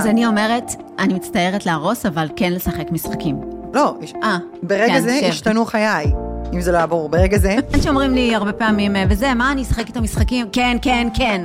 אז אני אומרת, אני מצטערת להרוס, אבל כן לשחק משחקים. לא, יש- אה, ברגע כן, זה שב. השתנו חיי, אם זה לא היה ברור. ברגע זה, אנשים שאומרים לי הרבה פעמים, אה, וזה, מה, אני אשחק איתו משחקים? כן, כן, כן.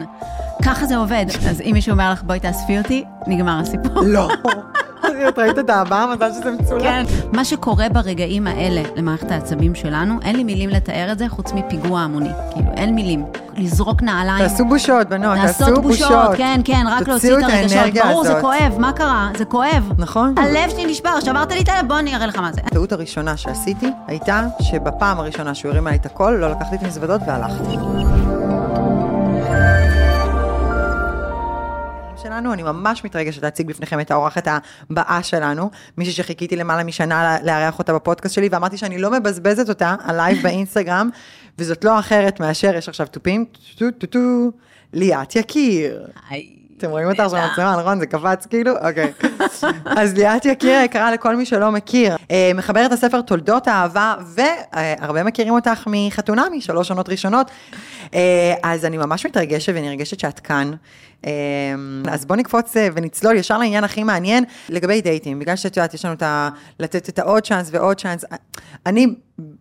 ככה זה עובד. אז אם מישהו אומר לך, בואי תאספי אותי, נגמר הסיפור. לא. את ראית את הבא? מזל שזה מצולם. כן. מה שקורה ברגעים האלה למערכת העצבים שלנו, אין לי מילים לתאר את זה חוץ מפיגוע המוני. כאילו, אין מילים. לזרוק נעליים. תעשו בושות, בנות, תעשו לעשות בושות. בושות, כן, כן, רק להוציא את הרגשות. ברור, זה. כואב, מה קרה? זה כואב. נכון. הלב שלי נשבר, שברת לי את הלב, בוא אני אראה לך מה זה. הטעות הראשונה שעשיתי הייתה שבפעם הראשונה שהוא הרים עליי את הקול, לא לקחתי את המזוודות והלכתי. שלנו, אני ממש מתרגשת להציג בפניכם את האורחת הבאה שלנו, מישהי שחיכיתי למעלה משנה לארח אותה בפודקאסט שלי, ואמרתי שאני לא מבזבזת אותה על לייב באינסטגרם, וזאת לא אחרת מאשר, יש עכשיו תופים, טו טו טו, ליאת יקיר. אתם רואים אותה עכשיו במצלמה, נכון? זה קפץ כאילו? אוקיי. אז ליאת יקיר יקרה לכל מי שלא מכיר. אה, מחברת הספר תולדות האהבה, והרבה מכירים אותך מחתונמי, שלוש עונות ראשונות. אה, אז אני ממש מתרגשת ונרגשת שאת כאן. אה, אז בוא נקפוץ ונצלול ישר לעניין הכי מעניין לגבי דייטים, בגלל שאת יודעת, יש לנו את ה... לתת את העוד צ'אנס ועוד צ'אנס. אני,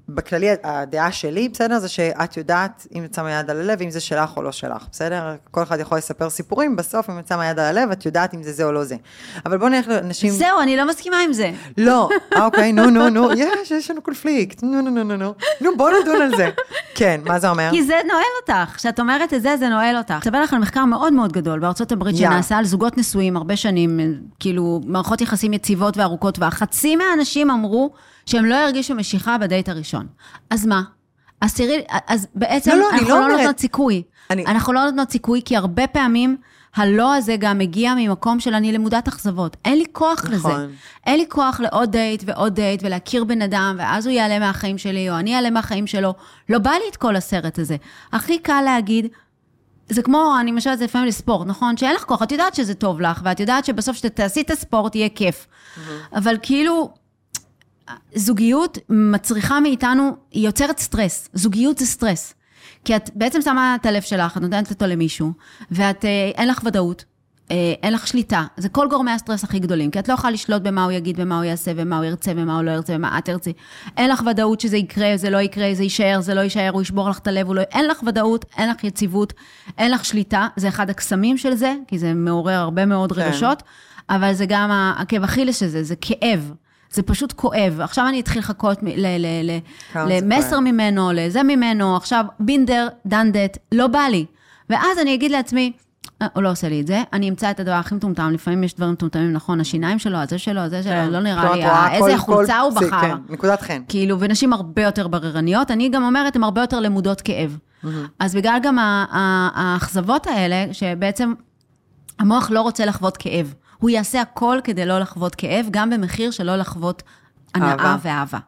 בכללי, הדעה שלי, בסדר, זה שאת יודעת אם את שמה יד על הלב, אם זה שלך או לא שלך, בסדר? כל אחד יכול לספר סיפורים, בסוף אם את שמה יד על הלב, את יודעת אם זה זה או לא זה. אבל בואו נלך לאנשים... זהו, אני לא מסכימה עם זה. לא, אה, אוקיי, נו, נו, נו, יש, יש לנו קונפליקט, נו, נו, נו, נו, נו, נו, בואו נדון על זה. כן, מה זה אומר? כי זה נועל אותך. כשאת אומרת את זה, זה נועל אותך. אספר לך על מחקר מאוד מאוד גדול בארצות הברית. שנעשה על זוגות נשואים הרבה שנים, כאילו, מערכות יחסים יציבות וארוכות, והחצי מהאנשים אמרו שהם לא הרגישו משיכה בדייט הראשון. אז מה? אז תראי, אז בעצם לא, לא, אנחנו לא לא אומרת- נותנות סיכוי. אני- אנחנו לא נותנות סיכוי, כי הרבה פעמים... הלא הזה גם מגיע ממקום של אני למודת אכזבות. אין לי כוח לזה. נכון. אין לי כוח לעוד דייט ועוד דייט ולהכיר בן אדם, ואז הוא ייעלם מהחיים שלי, או אני איעלם מהחיים שלו. לא בא לי את כל הסרט הזה. הכי קל להגיד, זה כמו, אני משווה את זה לפעמים לספורט, נכון? שאין לך כוח, את יודעת שזה טוב לך, ואת יודעת שבסוף כשתעשי את הספורט יהיה כיף. אבל כאילו, זוגיות מצריכה מאיתנו, היא יוצרת סטרס. זוגיות זה סטרס. כי את בעצם שמה את הלב שלך, את נותנת אותו למישהו, ואת, אה, אין לך ודאות, אה, אין לך שליטה. זה כל גורמי הסטרס הכי גדולים, כי את לא יכולה לשלוט במה הוא יגיד, ומה הוא יעשה, ומה הוא ירצה, ומה הוא לא ירצה, ומה את תרצי. אין לך ודאות שזה יקרה, זה לא יקרה, זה יישאר, זה לא יישאר, הוא ישבור לך את הלב, לא... אין לך ודאות, אין לך יציבות, אין לך שליטה. זה אחד הקסמים של זה, כי זה מעורר הרבה מאוד כן. רגשות, אבל זה גם העקב אכילס של זה, זה כאב. זה פשוט כואב. עכשיו אני אתחיל לחכות למסר. ממנו, לזה ממנו, עכשיו בינדר, דנדט, לא בא לי. ואז אני אגיד לעצמי, "אה, הוא לא עושה לי את זה, אני אמצא את הדבר הכי מטומטם, לפעמים יש דברים מטומטמים, נכון, השיניים שלו, הזה שלו, הזה שלו, לא נראה כן. לי, איזה חולצה הוא בחר. כן, נקודת חן. כאילו, ונשים הרבה יותר בררניות, אני גם אומרת, הן הרבה יותר למודות כאב. אז בגלל גם האכזבות האלה, שבעצם המוח לא רוצה לחוות כאב. הוא יעשה הכל כדי לא לחוות כאב, גם במחיר של לא לחוות הנאה אהבה. ואהבה.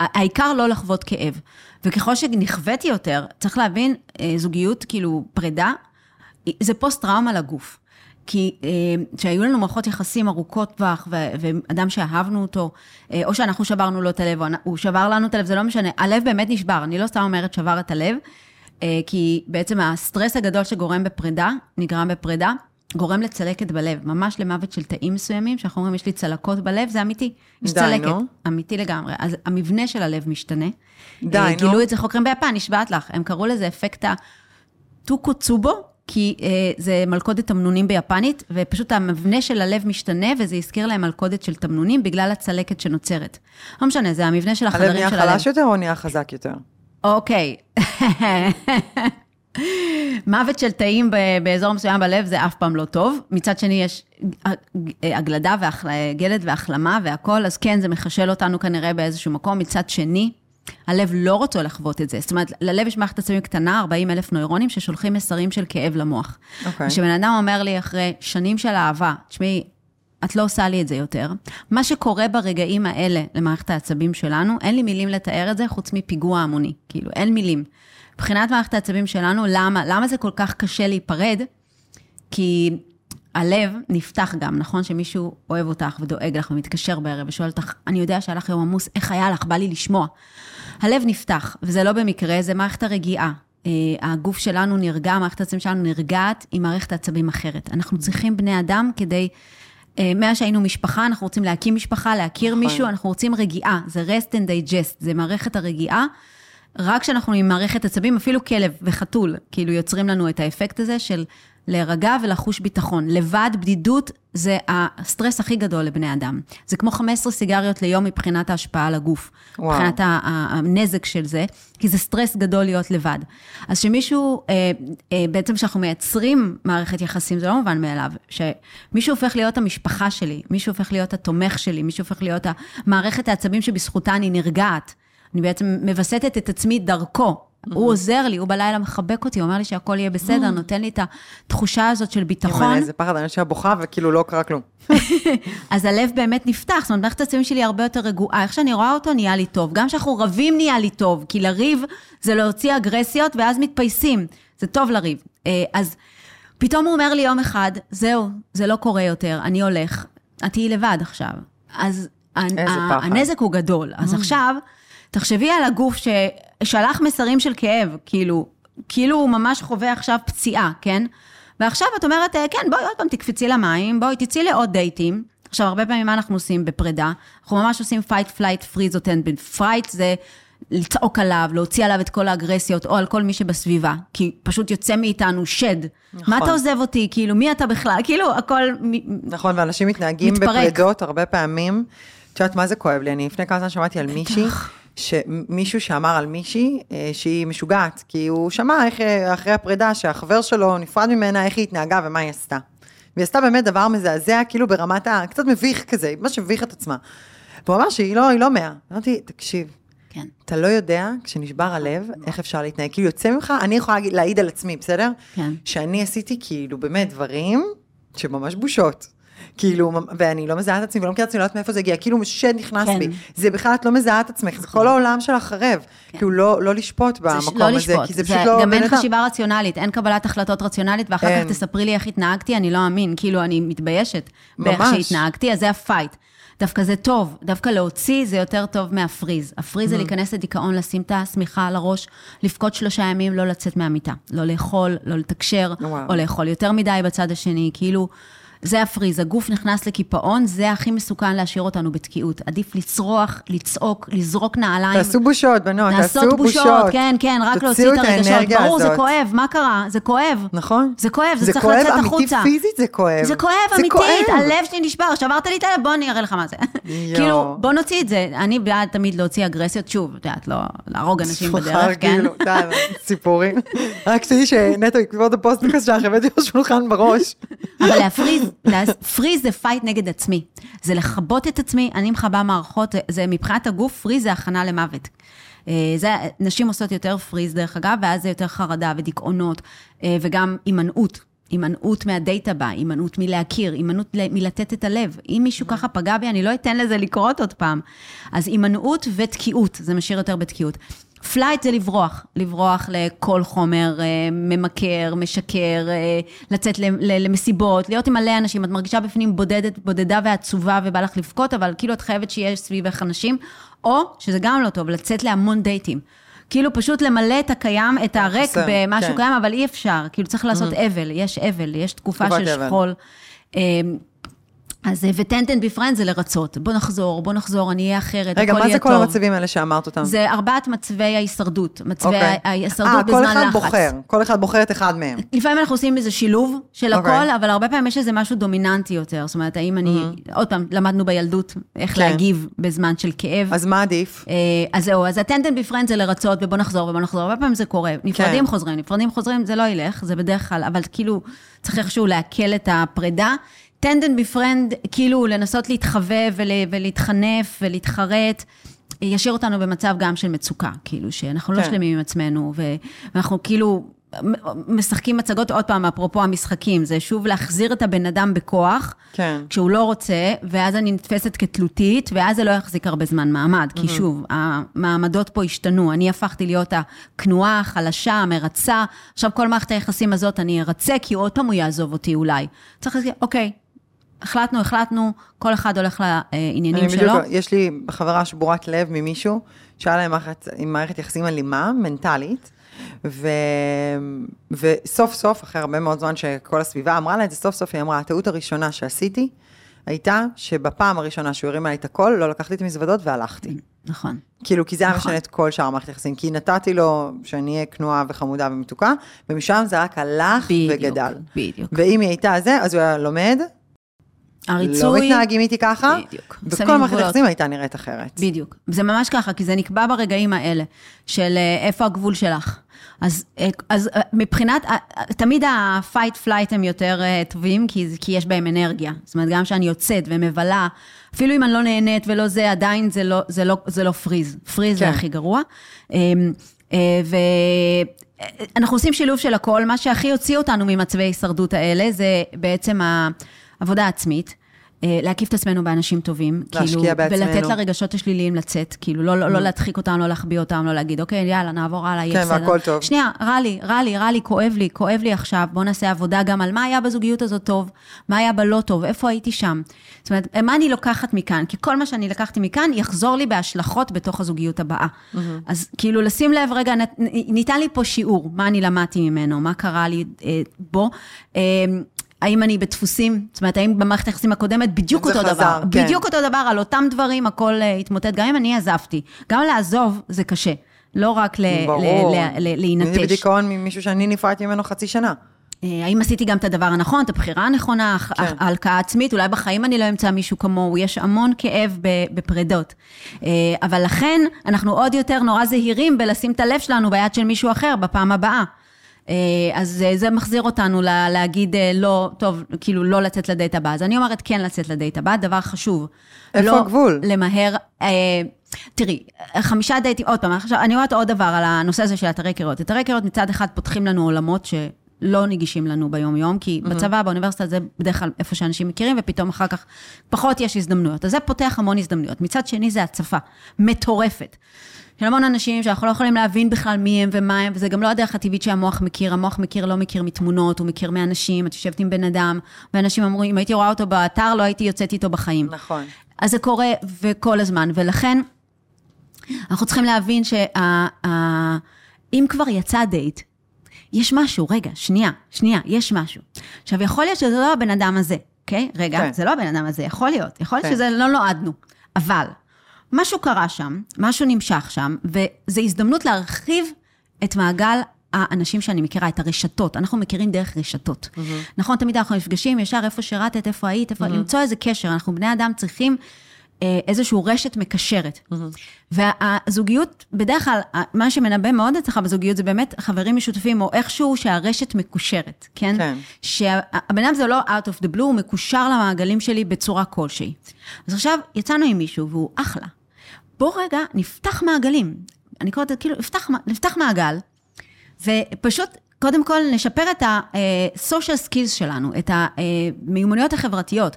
העיקר לא לחוות כאב. וככל שנכוויתי יותר, צריך להבין, אה, זוגיות, כאילו, פרידה, זה פוסט-טראומה לגוף. כי אה, כשהיו לנו מערכות יחסים ארוכות טווח, ואדם שאהבנו אותו, אה, או שאנחנו שברנו לו את הלב, או הוא שבר לנו את הלב, זה לא משנה, הלב באמת נשבר, אני לא סתם אומרת שבר את הלב, כי בעצם הסטרס הגדול שגורם בפרידה, נגרם בפרידה, גורם לצלקת בלב, ממש למוות של תאים מסוימים, שאנחנו אומרים, יש לי צלקות בלב, זה אמיתי. יש די, צלקת, נו. אמיתי לגמרי. אז המבנה של הלב משתנה. די, אה, נו. גילו את זה חוקרים ביפן, נשבעת לך, הם קראו לזה אפקט הטוקו צובו, כי אה, זה מלכודת תמנונים ביפנית, ופשוט המבנה של הלב משתנה, וזה הזכיר להם מלכודת של תמנונים בגלל הצלקת שנוצרת. לא משנה, זה המבנה של הלב החדרים נהיה של הלב. חלש יותר או נהיה חזק יותר? אוקיי. מוות של תאים באזור מסוים בלב זה אף פעם לא טוב. מצד שני, יש הגלדה, גלד והחלמה והכול, אז כן, זה מחשל אותנו כנראה באיזשהו מקום. מצד שני, הלב לא רוצה לחוות את זה. זאת אומרת, ללב יש מערכת עצבים קטנה, 40 אלף נוירונים, ששולחים מסרים של כאב למוח. אוקיי. כשבן אדם אומר לי אחרי שנים של אהבה, תשמעי, את לא עושה לי את זה יותר. מה שקורה ברגעים האלה למערכת העצבים שלנו, אין לי מילים לתאר את זה חוץ מפיגוע המוני. כאילו, אין מילים. מבחינת מערכת העצבים שלנו, למה? למה זה כל כך קשה להיפרד? כי הלב נפתח גם, נכון? שמישהו אוהב אותך ודואג לך ומתקשר בערב ושואל אותך, אני יודע שהיה לך יום עמוס, איך היה לך? בא לי לשמוע. הלב נפתח, וזה לא במקרה, זה מערכת הרגיעה. אה, הגוף שלנו נרגע, מערכת העצבים שלנו נרגעת עם מערכת העצבים אחרת. אנחנו צריכים בני אדם כדי אה, מאז שהיינו משפחה, אנחנו רוצים להקים משפחה, להכיר נכון. מישהו, אנחנו רוצים רגיעה, זה rest and digest, זה מערכת הרגיעה. רק כשאנחנו עם מערכת עצבים, אפילו כלב וחתול, כאילו יוצרים לנו את האפקט הזה של להירגע ולחוש ביטחון. לבד, בדידות, זה הסטרס הכי גדול לבני אדם. זה כמו 15 סיגריות ליום מבחינת ההשפעה על הגוף. וואו. מבחינת הנזק של זה, כי זה סטרס גדול להיות לבד. אז שמישהו, אה, אה, בעצם כשאנחנו מייצרים מערכת יחסים, זה לא מובן מאליו, שמישהו הופך להיות המשפחה שלי, מישהו הופך להיות התומך שלי, מישהו הופך להיות מערכת העצבים שבזכותה אני נרגעת. אני בעצם מווסתת את עצמי דרכו. הוא עוזר לי, הוא בלילה מחבק אותי, הוא אומר לי שהכל יהיה בסדר, נותן לי את התחושה הזאת של ביטחון. אימא'לה, איזה פחד, אני יושבת בוכה וכאילו לא קרה כלום. אז הלב באמת נפתח, זאת אומרת, מערכת העצבים שלי הרבה יותר רגועה. איך שאני רואה אותו, נהיה לי טוב. גם כשאנחנו רבים, נהיה לי טוב, כי לריב זה להוציא אגרסיות, ואז מתפייסים. זה טוב לריב. אה, אז פתאום הוא אומר לי יום אחד, זהו, זה לא קורה יותר, אני הולך, את תהיי לבד עכשיו. אז. הנזק הוא גדול. אז עכשיו, תחשבי על הגוף ששלח מסרים של כאב, כאילו, כאילו הוא ממש חווה עכשיו פציעה, כן? ועכשיו את אומרת, "אה, כן, בואי עוד פעם תקפצי למים, בואי תצאי לעוד דייטים. עכשיו, הרבה פעמים מה אנחנו עושים בפרידה? אנחנו ממש עושים fight, flight, freeze או tend. פרייט זה לצעוק עליו, להוציא עליו את כל האגרסיות, או על כל מי שבסביבה, כי פשוט יוצא מאיתנו שד. נכון. מה אתה עוזב אותי? כאילו, מי אתה בכלל? כאילו, הכל... נכון, ואנשים מתנהגים מתפרק. בפרידות הרבה פעמים. את יודעת מה זה כואב לי? אני לפני כמה זמן שמעתי על מישהי, שמישהו שאמר על מישהי אה, שהיא משוגעת, כי הוא שמע איך אה, אחרי הפרידה שהחבר שלו נפרד ממנה, איך היא התנהגה ומה היא עשתה. והיא עשתה באמת דבר מזעזע, כאילו ברמת ה... קצת מביך כזה, היא ממש הביך את עצמה. והוא אמר שהיא לא, לא מאה. אמרתי, תקשיב, כן. אתה לא יודע, כשנשבר הלב, איך אפשר להתנהג. כאילו, יוצא ממך, אני יכולה להעיד על עצמי, בסדר? כן. שאני עשיתי כאילו באמת דברים שממש בושות. כאילו, ואני לא מזהה את עצמי ולא מכירה את עצמי, לא יודעת מאיפה זה הגיע, כאילו שד נכנס כן. בי. זה בכלל, את לא מזהה את עצמך, זה כל העולם שלך חרב. כאילו, לא לא לשפוט זה במקום לא הזה, לשפוט. כי זה פשוט לא גם אין. חשיבה רציונלית, אין קבלת החלטות רציונלית, ואחר אין. כך תספרי לי איך התנהגתי, אני לא אאמין. כאילו, אני מתביישת באיך. שהתנהגתי, אז זה ה fight. דווקא זה טוב, דווקא להוציא זה יותר טוב מה freeze. ה freeze Mm. זה להיכנס לדיכאון, לשים את השמיכה על הראש, לבכות שלושה ימים, לא לצאת מהמיטה. לא לאכול, לא לתקשר, וואו. או לאכול יותר מדי בצד השני, כאילו... זה ה freeze, הגוף נכנס לקיפאון, זה הכי מסוכן להשאיר אותנו בתקיעות. עדיף לצרוח, לצעוק, לזרוק נעליים. תעשו בושות, בנות, תעשו לעשות בושות. בושות, כן, כן, רק להוציא את הרגשות. ברור, זה הזאת. כואב, מה קרה? זה כואב. נכון? זה כואב, זה זה צריך כואב, לצאת אמיתי, החוצה. פיזית זה כואב. זה כואב, זה אמיתית, כואב. הלב שלי נשבר, שברת לי את הלב, בוא אני אראה לך מה זה. כאילו, בוא נוציא את זה. אני בעד תמיד להוציא אגרסיות, שוב, את יודעת, לא להרוג אנשים בדרך, כן? כאילו, סיפורים. רק שתדעי שנטו, בעקבות הפודקאסט שלך, הבאתי לו שולחן בראש. אבל לה freeze, freeze זה fight נגד עצמי. זה לכבות את עצמי, אני מכבה מערכות, זה- מבחינת הגוף, freeze זה הכנה למוות. אה, זה, נשים עושות יותר freeze, דרך אגב, ואז זה יותר חרדה ודיכאונות, אה, וגם הימנעות. הימנעות מהדייט הבא, הימנעות מלהכיר, הימנעות מלתת את הלב. אם מישהו ככה פגע בי, אני לא אתן לזה לקרות עוד פעם. אז הימנעות ותקיעות, זה משאיר יותר בתקיעות. flight זה לברוח, לברוח לכל חומר אה, ממכר, משכר, אה, לצאת למסיבות, להיות עם מלא אנשים, את מרגישה בפנים בודדת, בודדה ועצובה ובא לך לבכות, אבל כאילו את חייבת שיהיה סביבך אנשים, או, שזה גם לא טוב, לצאת להמון דייטים. כאילו פשוט למלא את הקיים, את הריק חסר, במשהו כן. קיים, אבל אי אפשר, כאילו צריך לעשות אבל, יש אבל, יש תקופה של. שכול. אה, אז וטנטן בפרנד זה לרצות, בוא נחזור, בוא נחזור, אני אהיה אחרת, רגע, מה זה כל טוב. המצבים האלה שאמרת אותם? זה ארבעת מצבי ההישרדות, מצבי אוקיי. ההישרדות אה, בזמן כל לחץ. אחד בוחר, כל אחד בוחר את אחד מהם. לפעמים אנחנו עושים איזה שילוב של אוקיי. הכל, אבל הרבה פעמים יש איזה משהו דומיננטי יותר. זאת אומרת, האם אני, עוד פעם, למדנו בילדות איך כן. להגיב בזמן של כאב. אז מה עדיף? אה, אז זהו, אז befriend זה לרצות, ובוא נחזור ובוא נחזור, הרבה פעמים זה קורה. נפרדים כן. חוזרים, נפרדים חוזרים, זה לא ילך, זה בדרך כלל, אבל כאילו, צריך איכשהו לעכל את הפרידה. tend and befriend, כאילו, לנסות להתחבב ול, ולהתחנף ולהתחרט. ישאיר אותנו במצב גם של מצוקה, כאילו, שאנחנו לא כן. שלמים עם עצמנו, ו- ואנחנו כאילו משחקים מצגות, עוד פעם, אפרופו המשחקים, זה שוב להחזיר את הבן אדם בכוח, כן. כשהוא לא רוצה, ואז אני נתפסת כתלותית, ואז זה לא יחזיק הרבה זמן מעמד, כי שוב, המעמדות פה השתנו. אני הפכתי להיות הכנועה, החלשה, המרצה. עכשיו, כל מערכת היחסים הזאת אני ארצה, כי עוד פעם הוא יעזוב אותי אולי. צריך להגיד, אוקיי, החלטנו, החלטנו, כל אחד הולך לעניינים שלו. בדיוק, יש לי חברה שבורת לב ממישהו, שהיה להם מערכת, עם מערכת יחסים אלימה, מנטלית, ו... וסוף סוף, אחרי הרבה מאוד זמן שכל הסביבה אמרה לה את זה, סוף סוף היא אמרה, הטעות הראשונה שעשיתי, הייתה שבפעם הראשונה שהוא הרים עליי את הכל, לא לקחתי את המזוודות והלכתי. נכון. כאילו, כי זה היה נכון. משנה את כל שאר המערכת היחסים, כי נתתי לו שאני אהיה כנועה וחמודה ומתוקה, ומשם זה רק הלך בדיוק, וגדל. בדיוק. ואם היא הייתה זה, אז הוא היה לומד, לא הריצוי... מתנהגים איתי ככה, בדיוק. וכל מערכת. היחסים הייתה נראית אחרת. בדיוק. זה ממש ככה, כי זה נקבע ברגעים האלה, של אה, איפה הגבול שלך. אז, אה, אז אה, מבחינת, תמיד ה-fight flight הם יותר טובים, כי, זה- כי יש בהם אנרגיה. זאת אומרת, גם כשאני יוצאת ומבלה, אפילו אם אני לא נהנית ולא זה, עדיין זה לא, זה לא, זה לא פריז. פריז זה כן. הכי גרוע. ואנחנו עושים שילוב של הכל, מה שהכי הוציא אותנו ממצבי הישרדות האלה, זה בעצם העבודה העצמית. אה, להקיף את עצמנו באנשים טובים. להשקיע כאילו, בעצמנו. ולתת לרגשות השליליים לצאת, כאילו, לא, לא, לא להדחיק אותם, לא להחביא אותם, לא להגיד, אוקיי, יאללה, נעבור הלאה, יהיה כן, בסדר. והכל טוב. שנייה, רע לי, רע לי, רע לי, כואב לי, כואב לי עכשיו, בואו נעשה עבודה גם על מה היה בזוגיות הזאת טוב, מה היה בה לא טוב, איפה הייתי שם. זאת אומרת, מה אני לוקחת מכאן? כי כל מה שאני לקחתי מכאן יחזור לי בהשלכות בתוך הזוגיות הבאה. אז כאילו, לשים לב, רגע, ניתן לי פה שיעור, מה אני למדתי ממנו, מה קרה לי אה, בו. אה, האם אני בדפוסים, זאת אומרת, האם במערכת היחסים הקודמת בדיוק אותו חזר, דבר, כן. בדיוק אותו דבר, על אותם דברים, הכל אה, התמוטט, גם אם אני עזבתי. גם לעזוב זה קשה, לא רק ל- ברור. אני להינטש. בדיכאון ממישהו שאני נפרדתי ממנו חצי שנה. אה, האם עשיתי גם את הדבר הנכון, את הבחירה הנכונה, כן. כן. ההלקאה העצמית, אולי בחיים אני לא אמצא מישהו כמוהו, יש המון כאב בפרדות. אה, אבל לכן, אנחנו עוד יותר נורא זהירים בלשים את הלב שלנו ביד של מישהו אחר בפעם הבאה. אה, אז אה, זה מחזיר אותנו להגיד אה, לא, טוב, כאילו לא לצאת לדייט הבא. אז אני אומרת כן לצאת לדייט הבא, דבר חשוב. איפה לא הגבול? למהר, תראי, חמישה דייטים, עוד פעם, עכשיו, אני אומרת עוד דבר על הנושא הזה של אתרי קריאות. אתרי קריאות מצד אחד פותחים לנו עולמות שלא נגישים לנו ביום-יום, כי בצבא, באוניברסיטה, זה בדרך כלל איפה שאנשים מכירים, ופתאום אחר כך פחות יש הזדמנויות. אז זה פותח המון הזדמנויות. מצד שני, זה הצפה מטורפת. של המון אנשים שאנחנו לא יכולים להבין בכלל מי הם ומה הם, וזה גם לא הדרך הטבעית שהמוח מכיר, המוח מכיר, לא מכיר מתמונות, הוא מכיר מאנשים, את יושבת עם בן אדם, ואנשים אמרו, אם הייתי רואה אותו באתר, לא הייתי יוצאת איתו בחיים. נכון. אז זה קורה וכל הזמן, ולכן אנחנו צריכים להבין שאם כבר יצא דייט, יש משהו, רגע, שנייה, שנייה, יש משהו. עכשיו, יכול להיות שזה לא הבן אדם הזה, אוקיי? רגע, כן. זה לא הבן אדם הזה, יכול להיות, יכול להיות כן. שזה לא נועדנו, אבל משהו קרה שם, משהו נמשך שם, וזו הזדמנות להרחיב את מעגל האנשים שאני מכירה, את הרשתות. אנחנו מכירים דרך רשתות. נכון, תמיד אנחנו נפגשים ישר איפה שירתת, איפה היית, איפה... למצוא איזה קשר. אנחנו בני אדם צריכים אה, איזושהי רשת מקשרת. והזוגיות, בדרך כלל, מה שמנבא מאוד אצלך בזוגיות זה באמת חברים משותפים, או איכשהו שהרשת מקושרת, כן? כן. שהבן אדם זה לא out of the blue, הוא מקושר למעגלים שלי בצורה כלשהי. אז עכשיו, יצאנו עם מישהו, והוא אחלה. בוא רגע, נפתח מעגלים. אני קוראת כאילו, נפתח, נפתח מעגל, ופשוט, קודם כל, נשפר את ה-social skills שלנו, את המיומנויות החברתיות.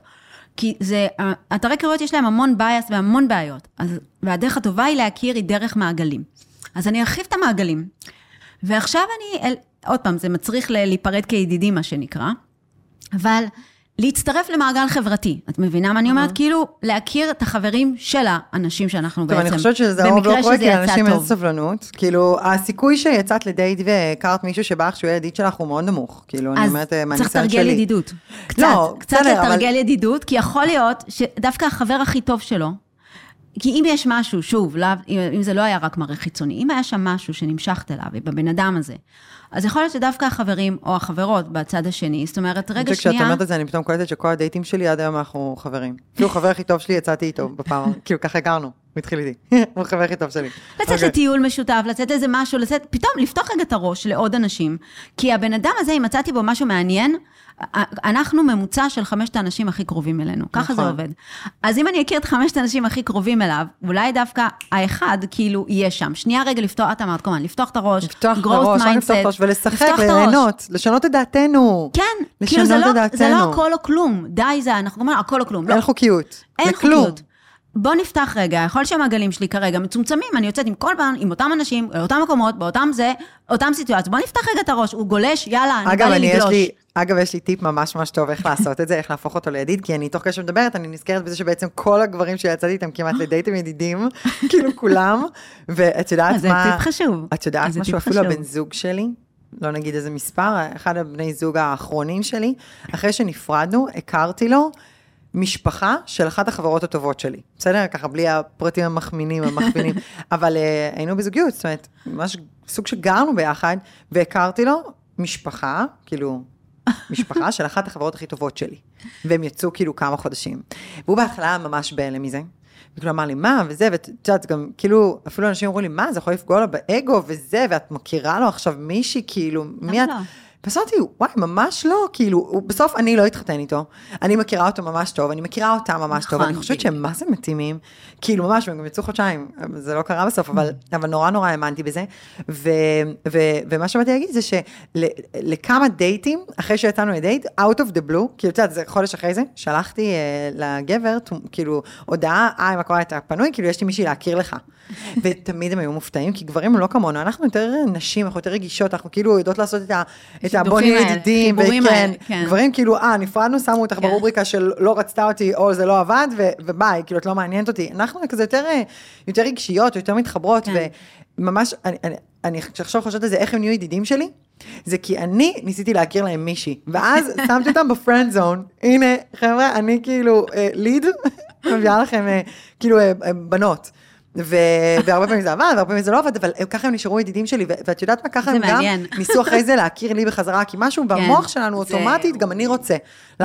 כי זה, אתרי קריאות יש להם המון bias והמון בעיות. אז, והדרך הטובה היא להכיר היא דרך מעגלים. אז אני ארחיב את המעגלים. ועכשיו אני, אל, עוד פעם, זה מצריך להיפרד כידידים, מה שנקרא, אבל להצטרף למעגל חברתי. את מבינה מה אני אומרת? כאילו, להכיר את החברים של האנשים שאנחנו טוב, בעצם... אני חושבת שזה הרוב לא קורה, כי לאנשים אין טוב. סבלנות. כאילו, הסיכוי שיצאת לדייט והכרת מישהו שבא לך שהוא יהיה ידיד שלך הוא מאוד נמוך. כאילו, אני אז אומרת, אה, צריך מהניסיון לתרגל שלי. ידידות. קצת, לא, קצת אבל- לתרגל ידידות, כי יכול להיות שדווקא החבר הכי טוב שלו, כי אם יש משהו, שוב, לא, אם זה לא היה רק מראה חיצוני, אם היה שם משהו שנמשכת אליו, בבן אדם הזה, אז יכול להיות שדווקא החברים או החברות בצד השני, זאת אומרת, אני רגע חושבת שכשאת שנייה, אומרת את זה, אני פתאום קולטת שכל הדייטים שלי עד היום אנחנו חברים. כאילו, חבר הכי טוב שלי, יצאתי איתו בפעם, כאילו, ככה הכרנו, הוא התחיל איתי. הוא החבר הכי טוב שלי. לצאת אוקיי. לטיול משותף, לצאת איזה משהו, לצאת, פתאום לפתוח רגע את הראש לעוד אנשים, כי הבן אדם הזה, אם מצאתי בו משהו מעניין, אנחנו ממוצע של חמשת האנשים הכי קרובים אלינו, ככה זה נכון. עובד. אז אם אני אכיר את חמשת האנשים הכי קרובים אליו, אולי דווקא האחד כאילו יהיה שם. שנייה רגע לפתוח, את אמרת, כמובן, לפתוח את הראש, לפתוח את הראש, רק לפתוח את הראש ולשחק. ליהנות, לשנות את דעתנו. כן, כאילו זה לא, זה לא. הכל או כלום, די זה, אנחנו אומרים, הכל או כלום. לא, אין חוקיות. אין. חוקיות. בוא נפתח רגע, יכול שהמעגלים שלי כרגע מצומצמים, אני יוצאת עם כל פעם, עם אותם אנשים, לאותם מקומות, באותם זה, אותם סיטואציות. בוא נפתח רגע את הראש, הוא גולש, יאללה, אני אגב, בא לי אני, לגלוש. לי, אגב, יש לי טיפ ממש ממש טוב איך לעשות את זה, איך להפוך אותו לידיד, כי אני תוך כדי שמדברת, אני נזכרת בזה שבעצם כל הגברים שיצאתי איתם כמעט לדייטים ידידים, כאילו כולם, ואת יודעת זה מה... טיפ חשוב. את יודעת זה משהו, אפילו. הבן זוג שלי, לא נגיד איזה מספר, אחד הבני זוג האחרונים שלי, אחרי שנפרדנו, הכרתי לו משפחה של אחת החברות הטובות שלי, בסדר? ככה בלי הפרטים המחמינים, המכווינים, אבל uh, היינו בזוגיות, זאת אומרת, ממש סוג שגרנו ביחד, והכרתי לו משפחה, כאילו, משפחה של אחת החברות הכי טובות שלי. והם יצאו כאילו כמה חודשים. והוא בהתחלה היה ממש בהלם מזה. וכאילו אמר לי, מה, וזה, ואת יודעת, גם, כאילו, אפילו אנשים אמרו לי, מה, זה יכול לפגוע לו באגו וזה, ואת מכירה לו עכשיו מישהי, כאילו, מי את? לא? בסוף וואי, ממש לא, כאילו, בסוף אני לא אתחתן איתו. אני מכירה אותו ממש טוב, אני מכירה אותה ממש טוב, נכון, אני חושבת בדיוק. שהם מה זה מתאימים, כאילו ממש, והם גם יצאו חודשיים, זה לא קרה בסוף, אבל, אבל נורא נורא האמנתי בזה. ו, ו, ומה שבאתי להגיד זה שלכמה דייטים, אחרי שיצאנו לדייט, out of the blue, כאילו, את יודעת, זה חודש אחרי זה, שלחתי uh, לגבר, כאילו, הודעה, היי, מה קורה, אתה פנוי? כאילו, יש לי מישהי להכיר לך. ותמיד הם היו מופתעים, כי גברים הם לא כמונו, אנחנו יותר נשים, אנחנו יותר רגישות, אנחנו כאילו יודעות לעשות את ה... את הבוא נהיה ידידים, וכן, כן. גברים כאילו, אה, נפרדנו, שמו אותך כן. ברובריקה של לא רצתה אותי, או זה לא עבד, ו- וביי, כאילו, את לא מעניינת אותי. אנחנו כזה יותר, אה, יותר רגשיות, יותר מתחברות, כן. וממש, אני, אני, אני עכשיו חושבת על זה, איך הם נהיו ידידים שלי? זה כי אני ניסיתי להכיר להם מישהי, ואז שמתי אותם בפרנד זון, הנה, חבר'ה, אני כאילו ליד, מביאה לכם אה, כאילו אה, אה, בנות. והרבה פעמים זה עבד, והרבה פעמים זה לא עבד, אבל ככה הם נשארו ידידים שלי, ואת יודעת מה, ככה הם גם. ניסו אחרי זה להכיר לי בחזרה, כי משהו במוח שלנו אוטומטית, גם אני רוצה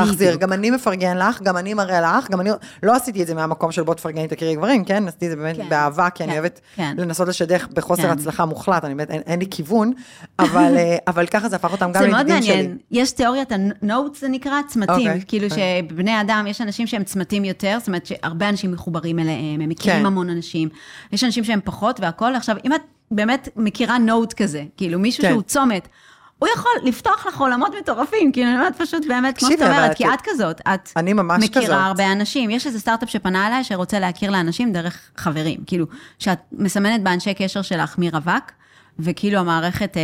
להחזיר. גם אני מפרגן לך, גם אני מראה לך, גם אני, לא עשיתי את זה מהמקום של בוא תפרגני תכירי גברים, כן? עשיתי את זה באמת כן, באהבה, כי אני כן, אוהבת כן. לנסות לשדך בחוסר כן. הצלחה מוחלט, אני באמת, אין- אין לי כיוון, אבל אה, אבל ככה זה הפך אותם גם זה מאוד לידידים שלי. מעניין. יש תיאוריית ה-notes, זה נקרא, צמתים. אוקיי, כאילו אוקיי. שבני אדם, יש אנשים שהם צמתים יותר, זאת אומרת שהרבה אנשים מחוברים אליהם, הם מכירים כן. המון אנשים. יש אנשים שהם פחות והכול. עכשיו, אם את באמת מכירה note כזה, כאילו מישהו כן. שהוא צומת, הוא יכול לפתוח לך עולמות מטורפים, כאילו, אני אומרת פשוט באמת, כמו שאת אומרת, כי את- את כזאת, את אני ממש מכירה כזאת. הרבה אנשים. יש איזה סטארט-אפ שפנה אליי, שרוצה להכיר לאנשים דרך חברים. כאילו, שאת מסמנת באנשי קשר שלך מרווק, וכאילו המערכת אה,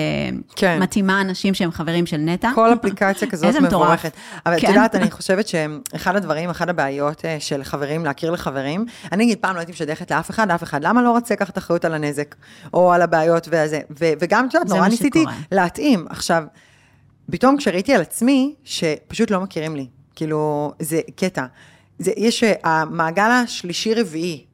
כן. מתאימה אנשים שהם חברים של נטע. כל אפליקציה כזאת. מבורכת. אבל את כן. יודעת, אני חושבת שאחד הדברים, אחת הבעיות אה, של חברים, להכיר לחברים, אני נגיד פעם לא הייתי משדכת לאף אחד, אף אחד, למה לא רוצה לקחת אחריות על הנזק, או על הבעיות וזה, ו- וגם, את יודעת, נורא ניסיתי שקורה. להתאים. עכשיו, פתאום כשראיתי על עצמי, שפשוט לא מכירים לי, כאילו, זה קטע. זה, יש אה, המעגל השלישי-רביעי,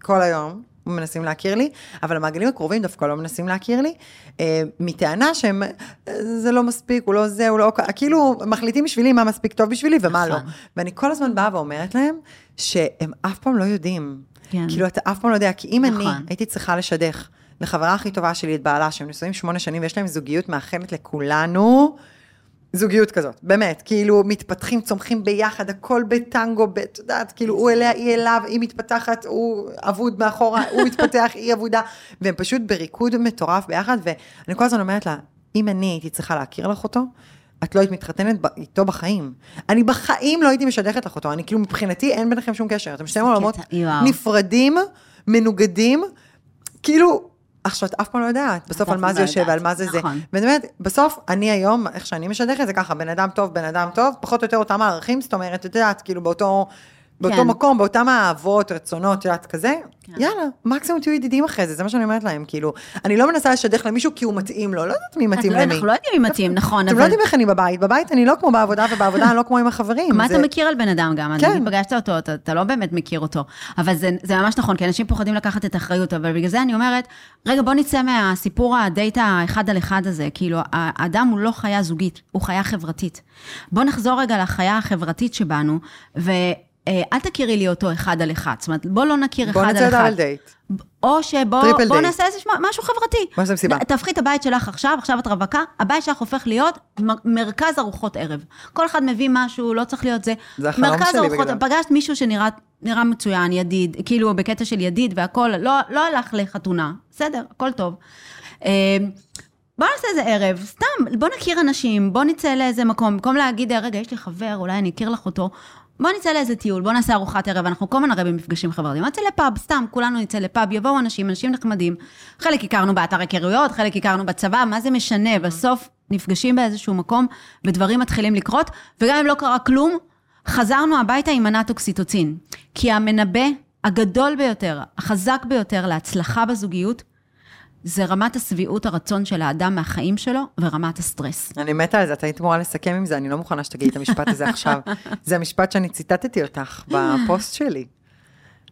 כל היום. מנסים להכיר לי, אבל המעגלים הקרובים דווקא לא מנסים להכיר לי, אה, מטענה שהם, אה, זה לא מספיק, הוא לא זה, הוא לא, כאילו, מחליטים בשבילי מה מספיק טוב בשבילי ומה לא. נכון. ואני כל הזמן באה ואומרת להם, שהם אף פעם לא יודעים. כן. כאילו, אתה אף פעם לא יודע, כי אם אני נכון. הייתי צריכה לשדך לחברה הכי טובה שלי, את בעלה, שהם נשואים שמונה שנים ויש להם זוגיות מאחלת לכולנו, זוגיות כזאת, באמת, כאילו מתפתחים, צומחים ביחד, הכל בטנגו, את יודעת, כאילו הוא אליה, היא אליו, היא מתפתחת, הוא אבוד מאחורה, הוא מתפתח, היא אבודה, והם פשוט בריקוד מטורף ביחד, ואני כל הזמן אומרת לה, אם אני הייתי צריכה להכיר לך אותו, את לא היית מתחתנת איתו בחיים. אני בחיים לא הייתי משדכת לך אותו, אני כאילו מבחינתי אין ביניכם שום קשר, אתם שני עולמות. נפרדים, מנוגדים, כאילו, עכשיו, את אף פעם לא יודעת, בסוף על מה פעם זה לא יושב ועל מה זה זה. נכון. ואני אומרת, בסוף, אני היום, איך שאני משדכת, זה ככה, בן אדם טוב, בן אדם טוב, פחות או יותר אותם הערכים, זאת אומרת, את יודעת, כאילו באותו, באותו כן. מקום, באותם אהבות, רצונות, את כזה, כן. יאללה, מקסימום תהיו ידידים אחרי זה, זה מה שאני אומרת להם, כאילו, אני לא מנסה לשדך למישהו כי הוא מתאים לו, לא יודעת מי מתאים לא- למי. אנחנו לא יודעים מי מתאים, נכון, אתם אבל... לא יודעים איך אני בבית, בבית אני לא כמו בעבודה, ובעבודה אני לא כמו עם החברים. מה זה- אתה מכיר על בן אדם גם? כן. נגיד פגשת אותו, אתה, אתה לא באמת מכיר אותו. אבל זה, זה ממש נכון, כי אנשים פוחדים לקחת את האחריות, אבל בגלל זה אני אומרת, רגע, בוא נצא מהסיפור הדייט האחד על אחד הזה. כאילו, האדם הוא לא חיה זוגית, הוא חיה חברתית. בוא נחזור רגע לחיה החברתית שבנו, ואל תכירי לי אותו אחד על אחד. זאת אומרת, בוא לא נכיר בוא אחד נצא על אחד. דייט. או שבוא בוא. נעשה איזה משהו חברתי. בוא נעשה מסיבה. תהפכי את הבית שלך עכשיו, עכשיו את רווקה, הבית שלך הופך להיות מרכז ארוחות ערב. כל אחד מביא משהו, לא צריך להיות זה. זה החלום מרכז שלי ארוחות, בגדול. פגשת מישהו שנראה נראה מצוין, ידיד, כאילו בקטע של ידיד והכול, לא, לא הלך לחתונה, בסדר, הכל טוב. אה, בוא נעשה איזה ערב, סתם, בוא נכיר אנשים, בוא נצא לאיזה מקום, במקום להגיד, רגע, יש לי חבר, אולי אני אכיר לך אותו, בוא נצא לאיזה טיול, בוא נעשה ארוחת ערב, אנחנו כל הזמן הרי במפגשים חברתיים, נצא לפאב, סתם, כולנו נצא לפאב, יבואו אנשים, אנשים נחמדים, חלק הכרנו באתר היכרויות, חלק הכרנו בצבא, מה זה משנה, בסוף נפגשים באיזשהו מקום, ודברים מתחילים לקרות, וגם אם לא קרה כלום, חזרנו הביתה עם מנת אוקסיטוצין. כי המנבא הגדול ביותר, החזק ביותר להצלחה בזוגיות, זה רמת השביעות הרצון של האדם מהחיים שלו ורמת הסטרס. אני מתה על זה, את היית אמורה לסכם עם זה, אני לא מוכנה שתגידי את המשפט הזה עכשיו. זה המשפט שאני ציטטתי אותך בפוסט שלי.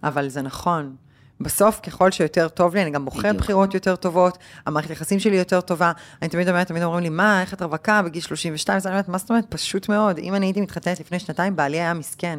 אבל זה נכון. בסוף, ככל שיותר טוב לי, אני גם בוחרת בדיוק. בחירות יותר טובות, המערכת יחסים שלי יותר טובה. אני תמיד אומרת, תמיד אומרים לי, מה, איך את רווקה בגיל 32? אז אני אומרת, מה זאת אומרת? פשוט מאוד. אם אני הייתי מתחתנת לפני שנתיים, בעלי היה מסכן.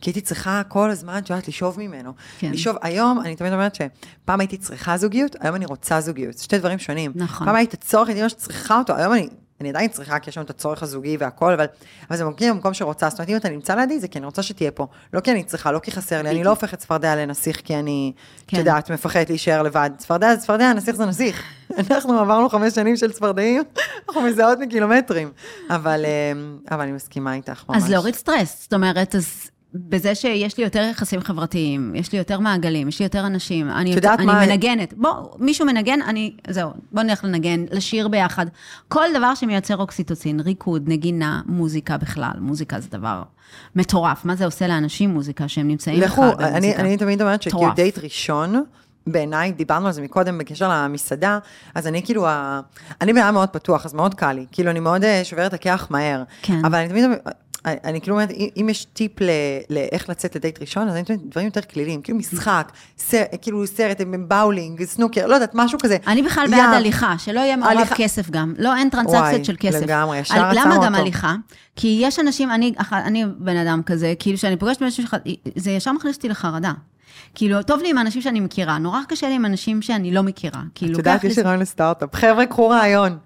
כי הייתי צריכה כל הזמן, את יודעת, לשאוב ממנו. כן. לשאוב, היום, אני תמיד אומרת שפעם הייתי צריכה זוגיות, היום אני רוצה זוגיות. זה שתי דברים שונים. נכון. פעם הייתי צורך, הייתי ממש צריכה אותו, היום אני... אני עדיין צריכה, כי יש לנו את הצורך הזוגי והכל, אבל, אבל זה מגיע במקום שרוצה. זאת אומרת, אם אתה נמצא לידי, זה כי אני רוצה שתהיה פה. לא כי אני צריכה, לא כי חסר לי. אני לא הופכת צפרדע לנסיך, כי אני, את כן. יודעת, מפחדת להישאר לבד. צפרדע זה צפרדע, נסיך זה נסיך. אנחנו עברנו חמש שנים של צפרדעים, אנחנו מזהות מקילומטרים. אבל, אה, אבל אני מסכימה איתך ממש. אז להוריד סטרס, זאת אומרת, אז בזה שיש לי יותר יחסים חברתיים, יש לי יותר מעגלים, יש לי יותר אנשים, אני, יותר, אני מה- מנגנת. בוא, מישהו מנגן, אני, זהו, בוא נלך לנגן, לשיר ביחד. כל דבר שמייצר אוקסיטוצין, ריקוד, נגינה, מוזיקה בכלל, מוזיקה זה דבר מטורף. מה זה עושה לאנשים מוזיקה, שהם נמצאים בכלל במוזיקה? אני, אני תמיד אומרת שכאילו. דייט ראשון, בעיניי, דיברנו על זה מקודם בקשר למסעדה, אז אני כאילו, ה... אני בן אדם מאוד פתוח, אז מאוד קל לי. כאילו, אני מאוד אה, שוברת את הקרח מהר. כן. אבל אני תמיד, אני, כאילו אומרת, אם- יש טיפ ל- לאיך לצאת לדייט ראשון, אז אני תמיד דברים יותר כליליים, כאילו משחק, סר, כאילו סרט, באולינג, סנוקר, לא יודעת, משהו כזה. אני בכלל. בעד הליכה, שלא יהיה מעורב כסף גם. לא, אין טרנזקציות וואי, של כסף. לגמרי, ישר על- עצרנו למה גם אותו. הליכה? כי יש אנשים, אני, אני בן אדם כזה, כאילו שאני פוגשת באנשים שלך, זה ישר מכניס אותי לחרדה. כאילו, טוב לי עם אנשים שאני מכירה, נורא קשה לי עם אנשים שאני לא מכירה. כאילו, את יודעת, יש לי רעיון לסטארט-אפ. חבר'ה, קחו רעיון.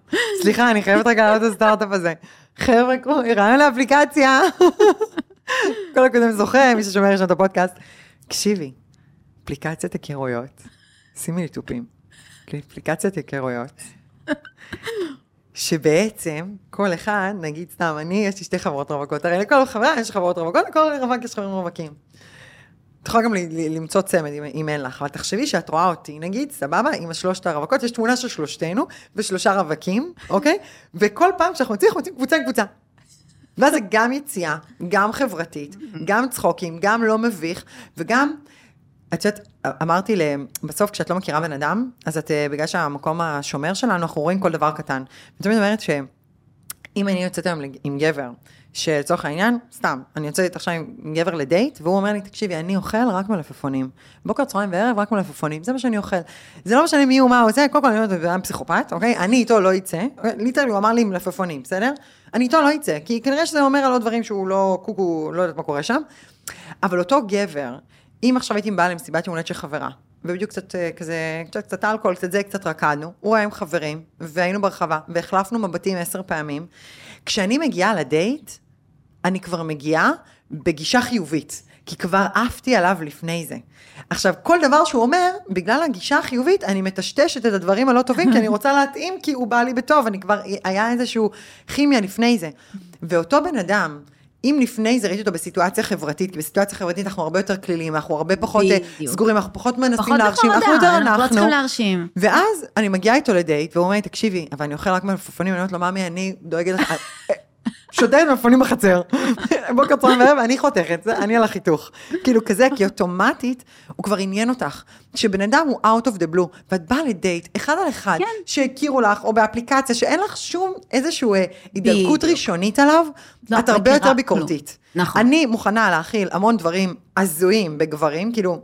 סליחה, אני חייבת רגע לעלות את הסטארט-אפ הזה. חבר'ה, קחו רעיון לאפליקציה. כל הקודם זוכה, מי ששומע ראשון את הפודקאסט. תקשיבי, אפליקציית היכרויות, שימי לי תופים. אפליקציית היכרויות. שבעצם כל אחד, נגיד סתם, אני, יש לי שתי חברות רווקות, הרי לכל חברה יש חברות רווקות, לכל רווק יש חברים רווקים. יכולה גם למצוא צמד אם, אם אין לך, אבל תחשבי שאת רואה אותי, נגיד, סבבה, עם השלושת הרווקות, יש תמונה של שלושתנו ושלושה רווקים, אוקיי? וכל פעם שאנחנו יוצאים, אנחנו יוצאים קבוצה עם קבוצה. ואז זה גם יציאה, גם חברתית, גם צחוקים, גם לא מביך, וגם, את יודעת, אמרתי להם, בסוף כשאת לא מכירה בן אדם, אז את, אה, בגלל שהמקום השומר שלנו, אנחנו רואים כל דבר קטן. ותמיד אומרת ש... אם אני יוצאת היום עם גבר, שלצורך העניין, סתם, אני יוצאת עכשיו עם גבר לדייט, והוא אומר לי, תקשיבי, אני אוכל רק מלפפונים. בוקר, צהריים וערב, רק מלפפונים, זה מה שאני אוכל. זה לא משנה מי הוא, מה הוא זה, קודם כל אני אומרת, הוא בן פסיכופת, אוקיי? אני איתו לא אצא, ליטרלי הוא אמר לי מלפפונים, בסדר? אני איתו לא אצא, כי כנראה שזה אומר על עוד דברים שהוא לא, קוקו, לא יודעת מה קורה שם. אבל אותו גבר, אם עכשיו הייתי באה למסיבת יום הולדת של חברה, ובדיוק קצת אה, כזה, קצת, קצת אלכוהול, קצת זה, קצת רקדנו, הוא היה עם חברים, והיינו ברחבה, והחלפנו מבטים עשר פעמים. כשאני מגיעה לדייט, אני כבר מגיעה בגישה חיובית, כי כבר עפתי עליו לפני זה. עכשיו, כל דבר שהוא אומר, בגלל הגישה החיובית, אני מטשטשת את הדברים הלא טובים, כי אני רוצה להתאים, כי הוא בא לי בטוב, אני כבר, היה איזשהו כימיה לפני זה. ואותו בן אדם, אם לפני זה ראיתי אותו בסיטואציה חברתית, כי בסיטואציה חברתית אנחנו הרבה יותר כלילים, אנחנו הרבה פחות אה, בדיוק. סגורים, אנחנו פחות מנסים פחות להרשים, אנחנו יותר אנחנו לא אנחנו. צריכים להרשים. ואז אני מגיעה איתו לדייט, והוא אומר לי, תקשיבי, אבל אני אוכל רק מלפפונים, אני אומרת לו, ממי, אני דואגת לך, שותת מלפפונים בחצר, בוקר צהריים וערב, אני חותכת, אני על החיתוך. כאילו כזה, כי אוטומטית, הוא כבר עניין אותך. שבן אדם הוא out of the blue, ואת באה לדייט, אחד על אחד, כן. שהכירו לך, או באפליקציה, שאין לך שום איזשהו אה, הידלקות. ראשונית עליו, לא, את הרבה יותר. ביקורתית. נכון. אני מוכנה להכיל המון דברים הזויים בגברים, כאילו,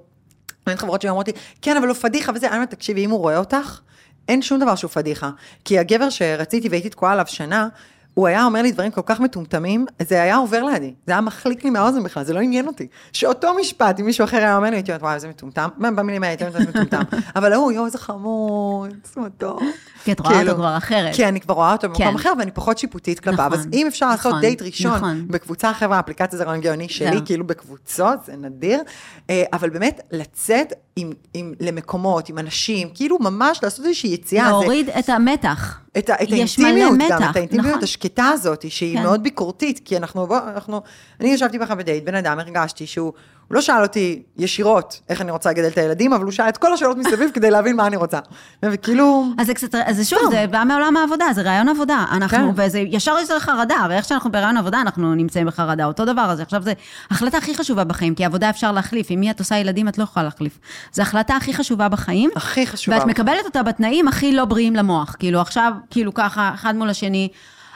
אין חברות שאומרות לי, כן, אבל הוא פדיחה וזה, אני אומרת, תקשיבי, אם הוא רואה אותך, אין שום דבר שהוא פדיחה. כי הגבר שרציתי והייתי תקועה עליו שנה, הוא היה אומר לי דברים כל כך מטומטמים, זה היה עובר לידי, זה היה מחליק לי מהאוזן בכלל, זה לא עניין אותי. שאותו משפט, אם מישהו אחר היה אומר לי, הייתי אומרת, וואי, איזה מטומטם, במילים האלה, הייתי אומרת, מטומטם. אבל ההוא, יואו, איזה חמוד, איזה מתוק. כי את רואה כאילו, אותו כבר אחרת. כי אני כבר רואה אותו במקום כן. אחר, ואני פחות שיפוטית כלפיו. נכון, אז אם אפשר לעשות נכון, דייט ראשון נכון. בקבוצה, חבר'ה, האפליקציה זה רעיון גאוני שלי. כאילו בקבוצות, זה נדיר. אה, אבל באמת, לצאת עם, עם, למקומות, עם אנשים, כאילו ממש לעשות איזושהי יציאה. זה- להוריד את המתח. את, את האינטימיות גם, מתח, את האינטימיות נכון. השקטה הזאת, שהיא כן. מאוד ביקורתית, כי אנחנו, בוא, אנחנו, אני ישבתי בכלל בדייט, בן אדם, הרגשתי שהוא, הוא לא שאל אותי ישירות איך אני רוצה לגדל את הילדים, אבל הוא שאל את כל השאלות מסביב כדי להבין מה אני רוצה. וכאילו, אז זה קצת, אז שוב, זה בא מעולם העבודה, זה רעיון עבודה. אנחנו, כן. וזה ישר יוצא לחרדה, הרי איך שאנחנו ברעיון עבודה, אנחנו נמצאים בחרדה, אותו דבר. אז עכשיו זה החלטה הכי חשובה בחיים, כי עבודה אפשר להחליף. אם מי את עושה ילדים, את לא יכולה להחליף. זו ההחלטה הכי חשובה בחיים. הכי חשובה. ואת מקבלת אותה בתנאים הכי לא בריאים למוח. כאילו, עכשיו, כאילו ככה, אחד מול השני.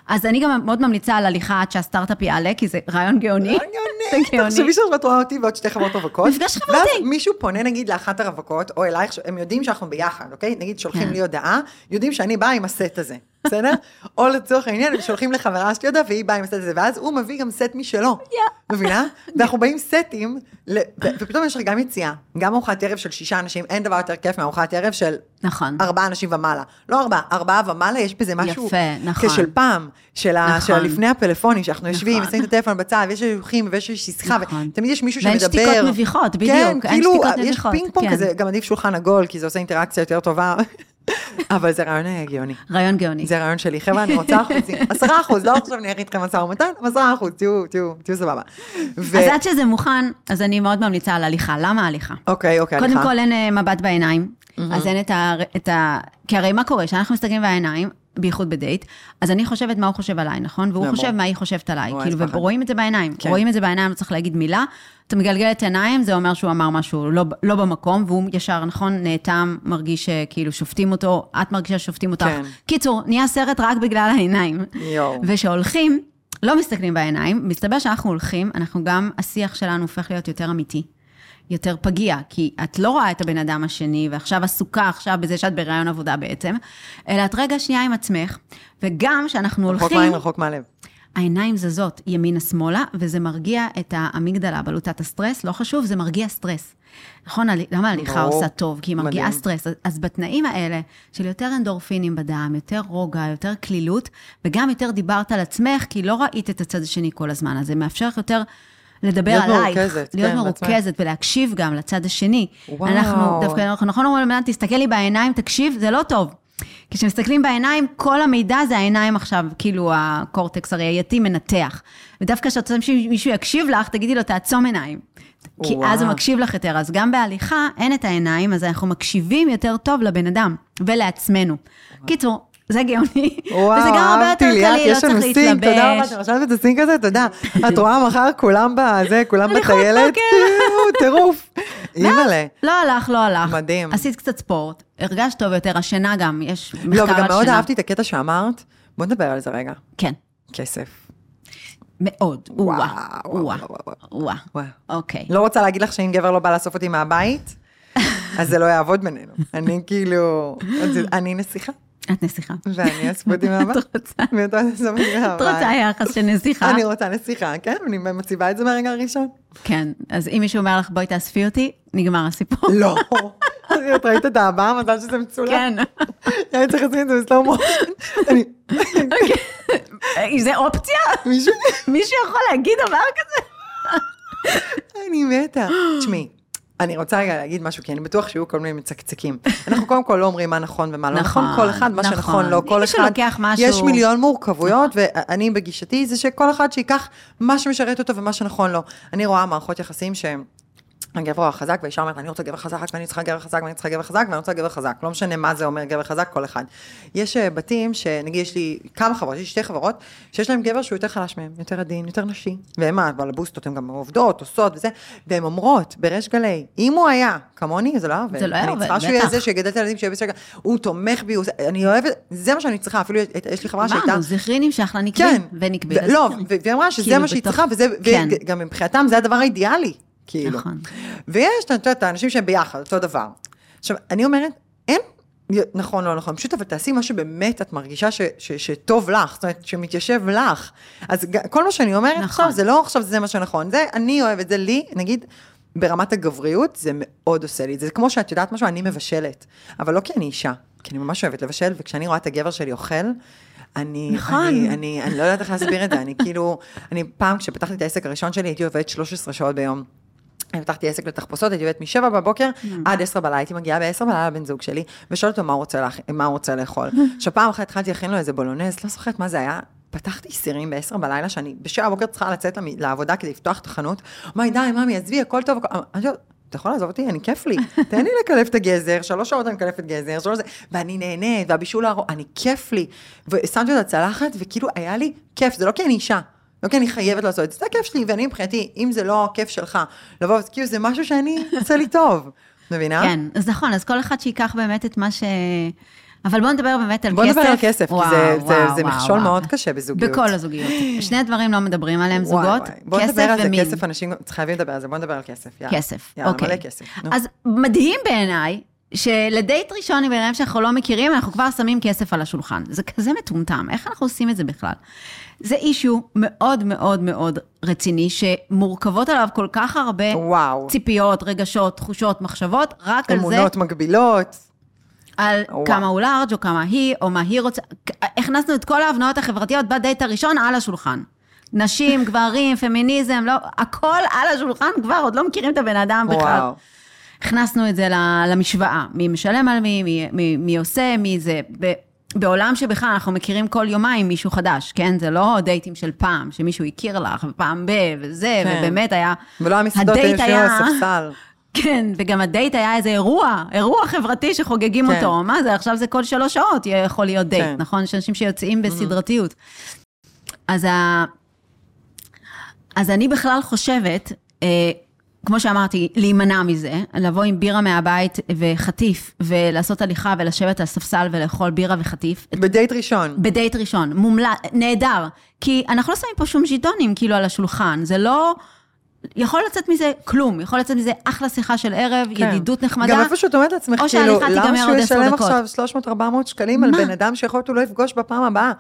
אז אני גם מאוד ממליצה על הליכה עד שהסטארט-אפ יעלה, כי זה רעיון גאוני. רעיון זה גאוני. גאוני. תחשבי שאת רואה אותי ועוד שתי חברות רווקות. מפגש חברתי. ואז מישהו פונה נגיד לאחת הרווקות, או אלייך, הם יודעים שאנחנו ביחד, אוקיי? נגיד שולחים כן. לי הודעה, יודעים שאני באה עם הסט הזה, בסדר? או לצורך העניין, הם שולחים לחברה שלי הודעה, והיא באה עם הסט הזה, ואז הוא מביא גם סט משלו. מבינה? ואנחנו באים סטים, ופתאום יש לך גם יציאה, גם ארוחת ערב של שישה אנשים, אין דבר יותר כיף מארוחת ערב של נכון. ארבעה אנשים ומעלה. לא ארבעה, ארבעה ומעלה, יש בזה משהו... יפה, נכון. כשל פעם, של, נכון. לפני הפלאפונים, שאנחנו יושבים, נכון. ושמים את הטלפון בצד, ויש שיוחים, ויש שיחה, נכון. ותמיד יש מישהו ואין שמדבר. שתיקות מביכות, בדיוק, כן, כאילו, יש פינג פונג כן. כזה, גם עדיף שולחן עגול, כי זה עושה אינטראקציה יותר טובה. אבל זה רעיון הגיוני. רעיון גאוני. זה רעיון שלי. חבר'ה, אני רוצה אחוזים. עשרה אחוז, לא עכשיו נלך איתכם משא ומתן, עשרה אחוז, תהיו, תהיו, תהיו סבבה. ו- אז עד שזה מוכן, אז אני מאוד ממליצה על הליכה. למה הליכה? אוקיי, אוקיי, קודם הליכה. כל אין אה, מבט בעיניים, אז אין. את ה... כי הרי מה קורה? כשאנחנו מסתכלים בעיניים, בייחוד בדייט, אז אני חושבת מה הוא חושב עליי, נכון? והוא חושב. מה היא חושבת עליי. כאילו. ורואים את זה בעיניים. כן. רואים את זה בעיניים, לא צריך להגיד מילה. אתה מגלגל את העיניים, זה אומר שהוא אמר משהו לא, לא במקום, והוא ישר, נכון, נאטם, מרגיש שכאילו שופטים אותו, את מרגישה ששופטים אותך. כן. קיצור, נהיה סרט רק בגלל העיניים. יואו. וכשהולכים, לא מסתכלים בעיניים, מסתבר שאנחנו הולכים, אנחנו גם, השיח שלנו הופך להיות יותר אמיתי. יותר פגיע, כי את לא רואה את הבן אדם השני, ועכשיו עסוקה עכשיו בזה שאת בראיון עבודה בעצם, אלא את רגע שנייה עם עצמך, וגם כשאנחנו רחוק הולכים, מהעין, רחוק מהלב. העיניים זזות ימינה-שמאלה, וזה מרגיע את האמיגדלה, בלוטת הסטרס, לא חשוב, זה מרגיע סטרס. נכון, למה הליכה. עושה טוב? כי היא מרגיעה מדהים. סטרס. אז- אז בתנאים האלה, של יותר אנדורפינים בדם, יותר רוגע, יותר קלילות, וגם יותר דיברת על עצמך, כי לא ראית את הצד השני כל הזמן, אז זה מאפשר לך יותר לדבר להיות עלייך. מרוכזת, להיות כן, בעצמך. מרוכזת ולהקשיב גם לצד השני. וואו. אנחנו, דווקא אנחנו נכון אומרים לבן אדם, תסתכל לי בעיניים, תקשיב, זה לא טוב. כשמסתכלים בעיניים, כל המידע זה העיניים עכשיו, כאילו הקורטקס הראייתי מנתח. ודווקא כשאת רוצה שמישהו יקשיב לך, תגידי לו, תעצום עיניים. כי וואו. אז הוא מקשיב לך יותר. אז גם בהליכה אין את העיניים, אז אנחנו מקשיבים יותר טוב לבן אדם ולעצמנו. קיצור, זה גאוני. וואו, וזה גם הרבה יותר קליל, לא יש צריך סינק, תודה רבה, להתלבש. את הסינק הזה, תודה. את רואה מחר כולם בזה, כולם בטיילת. כאילו, טירוף. אימא'לה. לא הלך, לא הלך. מדהים. עשית קצת ספורט, הרגשת טוב יותר, השינה גם, יש מחקר על לא, שינה. וגם מאוד אהבתי את הקטע שאמרת, בוא נדבר על זה רגע. כן, כסף. מאוד. וואו, וואו, וואו, וואו. אוקיי. לא רוצה להגיד לך שאם גבר לא בא לאסוף אותי מהבית, אז זה לא יעבוד בינינו. אני כאילו, אני נסיכה, את נסיכה. ואני אותי מהבית. את רוצה? ואתה אאסוף אותי את רוצה. יחס של נסיכה? אני רוצה נסיכה, כן? אני מציבה את זה מהרגע הראשון. כן, אז אם מישהו אומר לך, בואי תאספי אותי, נגמר הסיפור. לא. את ראית את הבאה, מזל שזה מצולם. כן. אני צריך לשים את זה בסלואו מושן. אה, זה אופציה? מישהו יכול להגיד דבר כזה? אני מתה. תשמעי, אני רוצה רגע להגיד משהו, כי אני בטוח שיהיו כל מיני מצקצקים. אנחנו קודם כל לא אומרים מה נכון ומה לא נכון, נכון, כל אחד, מה נכון. שנכון לא, כל אחד, יש מיליון מורכבויות, ואני בגישתי זה שכל אחד שיקח מה שמשרת אותו ומה שנכון לו. אני רואה מערכות יחסים שהם... הגבר הוא החזק, והאישה אומרת, אני רוצה גבר חזק, ואני צריכה גבר חזק, ואני צריכה גבר חזק, ואני רוצה גבר חזק. לא משנה מה זה אומר גבר חזק, כל אחד. יש אה, בתים, שנגיד יש לי כמה חברות, יש לי שתי חברות, שיש להם גבר שהוא יותר חלש מהם, יותר עדין, יותר נשי. והן מה, אבל הבוסטות הן גם עובדות, עושות וזה, והן אומרות, בריש גלי, אם הוא היה כמוני, זה לא היה עובד. זה לא היה אני עובד, צריכה שהוא יהיה בטח. זה שיגדל את הילדים, שיהיה בסדר, הוא תומך בי, אני אוהבת, זה מה שאני צריכה, אפילו יש לי חברה שהייתה... אמרנו, זכרי נמשך לנקבי, ונקבי. ו- אז לא. ו- והיא אמרה שזה מה שהיא בתוך- צריכה, וזה. וגם מבחינתם זה הדבר האידיאלי, כאילו. נכון. ויש, את יודעת, האנשים שהם ביחד, אותו דבר. עכשיו, אני אומרת, אין נכון, לא נכון, פשוט אבל תעשי מה שבאמת את מרגישה ש, ש, שטוב לך, זאת אומרת, שמתיישב לך. אז כל מה שאני אומרת נכון. עכשיו, זה לא עכשיו זה מה שנכון, זה, אני אוהבת, זה לי, נגיד, ברמת הגבריות, זה מאוד עושה לי. זה כמו שאת יודעת משהו, אני מבשלת, אבל לא כי אני אישה, כי אני ממש אוהבת לבשל, וכשאני רואה את הגבר שלי אוכל, אני, נכון. אני, אני, אני לא יודעת איך להסביר את זה, אני כאילו, אני פעם, כשפתחתי את העסק הראשון שלי, הייתי עובדת 13 שעות ביום. אני פתחתי עסק לתחפושות, הייתי עובדת משבע בבוקר עד עשר בלילה, הייתי מגיעה בעשר בלילה לבן זוג שלי, ושואלת אותו מה הוא רוצה. מה הוא רוצה לאכול. עכשיו פעם אחת התחלתי להכין לו איזה בולונז, לא זוכרת מה זה היה, פתחתי סירים בעשר בלילה, שאני בשבע בבוקר צריכה לצאת לעבודה כדי לפתוח את החנות, הוא אמר לי, די, ממי, עזבי, הכל טוב, הכל... אני אומרת, אתה יכול לעזוב אותי? אני כיף לי. תן לי לקלף את הגזר, שלוש שעות אני מקלפת גזר, שלוש זה, ואני נהנית, והבישול הארוך, אני כיף לי. ושמתי אותה צלחת, וכאילו היה לי כיף, זה לא כי אני אישה. לא כי אני חייבת לעשות את זה, זה הכיף שלי, ואני מבחינתי, אם זה לא הכיף שלך, לבוא, אז כאילו זה משהו שאני, עושה לי טוב. מבינה? כן, אז נכון, אז כל אחד שייקח באמת את מה ש... אבל בואו נדבר באמת על בוא כסף. נדבר על כסף, כי וואו, זה- זה- וואו, זה וואו, מכשול וואו. מאוד קשה בזוגיות. בכל הזוגיות. שני דברים לא מדברים עליהם, וואי, זוגות, וואי. בוא כסף נדבר על זה, ומין. כסף, אנשים חייבים לדבר על זה, בוא נדבר על כסף. יאללה. כסף, יאללה, אוקיי. מלא כסף. נו. אז מדהים בעיניי, שלדייט ראשון עם בן אדם שאנחנו לא מכירים, אנחנו כבר שמים כסף על השולחן. זה כזה מטומטם, איך אנחנו עושים את זה בכלל? זה אישו מאוד מאוד מאוד רציני, שמורכבות עליו כל כך הרבה וואו. ציפיות, רגשות, תחושות, מחשבות, רק על זה, אמונות מגבילות. על וואו. כמה הוא לארג' או כמה היא, או מה היא רוצה. הכנסנו את כל ההבניות החברתיות בדייט הראשון על השולחן. נשים, גברים, פמיניזם, לא, הכל על השולחן כבר, עוד לא מכירים את הבן אדם בכלל. וואו. הכנסנו את זה למשוואה, מי משלם על מי, מי, מי, מי עושה, מי זה. ב, בעולם שבכלל אנחנו מכירים כל יומיים מישהו חדש, כן? זה לא דייטים של פעם, שמישהו הכיר לך, ופעם ב, וזה, כן. ובאמת היה... ולא המסעדות היו היה- הספסל. כן, וגם הדייט היה איזה אירוע, אירוע חברתי שחוגגים כן. אותו. מה זה, עכשיו זה כל שלוש שעות יכול להיות דייט, כן. נכון? יש אנשים שיוצאים בסדרתיות. אז, ה... אז אני בכלל חושבת, אה, כמו שאמרתי, להימנע מזה, לבוא עם בירה מהבית וחטיף, ולעשות הליכה ולשבת על ספסל ולאכול בירה וחטיף. בדייט ראשון. בדייט ראשון, מומלץ, נהדר. כי אנחנו לא שמים פה שום ז'יטונים כאילו על השולחן, זה לא... יכול לצאת מזה כלום, יכול לצאת מזה אחלה שיחה של ערב, כן. ידידות נחמדה. גם איפה שאת אומרת לעצמך, כאילו, למה שהוא ישלם? עכשיו 300-400 שקלים על מה? בן אדם שיכול להיות הוא לא יפגוש בפעם הבאה?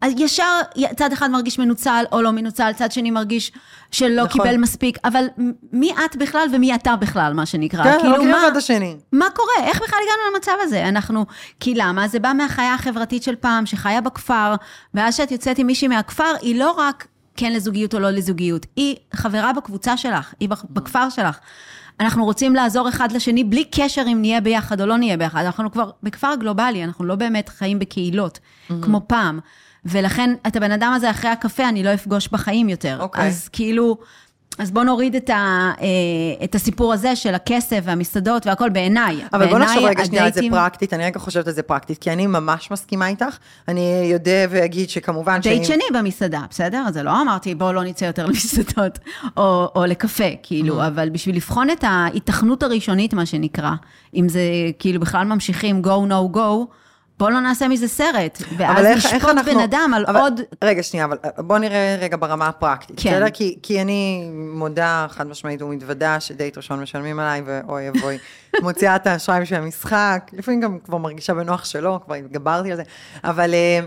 אז ישר צד אחד מרגיש מנוצל או לא מנוצל, צד שני מרגיש שלא נכון. קיבל מספיק, אבל מי את בכלל ומי אתה בכלל, מה שנקרא. כן, לא כאילו, מכירים מה- אחד את השני. מה קורה? איך בכלל הגענו למצב הזה? אנחנו, כי למה? זה בא מהחיה החברתית של פעם, שחיה בכפר, ואז שאת יוצאת עם מישהי מהכפר, היא לא רק כן לזוגיות או לא לזוגיות, היא חברה בקבוצה שלך, היא בכ- בכפר שלך. אנחנו רוצים לעזור אחד לשני בלי קשר אם נהיה ביחד או לא נהיה ביחד. אנחנו כבר בכפר גלובלי, אנחנו לא באמת חיים בקהילות, כמו פעם. ולכן את הבן אדם הזה אחרי הקפה אני לא אפגוש בחיים יותר. אוקיי. אז כאילו, אז בוא נוריד את, ה, אה, את הסיפור הזה של הכסף והמסעדות והכל בעיניי. אבל בוא בעיניי נחשוב רגע שנייה על זה פרקטית, אני רגע חושבת על זה פרקטית, כי אני ממש מסכימה איתך. אני יודע ואגיד שכמובן דייט שני במסעדה, בסדר? אז זה לא אמרתי, בואו לא נצא יותר למסעדות או, או לקפה, כאילו, Mm. אבל בשביל לבחון את ההיתכנות הראשונית, מה שנקרא, אם זה כאילו בכלל ממשיכים go, no, go, בואו לא נעשה מזה סרט, ואז איך, נשפוט איך אנחנו... בן אדם על אבל, עוד... רגע, שנייה, אבל אה, בוא נראה רגע ברמה הפרקטית, כן. בסדר? כי, כי אני מודה, חד משמעית ומתוודה, שדייט ראשון משלמים עליי, ואוי אבוי, מוציאה את האשראי בשביל המשחק, לפעמים גם כבר מרגישה בנוח שלא, כבר התגברתי על זה, אבל אה,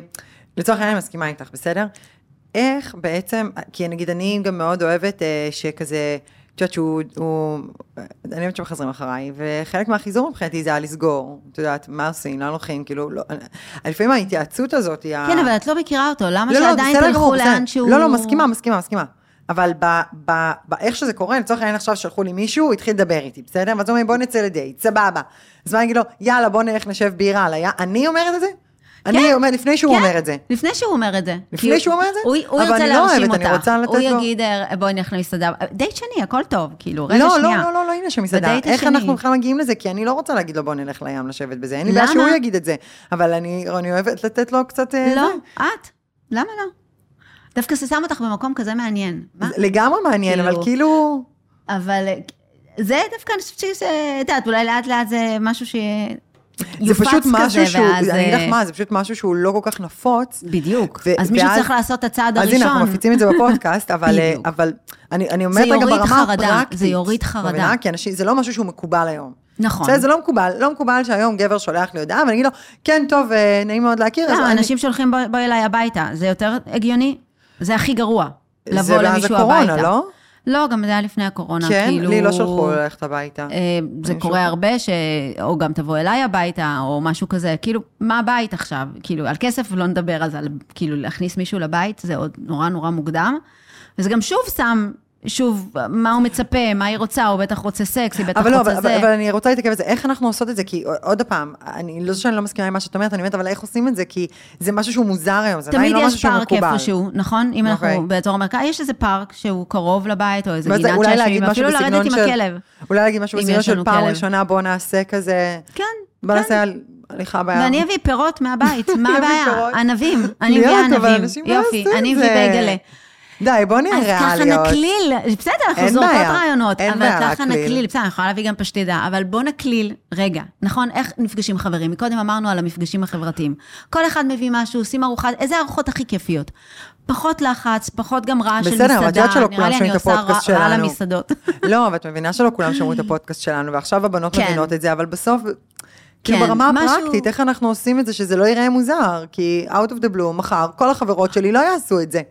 לצורך העניין אני מסכימה איתך, בסדר? איך בעצם, כי נגיד אני גם מאוד אוהבת אה, שכזה, יודעת שהוא, הוא, אני אוהבת שמחזרים אחריי, וחלק מהחיזור מבחינתי זה היה לסגור, את יודעת, מה עושים, לאן הולכים, כאילו, לא, לפעמים ההתייעצות הזאת היא... ה- כן, אבל את לא מכירה אותו, למה לא, לא, שעדיין בסדר תלכו. לאן שהוא... לא, לא, מסכימה, מסכימה, מסכימה. אבל ב- ב- באיך שזה קורה, לצורך העניין עכשיו שלחו לי מישהו, הוא התחיל לדבר איתי, בסדר? ואז הוא אומר, בוא נצא לדייט, סבבה. אז מה אני אגיד לו, יאללה, בוא נלך נשב בירה על הים. אני אומרת את זה? אני אומר, לפני שהוא כן, אומר את זה. לפני שהוא אומר את זה. לפני שהוא אומר את זה? הוא, הוא ירצה אני לא להרשים אוהבת, אותך. אני רוצה לתת הוא יגיד, "אה, בואי נלך למסעדה. דייט שני, הכל טוב, כאילו, רגע לא, שנייה. לא, לא, לא, לא, הנה שמסעדה. איך השני. אנחנו בכלל מגיעים לזה? כי אני לא רוצה להגיד לו, בוא נלך לים לשבת בזה. אין לי בעיה? שהוא יגיד את זה. אבל אני אני אוהבת לתת לו קצת... אה, לא, זה. את? למה לא? דווקא זה שם אותך במקום כזה מעניין. לגמרי מעניין, אבל כאילו- כאילו... אבל זה דווקא, אני חושבת שזה, את יודעת, אולי לאט לאט זה משהו ש... זה פשוט משהו שהוא, ואז, אני אגיד אה, לך מה, זה פשוט משהו שהוא לא כל כך נפוץ. בדיוק. ו- אז מישהו ואז- צריך לעשות את הצעד אז הראשון. הנה, אנחנו מפיצים את זה בפודקאסט, אבל, אה. אבל אני, אני אומרת רגע ברמה חרדה, הפרקטית. זה יוריד חרדה. מבינה? כי אנשים, זה לא משהו שהוא מקובל היום. נכון. בסדר, זה לא מקובל, לא מקובל שהיום גבר שולח לי הודעה, ואני אגיד לו, כן, טוב, אה, נעים מאוד להכיר. אז אני- אנשים שולחים בוא- בואי אליי הביתה, זה יותר הגיוני? זה הכי גרוע, זה לבוא מאז למישהו הקורונה, הביתה. לא? לא, גם זה היה לפני הקורונה, כן, כאילו... לי לא שלחו ללכת הביתה. אה, זה קורה שולחת. הרבה, ש... או גם תבוא אליי הביתה, או משהו כזה, כאילו, מה הבית עכשיו? כאילו, על כסף לא נדבר, אז על, כאילו, להכניס מישהו לבית, זה עוד נורא נורא מוקדם. וזה גם שוב שם, שוב, מה הוא מצפה, מה היא רוצה, הוא בטח רוצה סקס, היא בטח אבל לא, רוצה אבל, זה. אבל, אבל אני רוצה להתעכב על זה, איך אנחנו עושות את זה? כי עוד פעם, אני לא שאני לא מסכימה עם מה שאת אומרת, אני אומרת, אבל איך עושים את זה? כי זה משהו שהוא מוזר היום, זה עדיין תמיד לא משהו יש שהוא פארק מקובל. איפשהו, נכון? אם אוקיי. אנחנו באזור המרכז, יש איזה פארק שהוא קרוב לבית, או איזה גינת משהו אפילו לרדת בסגנון עם הכלב. אולי להגיד משהו בסגנון יש של פעם. ראשונה, בוא נעשה כזה, כן, בוא כן. נעשה על הליכה בים. ואני אביא פירות מהבית, מה אביא הבעיה? ענבים, אני מביאה ענבים, לא יופי, את אני זה. מביא בייגלה. די, בוא נהיה אז ככה ריאליות. נקליל, בסדר, אנחנו אין זורקות בעיה, רעיונות, אין אבל בעיה ככה להקליל. נקליל, בסדר, אני יכולה להביא גם פשטידה, אבל בוא נקליל, רגע, נכון, איך נפגשים חברים? מקודם אמרנו על המפגשים החברתיים. כל אחד מביא משהו, עושים ארוחת, איזה ארוחות הכי כיפיות? פחות לחץ, פחות גם רעש של בסדר, מסעדה. אבל את יודעת שלא נראה כולם לי שומעים אני את עושה הפודקאסט רע- רע שלנו. למסעדות. לא, אבל את מבינה שלא כולם שמעו את הפודקאסט שלנו, ועכשיו הבנות כן. מבינות את זה, אבל בסוף, כאילו כן, ברמה משהו- הפרקטית, איך אנחנו עושים את זה שזה לא ייראה מוזר? כי out of the blue, מחר, כל החברות שלי לא יעשו את זה.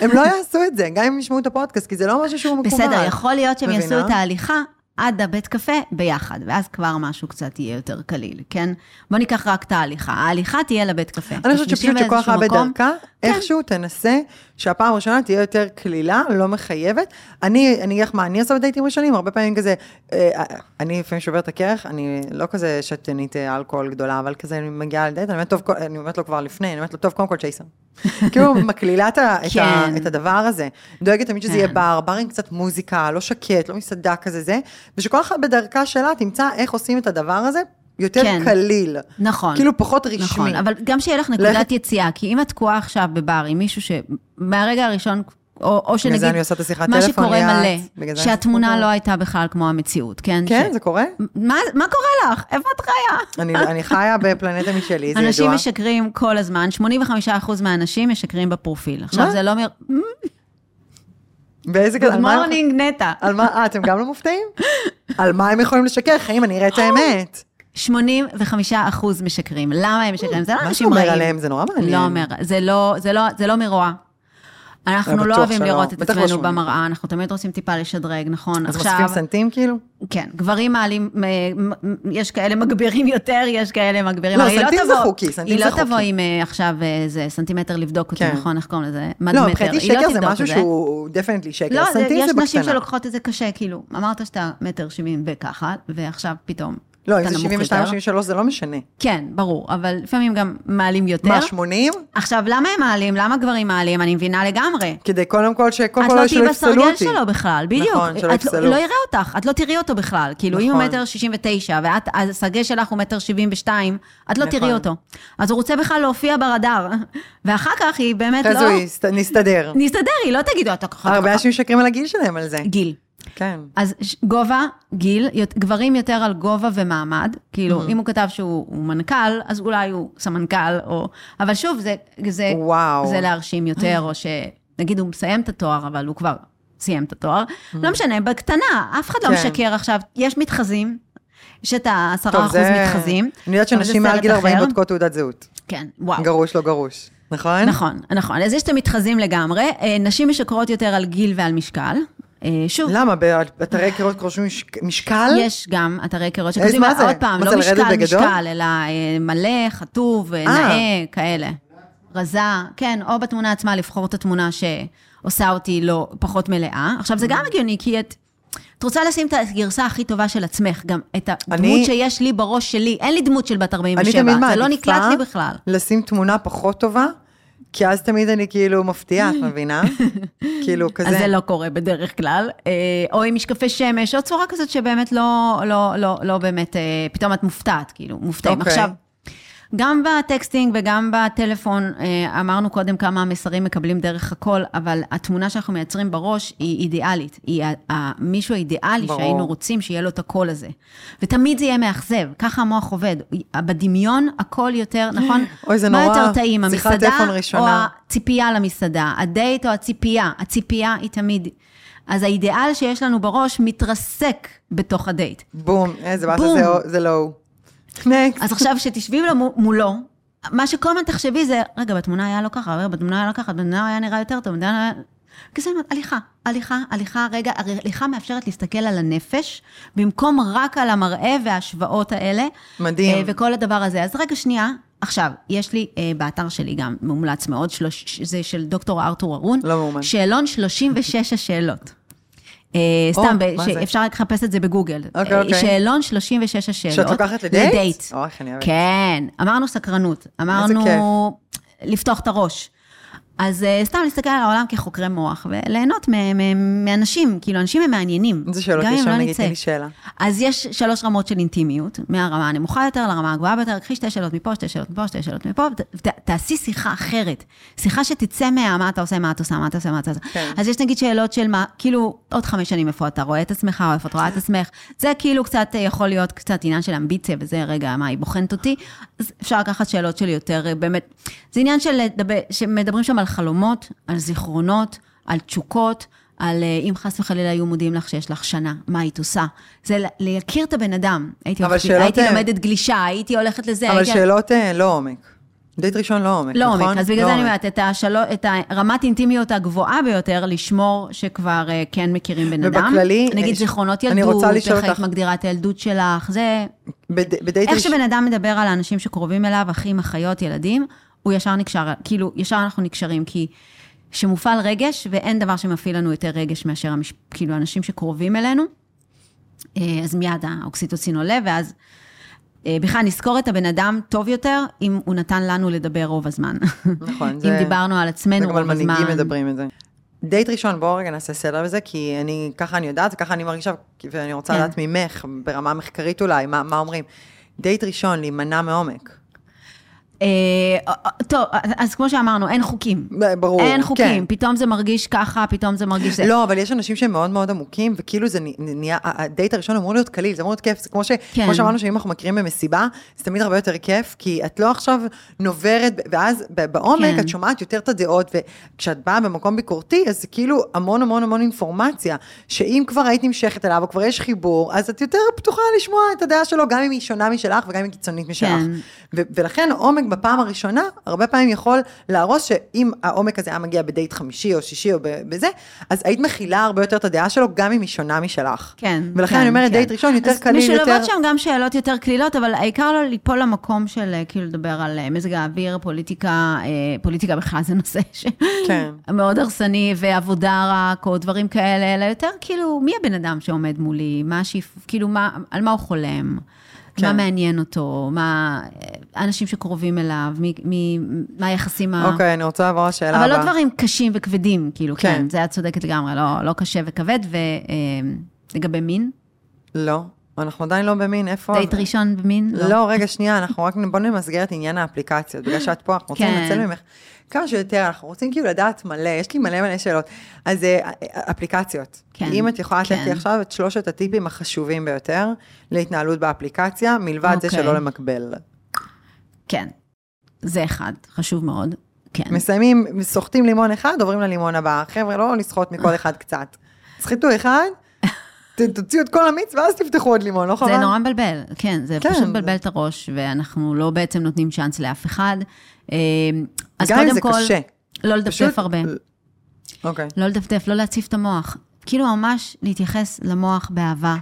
הם לא יעשו את זה, גם אם ישמעו את הפודקאסט, כי זה לא משהו שהוא מקובל. בסדר, יכול להיות שהם יעשו? את ההליכה עד הבית קפה ביחד, ואז כבר משהו קצת יהיה יותר קליל, כן? בוא ניקח רק את ההליכה. ההליכה תהיה לבית קפה. אני חושבת שפשוט שכל אחת מקום. בדרכה, איכשהו תנסה שהפעם הראשונה תהיה יותר קלילה, לא מחייבת. אני, אני אגיד לך מה, אני עושה בדייטים ראשונים, הרבה פעמים כזה, אה, אני לפעמים שוברת את הקרח, אני לא כזה שתנית אלכוהול גדולה, אבל כזה אני מגיעה לדייט, אני אומרת לו כבר לפני, אני אומרת לו, טוב, קודם כל צ'ייסר. כאילו, מקלילה את, ה- את, ה- כן. את הדבר הזה. דואגת תמיד שזה יהיה כן. בר, בר עם קצת מוזיקה, לא שקט, לא מסעדה כזה זה, ושכל אחת בדרכה שלה תמצא איך עושים את הדבר הזה יותר כן. קליל. נכון. כאילו פחות רשמי. נכון, אבל גם שיהיה לך נקודת יציאה, כי אם את תקועה עכשיו בבר עם מישהו שמהרגע הראשון, או, או שנגיד, זה אני עושה את השיחת מה טלפון שקורה ליד, מלא, בגלל שהתמונה. לא הייתה בכלל כמו המציאות, כן? כן, ש- זה קורה? מה, מה קורה לך? איפה את חיה? אני, אני חיה בפלנטה משלי, זה אנשים ידוע. משקרים כל הזמן, 85% מהאנשים משקרים בפרופיל. עכשיו, מה? זה לא... מ- באיזה Good כזה, מה- morning, נטע. על מה, אה, אתם גם לא מופתעים? על מה הם יכולים לשקר? חיים, אני אראה את האמת. 85% משקרים. למה הם משקרים? זה לא מה אנשים רעים. עליהם? זה נורא מעניין. לא אומר, זה לא, זה לא, זה לא מרוע. אנחנו לא אוהבים שלא. לראות את לא עצמנו שומעים. במראה, אנחנו תמיד רוצים טיפה לשדרג, נכון? אז מוסיפים סנטים כאילו? כן, גברים מעלים, יש כאלה מגבירים יותר, יש כאלה מגבירים. לא, היא סנטים זה תבוא- חוקי, סנטים היא זה לא חוקי. תבוא עם אה, עכשיו איזה סנטימטר לבדוק אותי, כן. נכון? איך קוראים לזה? לא. מבחינתי היא לא שקר זה משהו. שהוא דפנטלי שקר. לא, זה- סנטים יש זה נשים בקטנה. שלוקחות את זה קשה, כאילו, אמרת שאתה מטר שבעים וככה, ועכשיו פתאום לא, אם זה נמוך 72 יותר. 73 זה לא משנה. כן, ברור, אבל לפעמים גם מעלים יותר. מה, 80? עכשיו, למה הם מעלים? למה גברים מעלים? אני מבינה לגמרי. כדי קודם כל שקודם את כל לא שלא תהיי יפסלו בסרגל אותי. שלו בכלל, בדיוק. נכון, שלא את לא- יפסלו. לא יראה אותך, את לא תראי אותו בכלל. כאילו, אם הוא נכון. מטר שישים ותשע, ואת, הסרגל שלך הוא מטר שבעים ושתיים, את לא נכון. תראי אותו. אז הוא רוצה בכלל להופיע ברדאר. ואחר כך היא באמת אחרי לא... זה הוא יסת- נסתדר. נסתדר, היא לא תגיד, אתה ככה... הרבה ככה." אנשים משקרים על הגיל שלהם על זה. גיל. כן. אז גובה, גיל, גברים יותר על גובה ומעמד, כאילו, אם הוא כתב שהוא הוא מנכ"ל, אז אולי הוא סמנכ"ל, או... אבל שוב, זה, זה, וואו. זה להרשים יותר, או שנגיד הוא מסיים את התואר, אבל הוא כבר סיים את התואר. לא משנה, בקטנה, אף אחד לא כן. משקר עכשיו. יש מתחזים, יש את ה-10% טוב, זה... מתחזים. אני יודעת שנשים מעל גיל 40 אחר. בודקות תעודת זהות. כן, וואו. גרוש לא גרוש. נכון? נכון, נכון. אז יש את המתחזים לגמרי. אה, נשים משקרות יותר על גיל ועל משקל. אה, שוב, למה? באתרי היכרות רושמים מש- משקל? יש גם אתרי היכרות שכותבים? עוד פעם, לא משקל? משקל, אלא אה, מלא, חטוב, אה, אה. נאה, כאלה. רזה, כן, או בתמונה עצמה, לבחור את התמונה שעושה אותי לא פחות מלאה. עכשיו, זה גם הגיוני, כי את... את רוצה לשים את הגרסה הכי טובה של עצמך, גם את הדמות אני- שיש לי בראש שלי. אין לי דמות של בת 47, אני תמיד מעדיפה זה לא נקלט לי בכלל. לשים תמונה פחות טובה, כי אז תמיד אני כאילו מפתיעה, את מבינה? כאילו כזה. אז זה לא קורה בדרך כלל. אה, או עם משקפי שמש, או צורה כזאת שבאמת לא, לא, לא, לא באמת, אה, פתאום את מופתעת, כאילו, מופתעים. אוקיי. עכשיו, גם בטקסטינג וגם בטלפון, אה, אמרנו קודם כמה המסרים מקבלים דרך הכל, אבל התמונה שאנחנו מייצרים בראש היא אידיאלית. היא מישהו האידיאלי ברור. שהיינו רוצים שיהיה לו את הקול הזה. ותמיד זה יהיה מאכזב, ככה המוח עובד. בדמיון הכל יותר, נכון? אוי, זה מה נורא. יותר טעים, המסעדה או. הציפייה למסעדה? הדייט או הציפייה? הציפייה היא תמיד... אז האידיאל שיש לנו בראש מתרסק בתוך הדייט. בום, איזה באסה. זה- זה לא הוא. נקסט. אז עכשיו, מו- מולו, מה שכל הזמן תחשבי זה, רגע, בתמונה היה לו ככה, רגע, בתמונה היה לו ככה, בתמונה היה נראה יותר טוב, בתמונה היה... כזה, הליכה, הליכה, הליכה, רגע, הליכה מאפשרת להסתכל על הנפש, במקום רק על המראה וההשוואות האלה. מדהים. אה, וכל הדבר הזה. אז רגע, שנייה. עכשיו, יש לי אה, באתר שלי גם, מומלץ מאוד, שלוש, זה של דוקטור ארתור ארון. לא מאומן. שאלון 36 השאלות. אה, סתם, רק לחפש את זה בגוגל. אוקיי, אוקיי. שאלון 36 השאלות. שאת לוקחת לדייט? לדייט. כן, אמרנו סקרנות, אמרנו לפתוח את הראש. אז uh, סתם להסתכל על העולם כחוקרי מוח, וליהנות מאנשים, כאילו, אנשים הם מעניינים. איזה שאלות יש שם, לא נגיד. תני לי שאלה. אז יש שלוש רמות של אינטימיות, מהרמה הנמוכה יותר לרמה הגבוהה ביותר, קחי שתי שאלות מפה, שתי שאלות מפה, שתי שאלות מפה, תעשי שיחה אחרת. שיחה שתצא מה, מה אתה עושה, מה את עושה, מה אתה עושה, מה אתה עושה. כן. אז יש נגיד שאלות של מה, כאילו, עוד חמש שנים איפה אתה רואה את עצמך, או איפה את רואה את עצמך. זה כאילו קצת אה, יכול להיות קצת עניין של אמביציה, וזה, רגע, מה, היא בוחנת אותי? אז אפשר לקחת שאלות של יותר, אה, באמת, זה עניין של שמדברים שם על חלומות, על זיכרונות, על תשוקות. על אה, אם חס וחלילה היו מודיעים לך שיש לך שנה, מה היית עושה? זה להכיר את הבן אדם. הייתי, אבל הולכת, שאלות, הייתי אה, לומדת גלישה, הייתי הולכת לזה. אבל הייתי... שאלות אה, לא עומק. דייט ראשון לא עומק, לא נכון? עומק, אז בגלל לא זה אני. אומרת, את, השלו, את הרמת אינטימיות הגבוהה ביותר, לשמור שכבר כן מכירים בן אדם. ובכללי, נגיד יש- זיכרונות ילדות, איך היית מגדירה את הילדות שלך, זה... בד- בדייט איך ראשון... שבן אדם מדבר על האנשים שקרובים אליו, אחים, אחיות, ילדים, הוא ישר נקשר, כאילו, ישר אנחנו נקשרים, כי שמופעל רגש, ואין דבר שמפעיל לנו יותר רגש מאשר המש... כאילו, אנשים שקרובים אלינו, אה, אז מיד האוקסיטוצין עולה, ואז אה, בכלל נזכור את הבן אדם טוב יותר, אם הוא נתן לנו לדבר רוב הזמן. נכון, אם זה... דיברנו על עצמנו על רוב הזמן. מנהיגים מדברים את זה. דייט ראשון, בואו רגע נעשה סדר בזה, כי אני, ככה אני יודעת, וככה אני מרגישה, ואני רוצה כן. לדעת ממך, ברמה מחקרית אולי, מה, מה אומרים. דייט ראשון, להימנע מעומק. אה, אה, טוב, אז כמו שאמרנו, אין חוקים. ברור, אין חוקים, כן. פתאום זה מרגיש ככה, פתאום זה מרגיש זה. לא, אבל יש אנשים שהם מאוד מאוד עמוקים, וכאילו זה נהיה, הדייט הראשון אמור להיות קליל, זה אמור להיות כיף, זה כמו, ש, כן. כמו שאמרנו שאם אנחנו מכירים במסיבה, זה תמיד הרבה יותר כיף, כי את לא עכשיו נוברת, ואז בעומק כן. את שומעת יותר את הדעות, וכשאת באה במקום ביקורתי, אז זה כאילו המון המון המון אינפורמציה, שאם כבר היית נמשכת אליו, או כבר יש חיבור, אז את יותר פתוחה לשמוע את הדעה שלו, גם אם היא שונה משלך וגם אם היא קיצונית משלך. כן. ולכן עומק בפעם הראשונה, הרבה פעמים יכול להרוס שאם העומק הזה היה מגיע בדייט חמישי או שישי או בזה, אז היית מכילה הרבה יותר את הדעה שלו, גם אם היא שונה משלך. כן. ולכן כן, אני אומרת, כן. דייט ראשון יותר אז קליל, יותר... משולבות שם גם שאלות יותר קלילות, אבל העיקר לא ליפול למקום של אה, כאילו לדבר על אה, מזג האוויר, פוליטיקה, אה, פוליטיקה בכלל זה נושא ש... כן. מאוד הרסני, ועבודה רק, או דברים כאלה, אלא יותר כאילו, מי הבן אדם שעומד מולי? מה השיפ... כאילו, מה, על מה הוא חולם? כן. מה מעניין אותו? מה... האנשים שקרובים אליו? מי, מי, מה היחסים ה... אוקיי, אני רוצה לעבור לשאלה אבל הבאה. לא דברים קשים וכבדים, כאילו, כן. כן, זה את צודקת לגמרי, לא, לא קשה וכבד, ולגבי מין? לא, אנחנו עדיין לא במין, איפה... דייט ראשון במין? לא, רגע, שנייה, אנחנו רק בוא נמסגר את עניין האפליקציות, בגלל שאת פה, אנחנו רוצים כן. לנצל ממך כמה שיותר, אנחנו רוצים כאילו לדעת מלא, יש לי מלא מלא שאלות. אז אה, אפליקציות. כן, אם את יכולה לתת לי כן. עכשיו את שלושת הטיפים החשובים ביותר להתנהלות באפליקציה, מלבד זה אוקיי. שלא למקבל. כן. זה אחד, חשוב מאוד. כן. מסיימים, סוחטים לימון אחד, עוברים ללימון הבא. חבר'ה, לא לסחוט מכל אחד קצת. סחיטו אחד, תוציאו את כל המיץ, ואז תפתחו עוד לימון, לא חבל? זה נורא מבלבל, כן, זה כן, פשוט זה- מבלבל את הראש, ואנחנו לא בעצם נותנים צ'אנס לאף אחד. אה, אז קודם זה כל, קשה. לא לדפדף פשוט- הרבה. אוקיי. לא לדפדף, לא להציף את המוח. כאילו ממש להתייחס למוח באהבה,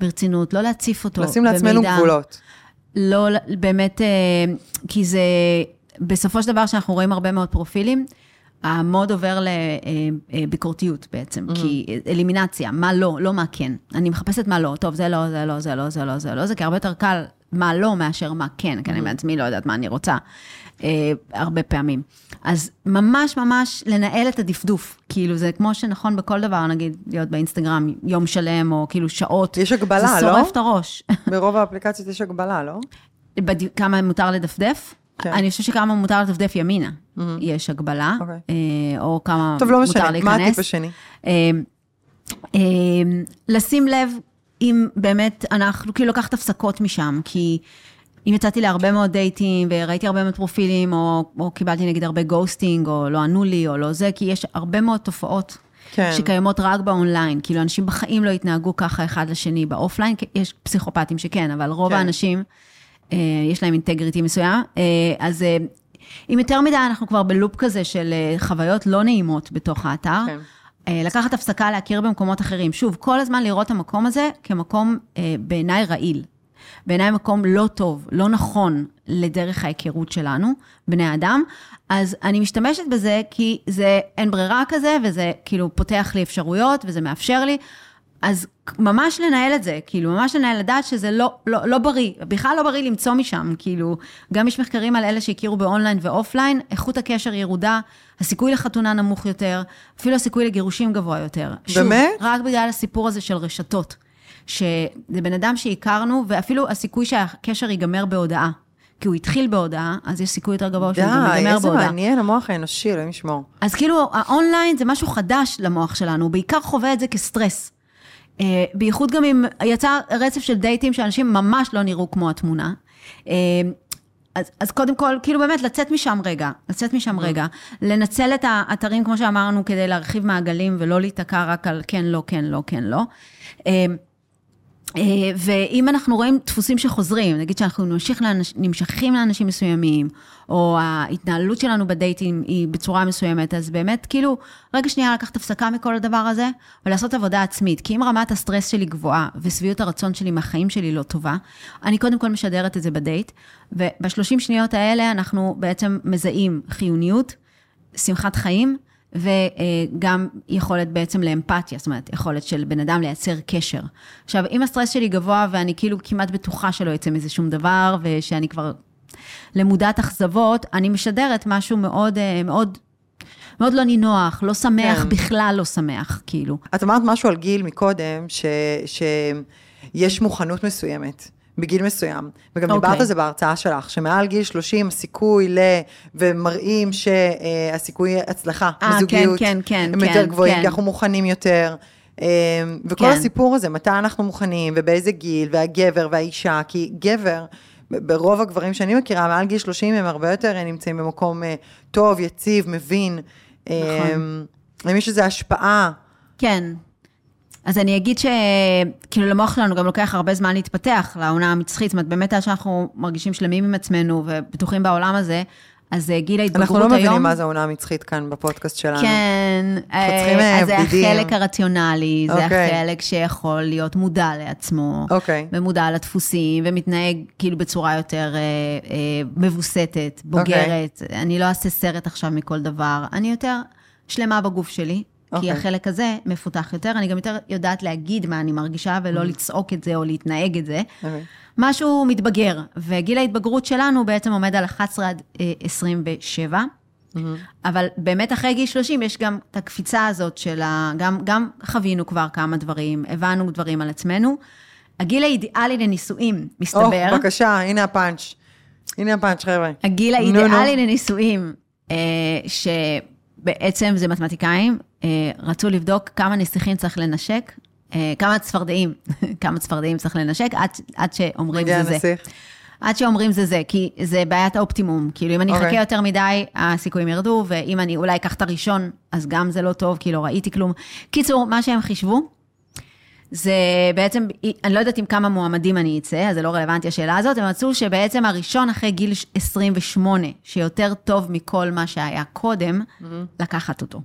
ברצינות, לא להציף אותו לשים לעצמנו. גבולות. לא, באמת, אה, כי זה, בסופו של דבר, שאנחנו רואים הרבה מאוד פרופילים, המוד עובר לביקורתיות בעצם, Mm-hmm. כי אלימינציה, מה לא, לא מה כן. אני מחפשת מה לא, טוב, זה לא, זה לא, זה לא, זה לא, זה לא, זה כי הרבה יותר קל מה לא מאשר מה כן, כי אני Mm-hmm. בעצמי לא יודעת מה אני רוצה, אה, הרבה פעמים. אז ממש ממש לנהל את הדפדוף, כאילו זה כמו שנכון בכל דבר, נגיד, להיות באינסטגרם יום שלם, או כאילו שעות. יש הגבלה, זה לא? שורף את הראש. ברוב האפליקציות יש הגבלה, לא? בד... כמה מותר לדפדף? כן. אני חושבת שכמה מותר לדפדף ימינה, mm-hmm. יש הגבלה, אוקיי. אה, או כמה טוב, לא מותר משנה, להיכנס. מה הטיפ השני? אה, אה, לשים לב אם באמת אנחנו, כאילו לקחת הפסקות משם, כי אם יצאתי להרבה מאוד דייטים וראיתי הרבה מאוד פרופילים, או, או קיבלתי נגיד הרבה ghosting, או לא ענו לי, או לא זה, כי יש הרבה מאוד תופעות. כן. שקיימות רק באונליין, כאילו אנשים בחיים לא יתנהגו ככה אחד לשני ב offline, יש פסיכופטים שכן, אבל רוב כן. האנשים, יש להם integrity מסוים, אה, אז אה, אם יותר מדי אנחנו כבר ב loop כזה של אה, חוויות לא נעימות בתוך האתר, כן. אה, לקחת הפסקה, להכיר במקומות אחרים. שוב, כל הזמן לראות את המקום הזה כמקום אה, בעיניי רעיל. בעיניי מקום לא טוב, לא נכון לדרך ההיכרות שלנו, בני אדם. אז אני משתמשת בזה כי זה אין ברירה כזה, וזה כאילו פותח לי אפשרויות, וזה מאפשר לי. אז ממש לנהל את זה, כאילו, ממש לנהל, לדעת שזה לא, לא, לא בריא, בכלל לא בריא למצוא משם, כאילו, גם יש מחקרים על אלה שהכירו ב online ו offline, איכות הקשר ירודה, הסיכוי לחתונה נמוך יותר, אפילו הסיכוי לגירושים גבוה יותר. באמת? שוב, רק בגלל הסיפור הזה של רשתות, שזה בן אדם שהכרנו, ואפילו הסיכוי שהקשר ייגמר בהודעה. כי הוא התחיל בהודעה, אז יש סיכוי יותר גבוה שהוא גם די, ייגמר איזה בהודעה. מעניין המוח האנושי, אלוהים ישמור. אז כאילו, האונליין זה משהו חדש למוח שלנו, הוא בעיקר חווה את זה כסטרס. אה, בייחוד גם אם יצא רצף של דייטים שאנשים ממש לא נראו כמו התמונה. אה, אז, אז קודם כל, כאילו באמת, לצאת משם רגע, לצאת משם רגע, לנצל את האתרים, כמו שאמרנו, כדי להרחיב מעגלים ולא להיתקע רק על כן, לא, כן, לא, כן, לא. אה, ואם אנחנו רואים דפוסים שחוזרים, נגיד שאנחנו נמשיך לאנש, נמשכים לאנשים מסוימים, או ההתנהלות שלנו בדייטים היא בצורה מסוימת, אז באמת, כאילו, רגע שנייה לקחת הפסקה מכל הדבר הזה, ולעשות עבודה עצמית. כי אם רמת הסטרס שלי גבוהה, ושביעות הרצון שלי מהחיים שלי לא טובה, אני קודם כל משדרת את זה בדייט, ובשלושים שניות האלה אנחנו בעצם מזהים חיוניות, שמחת חיים, וגם יכולת בעצם לאמפתיה, זאת אומרת, יכולת של בן אדם לייצר קשר. עכשיו, אם הסטרס שלי גבוה ואני כאילו כמעט בטוחה שלא יצא מזה שום דבר, ושאני כבר למודת אכזבות, אני משדרת משהו מאוד, אה, מאוד, מאוד לא נינוח, לא שמח, כן. בכלל לא שמח, כאילו. את אמרת משהו על גיל מקודם, ש, שיש מוכנות מסוימת. בגיל מסוים, וגם אוקיי. דיברת על זה בהרצאה שלך, שמעל גיל 30 הסיכוי ל... ומראים שהסיכוי הצלחה אה, בזוגיות, כן, כן, הם כן, יותר גבוהים, כן. כי אנחנו מוכנים יותר. אה, וכל כן. הסיפור הזה, מתי אנחנו מוכנים, ובאיזה גיל, והגבר והאישה, כי גבר, ברוב הגברים שאני מכירה, מעל גיל 30 הם הרבה יותר נמצאים במקום אה, טוב, יציב, מבין. נכון. אם יש איזו השפעה, כן. אז אני אגיד שכאילו למוח שלנו גם לוקח הרבה זמן להתפתח לעונה המצחית, זאת אומרת, באמת עד שאנחנו מרגישים שלמים עם עצמנו ובטוחים בעולם הזה, אז אה, גיל ההתבגרות אנחנו היום... לא מבינים מה זה העונה המצחית כאן בפודקאסט שלנו. כן, אה, אה, אז זה. החלק הרציונלי, זה אוקיי. החלק שיכול להיות מודע לעצמו, אוקיי. ומודע לדפוסים, ומתנהג כאילו בצורה יותר מבוסתת, בוגרת. אני לא אעשה סרט עכשיו מכל דבר, אני יותר שלמה בגוף שלי. כי אוקיי. החלק הזה מפותח יותר, אני גם יותר יודעת להגיד מה אני מרגישה ולא לצעוק את זה או להתנהג את זה. אוקיי. משהו מתבגר, וגיל ההתבגרות שלנו בעצם עומד על 11 עד אה, 27. אבל באמת אחרי גיל 30 יש גם את הקפיצה הזאת של ה... גם, גם חווינו כבר כמה דברים, הבנו דברים על עצמנו. הגיל האידיאלי לנישואים, מסתבר, או, בבקשה, הנה הפאנץ'. הנה הפאנץ', חבר'ה. הגיל נו, נו. האידיאלי לנישואים, אה, שבעצם זה מתמטיקאים, רצו לבדוק כמה נסיכים צריך לנשק, אה, כמה צפרדעים, כמה צפרדעים צריך לנשק, עד, עד שאומרים זה זה. עד שאומרים זה זה, כי זה בעיית האופטימום. כאילו, אם אני אחכה אוקיי. יותר מדי, הסיכויים ירדו, ואם אני אולי אקח את הראשון, אז גם זה לא טוב, כי לא ראיתי כלום. קיצור, מה שהם חישבו, זה בעצם, אני לא יודעת עם כמה מועמדים אני אצא, אז זה לא רלוונטי השאלה הזאת, הם מצאו שבעצם הראשון אחרי גיל 28, שיותר טוב מכל מה שהיה קודם, לקחת אותו.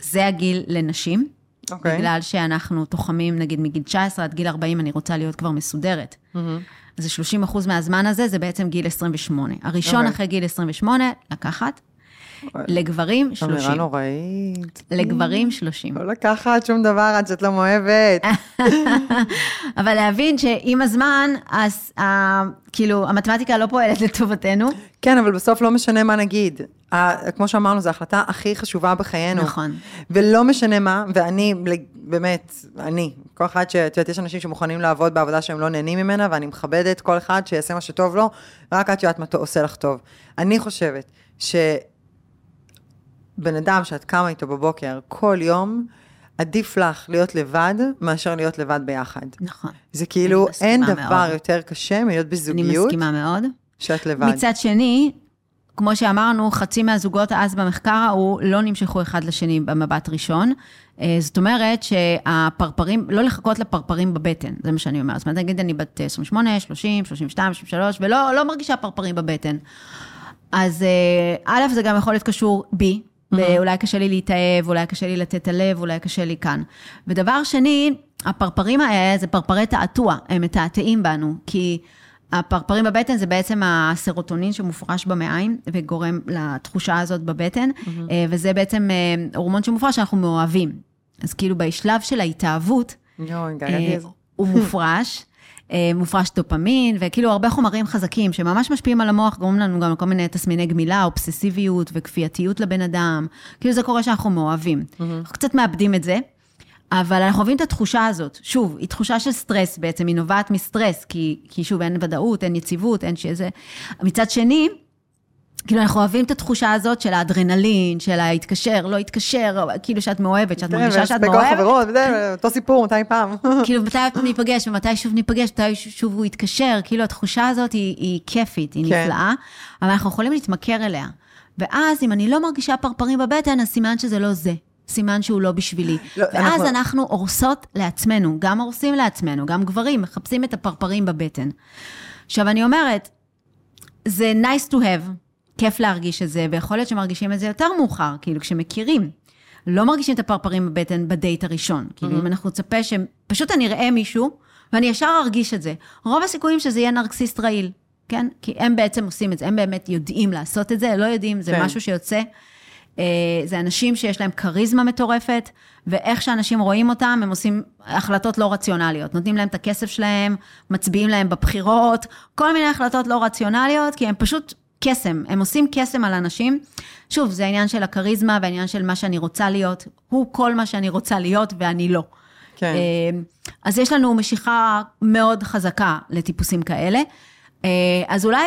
זה הגיל לנשים, אוקיי. בגלל שאנחנו תוחמים, נגיד מגיל 19 עד גיל 40, אני רוצה להיות כבר מסודרת. אז זה 30 אחוז מהזמן הזה, זה בעצם גיל 28. הראשון אוקיי. אחרי גיל 28, לקחת. לגברים, 30. אמירה נוראית. לגברים, 30. לא לקחת שום דבר עד שאת לא מאוהבת. אבל להבין שעם הזמן, אז כאילו, המתמטיקה לא פועלת לטובתנו. כן, אבל בסוף לא משנה מה נגיד. כמו שאמרנו, זו ההחלטה הכי חשובה בחיינו. נכון. ולא משנה מה, ואני, באמת, אני, כל אחד ש... את יודעת, יש אנשים שמוכנים לעבוד בעבודה שהם לא נהנים ממנה, ואני מכבדת כל אחד שיעשה מה שטוב לו, רק את יודעת מה עושה לך טוב. אני חושבת שבן אדם שאת קמה איתו בבוקר כל יום, עדיף לך להיות לבד מאשר להיות לבד ביחד. נכון. זה כאילו, אני אין דבר מאוד. יותר קשה מלהיות אני בזוגיות מסכימה מאוד. שאת לבד. מצד שני, כמו שאמרנו, חצי מהזוגות אז במחקר ההוא לא נמשכו אחד לשני במבט ראשון. אה, זאת אומרת שהפרפרים, לא לחכות לפרפרים בבטן, זה מה שאני אומרת. זאת אומרת, נגיד אני בת 28, 30, 32, 33, ולא לא מרגישה פרפרים בבטן. אז אה, א', זה גם יכול להיות קשור בי, ואולי קשה לי להתאהב, אולי קשה לי לתת את הלב, אולי קשה לי כאן. ודבר שני, הפרפרים האלה זה פרפרי תעתוע, הם מתעתעים בנו, כי הפרפרים בבטן זה בעצם הסרוטונין שמופרש במעיים וגורם לתחושה הזאת בבטן, אה, וזה בעצם אה, הורמון שמופרש שאנחנו מאוהבים. אז כאילו בשלב של ההתאהבות, אה. הוא מופרש. אה, מופרש דופמין, וכאילו הרבה חומרים חזקים שממש משפיעים על המוח, גורמים לנו גם לכל מיני תסמיני גמילה, אובססיביות וכפייתיות לבן אדם. כאילו זה קורה שאנחנו מאוהבים. אנחנו קצת מאבדים את זה, אבל אנחנו אוהבים את התחושה הזאת. שוב, היא תחושה של סטרס בעצם, היא נובעת מסטרס, כי, כי שוב, אין ודאות, אין יציבות, אין שזה... מצד שני, כאילו, אנחנו אוהבים את התחושה הזאת של האדרנלין, של ההתקשר, לא התקשר, כאילו שאת מאוהבת, שאת מרגישה שאת מאוהבת. החברות, וזה, אותו סיפור 200 פעם. כאילו, מתי ניפגש, ומתי שוב ניפגש, מתי שוב הוא יתקשר, כאילו, התחושה הזאת היא, היא כיפית, היא כן. נפלאה, אבל אנחנו יכולים להתמכר אליה. ואז, אם אני לא מרגישה פרפרים בבטן, אז סימן שזה לא זה. סימן שהוא לא בשבילי. לא, ואז אנחנו- אנחנו הורסות לעצמנו, גם הורסים לעצמנו, גם גברים, מחפשים את הפרפרים בבטן. עכשיו, אני אומרת, זה nice to have, כיף להרגיש את זה, ויכול להיות שמרגישים את זה יותר מאוחר, כאילו כשמכירים. לא מרגישים את הפרפרים בבטן בדייט הראשון. כאילו, אם אנחנו נצפה שפשוט אני אראה מישהו, ואני ישר ארגיש את זה. רוב הסיכויים שזה יהיה נרקסיסט רעיל, כן? כי הם בעצם עושים את זה, הם באמת יודעים לעשות את זה, לא יודעים, זה כן. משהו שיוצא. אה, זה אנשים שיש להם כריזמה מטורפת, ואיך שאנשים רואים אותם, הם עושים החלטות לא רציונליות. נותנים להם את הכסף שלהם, מצביעים להם בבחירות, כל מיני החלטות לא רציונליות, כי הם פשוט קסם, הם עושים קסם על אנשים. שוב, זה העניין של הכריזמה והעניין של מה שאני רוצה להיות. הוא כל מה שאני רוצה להיות ואני לא. כן. אה, אז יש לנו משיכה מאוד חזקה לטיפוסים כאלה. אה, אז אולי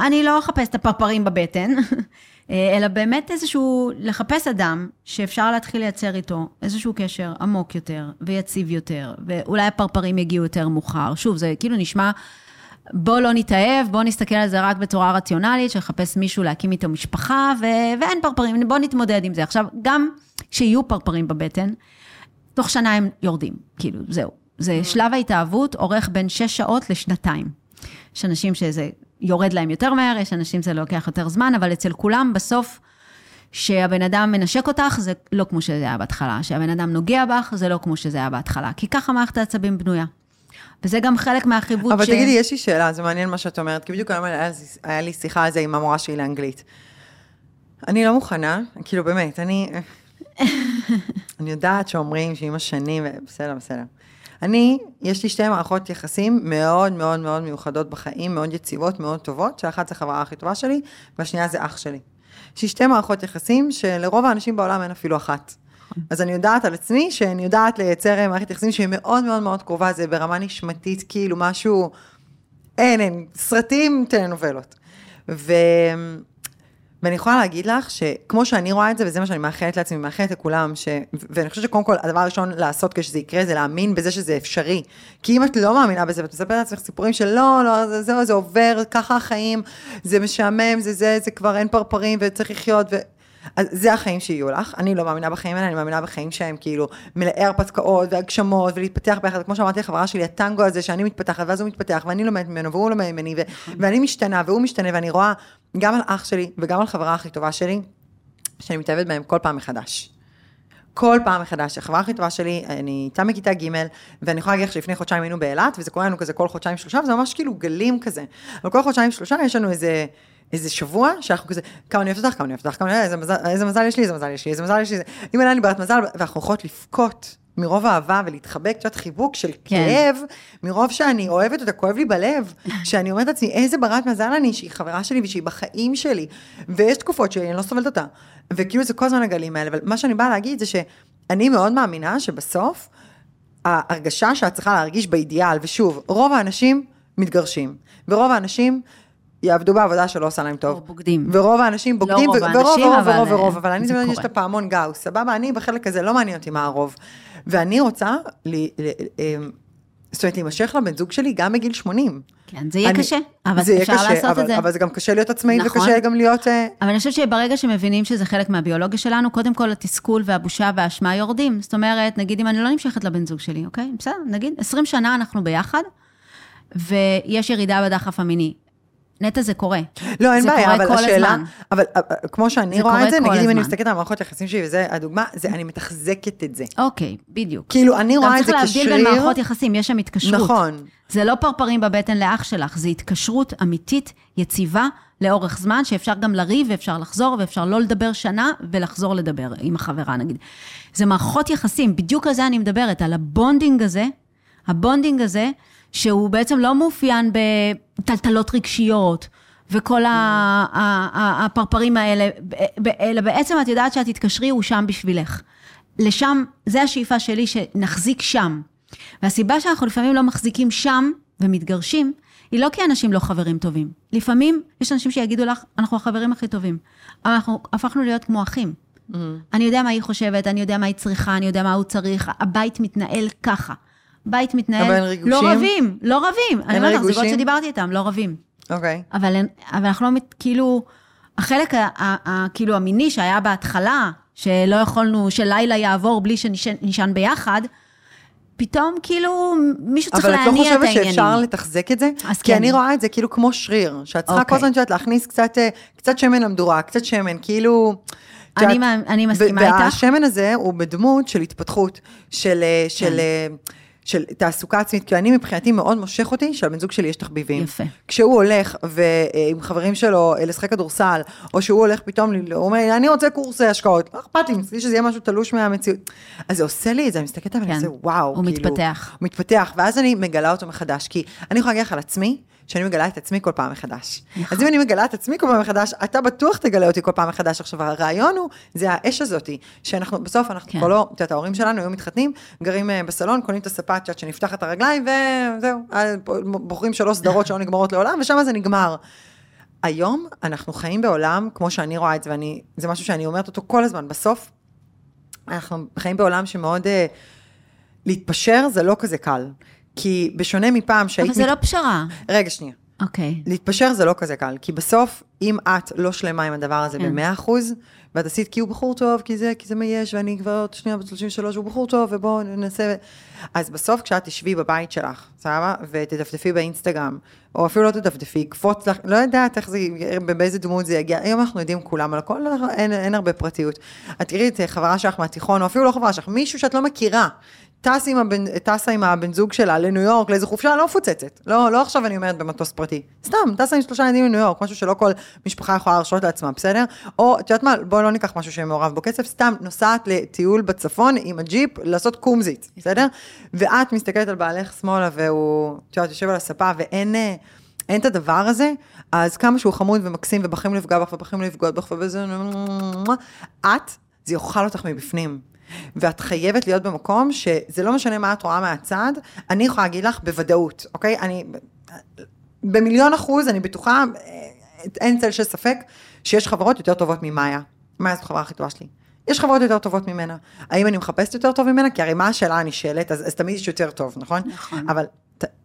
אני לא אחפש את הפרפרים בבטן, אה, אלא באמת איזשהו, לחפש אדם שאפשר להתחיל לייצר איתו איזשהו קשר עמוק יותר ויציב יותר, ואולי הפרפרים יגיעו יותר מאוחר. שוב, זה כאילו נשמע, בוא לא נתאהב, בוא נסתכל על זה רק בצורה רציונלית, שלחפש מישהו להקים איתו משפחה, ו- ואין פרפרים, בוא נתמודד עם זה. עכשיו, גם כשיהיו פרפרים בבטן, תוך שנה הם יורדים, כאילו, זהו. זה שלב ההתאהבות אורך בין שש שעות לשנתיים. יש אנשים שזה יורד להם יותר מהר, יש אנשים שזה לוקח יותר זמן, אבל אצל כולם בסוף, שהבן אדם מנשק אותך, זה לא כמו שזה היה בהתחלה. שהבן אדם נוגע בך, זה לא כמו שזה היה בהתחלה. כי ככה מערכת העצבים בנויה. וזה גם חלק מהחיווט אבל ש... תגידי, יש לי שאלה, זה מעניין מה שאת אומרת, כי בדיוק היום היה לי שיחה על זה עם המורה שלי לאנגלית. אני לא מוכנה, כאילו באמת, אני... אני יודעת שאומרים שעם השנים, בסדר, בסדר. אני, יש לי שתי מערכות יחסים מאוד מאוד מאוד מיוחדות בחיים, מאוד יציבות, מאוד טובות, שאחת זה החברה הכי טובה שלי, והשנייה זה אח שלי. יש לי שתי מערכות יחסים שלרוב האנשים בעולם אין אפילו אחת. אז אני יודעת על עצמי שאני יודעת לייצר מערכת יחסים שהיא מאוד מאוד מאוד קרובה, זה ברמה נשמתית, כאילו משהו, אין, אין, סרטים, טלנובלות. ו... ואני יכולה להגיד לך שכמו שאני רואה את זה, וזה מה שאני מאחלת לעצמי, מאחלת לכולם, ש... ואני חושבת שקודם כל, הדבר הראשון לעשות כשזה יקרה, זה להאמין בזה שזה אפשרי. כי אם את לא מאמינה בזה, ואת מספרת לעצמך סיפורים של לא, לא, זה, זה, זה עובר, ככה החיים, זה משעמם, זה זה, זה כבר אין פרפרים וצריך לחיות, ו... אז זה החיים שיהיו לך, אני לא מאמינה בחיים האלה, אני מאמינה בחיים שהם כאילו מלאי הרפתקאות והגשמות ולהתפתח ביחד, כמו שאמרתי לחברה שלי, הטנגו הזה שאני מתפתחת ואז הוא מתפתח ואני לומדת ממנו והוא לומד ממני ו- ואני משתנה והוא משתנה ואני רואה גם על אח שלי וגם על חברה הכי טובה שלי, שאני מתאהבת בהם כל פעם מחדש. כל פעם מחדש. החברה הכי טובה שלי, אני איתה מכיתה ג', ואני יכולה להגיד לך שלפני חודשיים היינו באילת, וזה קורה לנו כזה כל חודשיים שלושה, וזה ממש כאילו גלים כזה. אבל כל חודשיים שלושה יש לנו איזה, איזה שבוע, שאנחנו כזה, כמה אני אוהבת אותך, כמה אני אוהבת אותך, כמה אני אוהבת, איזה מזל, איזה מזל יש לי, איזה מזל יש לי, איזה מזל יש לי, אם אין לי ברירת מזל, ואנחנו יכולות לבכות. מרוב אהבה ולהתחבק, את יודעת, חיבוק של כן. כאב, מרוב שאני אוהבת אותה, כואב לי בלב, שאני אומרת לעצמי, איזה ברת מזל אני, שהיא חברה שלי ושהיא בחיים שלי, ויש תקופות שאני לא סובלת אותה, וכאילו זה כל הזמן הגלים האלה, אבל מה שאני באה להגיד זה שאני מאוד מאמינה שבסוף, ההרגשה שאת צריכה להרגיש באידיאל, ושוב, רוב האנשים מתגרשים, ורוב האנשים יעבדו בעבודה שלא עושה להם טוב. או בוגדים. ורוב האנשים בוגדים, רוב ו- האנשים, ורוב, ורוב, אבל, ורוב, אה, ורוב, אבל אני זה תמיד יש. את הפעמון גאוס, סבבה? אני בחלק הזה, לא מעניין אותי מה הרוב. ואני רוצה, ל- ל- אמ, זאת אומרת, להימשך לבן זוג שלי גם בגיל 80. כן, זה יהיה אני- קשה, אבל זה אפשר קשה, לעשות אבל, את זה. אבל זה גם קשה להיות עצמאית, נכון. וקשה גם להיות... אה, אבל אני חושבת שברגע שמבינים שזה חלק מהביולוגיה שלנו, קודם כל התסכול והבושה והאשמה יורדים. זאת אומרת, נגיד אם אני לא נמשכת לבן זוג שלי, אוקיי? בסדר, נגיד 20 שנה אנחנו ביחד, ויש ירידה בדחף המיני. נטע זה קורה. לא, אין בעיה, אבל השאלה. אבל כמו שאני רואה את זה, נגיד אם אני. מסתכלת על מערכות יחסים שלי, וזה הדוגמה, זה אני מתחזקת את זה. אוקיי, בדיוק. כאילו, אני רואה את זה גם צריך להבדיל בין כשריר. מערכות יחסים, יש שם התקשרות. נכון. זה לא פרפרים בבטן לאח שלך, זה התקשרות אמיתית, יציבה, לאורך זמן, שאפשר גם לריב, ואפשר לחזור, ואפשר לא לדבר שנה, ולחזור לדבר עם החברה, נגיד. זה מערכות יחסים, בדיוק על זה אני מדברת, על ה bonding הזה, ה bonding הזה, שהוא בעצם לא מאופיין בטלטלות רגשיות, וכל הפרפרים האלה, אלא בעצם את יודעת שאת תתקשרי, הוא שם בשבילך. לשם, זה השאיפה שלי, שנחזיק שם. והסיבה שאנחנו לפעמים לא מחזיקים שם ומתגרשים, היא לא כי אנשים לא חברים טובים. לפעמים יש אנשים שיגידו לך, אנחנו החברים הכי טובים. אבל אנחנו הפכנו להיות כמו אחים. Mm-hmm. אני יודע מה היא חושבת, אני יודע מה היא צריכה, אני יודע מה הוא צריך, הבית מתנהל ככה. בית מתנהל, אבל אין ריגושים? לא רבים, לא רבים. אני אומרת לך, זוגות? שדיברתי איתם, לא רבים. אוקיי. אבל, אין- אבל אנחנו לא, כאילו, החלק ה, ה, ה, כאילו המיני שהיה בהתחלה, שלא יכולנו, שלילה יעבור בלי שנישן ביחד, פתאום כאילו מישהו צריך אבל את לא להניע את חושבת העניינים. שאפשר לתחזק את זה? אז כי כן. אני רואה את זה כאילו כמו שריר, שאת צריכה כל אוקיי. הזמן, להכניס קצת, אה, קצת שמן למדורה, קצת שמן, כאילו... את אני אני מסכימה איתך. והשמן הזה הוא בדמות של התפתחות, של, אה, של, אה, של תעסוקה עצמית, כי אני מבחינתי מאוד מושך אותי שלבן זוג שלי יש תחביבים. יפה. כשהוא הולך ועם חברים שלו אה, לשחק כדורסל, או שהוא הולך פתאום, הוא אומר, אני רוצה קורס אה, השקעות, לא אכפת לי, מצדי שזה יהיה משהו תלוש מהמציאות. אז זה עושה לי את זה, אני מסתכלת עליו, כן. עושה, וואו, הוא כאילו, מתפתח. הוא מתפתח, ואז אני מגלה אותו מחדש, כי אני יכולה להגיד לך על עצמי, שאני מגלה את עצמי כל פעם מחדש. נכון. אז אם אני מגלה את עצמי כל פעם מחדש, אתה בטוח תגלה אותי כל פעם מחדש. עכשיו, הרעיון הוא, זה האש הזאתי, שאנחנו, בסוף אנחנו כן. כבר לא, את יודעת, ההורים שלנו היו מתחתנים, גרים אה, בסלון, קונים את הספה, את יודעת, שנפתח את הרגליים, וזהו, אה, בוחרים שלוש סדרות שלא נגמרות לעולם, ושם זה נגמר. היום אנחנו חיים בעולם, כמו שאני רואה את זה, וזה משהו שאני אומרת אותו כל הזמן, בסוף, אנחנו חיים בעולם שמאוד, אה, להתפשר זה לא כזה קל. כי בשונה מפעם שהיית... אבל זה מת- לא פשרה. רגע, שנייה. אוקיי. להתפשר זה לא כזה קל, כי בסוף, אם את לא שלמה עם הדבר הזה כן. ב-100 אחוז, ואת עשית כי הוא בחור טוב, כי זה, כי זה מה יש, ואני כבר עוד שנייה בת 33, הוא בחור טוב, ובואו ננסה... אז בסוף, כשאת תשבי בבית שלך, סבבה? ותדפדפי באינסטגרם, או אפילו לא תדפדפי, יקפוץ לך, לא יודעת איך זה, באיזה דמות זה יגיע, היום אנחנו יודעים כולם על הכל, אין, אין הרבה פרטיות. את תראי את חברה שלך מהתיכון, או אפילו לא חברה שלך, מישהו שאת לא מכירה. טס עם הבן, טסה עם הבן זוג שלה לניו יורק, לאיזו חופשה לא מפוצצת. לא, לא עכשיו אני אומרת במטוס פרטי. סתם, טסה עם שלושה ילדים לניו יורק, משהו שלא כל משפחה יכולה להרשות לעצמה, בסדר? או, את יודעת מה, בואי לא ניקח משהו שמעורב בו כסף, סתם נוסעת לטיול בצפון עם הג'יפ לעשות קומזית, בסדר? ואת מסתכלת על בעלך שמאלה והוא, את יודעת, יושב על הספה ואין... אה, אין את הדבר הזה, אז כמה שהוא חמוד ומקסים ובחיים לפגוע בך ובחיים לפגוע בך ובזה, את, זה יאכל אותך מבפנים. ואת חייבת להיות במקום שזה לא משנה מה את רואה מהצד, אני יכולה להגיד לך בוודאות, אוקיי? אני, במיליון אחוז, אני בטוחה, אין צל של ספק, שיש חברות יותר טובות ממאיה. מאיה זאת החברה הכי טובה שלי. יש חברות יותר טובות ממנה. האם אני מחפשת יותר טוב ממנה? כי הרי מה השאלה הנשאלת, אז, אז תמיד יש יותר טוב, נכון? נכון. אבל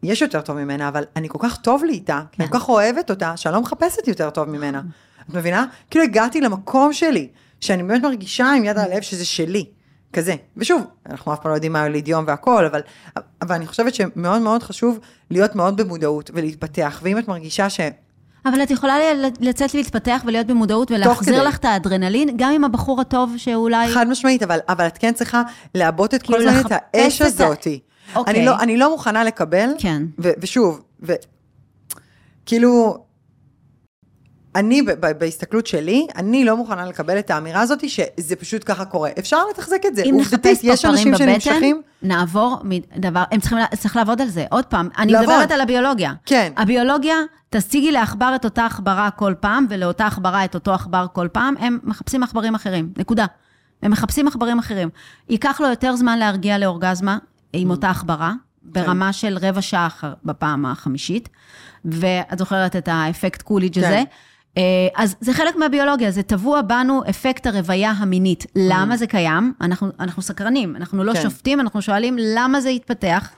יש יותר טוב ממנה, אבל אני כל כך טוב לי איתה, כן. אני כל כך אוהבת אותה, שאני לא מחפשת יותר טוב ממנה. את מבינה? כאילו הגעתי למקום שלי, שאני באמת מרגישה עם יד על הלב שזה שלי. כזה. ושוב, אנחנו אף פעם לא יודעים מה יוליד יום והכל, אבל, אבל אני חושבת שמאוד מאוד חשוב להיות מאוד במודעות ולהתפתח, ואם את מרגישה ש... אבל את יכולה לצאת להתפתח ולהיות במודעות ולהחזיר. לך את האדרנלין, גם עם הבחור הטוב שאולי... חד משמעית, אבל, אבל את כן צריכה לעבות את כל כאילו הזמן את האש את ה- הזאתי. אוקיי. אני, לא, אני לא מוכנה לקבל, כן. ו, ושוב, ו, כאילו, אני, בהסתכלות שלי, אני לא מוכנה לקבל את האמירה הזאת שזה פשוט ככה קורה. אפשר לתחזק את זה. אם נחפש יש אנשים בבטן, שנמשכים, נעבור מדבר, הם צריכים, צריך לעבוד על זה. עוד פעם, אני לעבוד. מדברת על הביולוגיה. כן. הביולוגיה, תשיגי לעכבר את אותה עכברה כל פעם, ולאותה עכברה את אותו עכבר כל פעם, הם מחפשים עכברים אחרים, נקודה. הם מחפשים עכברים אחרים. ייקח לו יותר זמן להרגיע לאורגזמה עם אותה עכברה, ברמה של רבע שעה בפעם החמישית, ואת זוכרת את האפקט קוליג' כן. הזה. אה, אז זה חלק מהביולוגיה, זה טבוע בנו אפקט הרוויה המינית. למה זה קיים? אנחנו, אנחנו סקרנים, אנחנו לא כן. שופטים, אנחנו שואלים למה זה התפתח.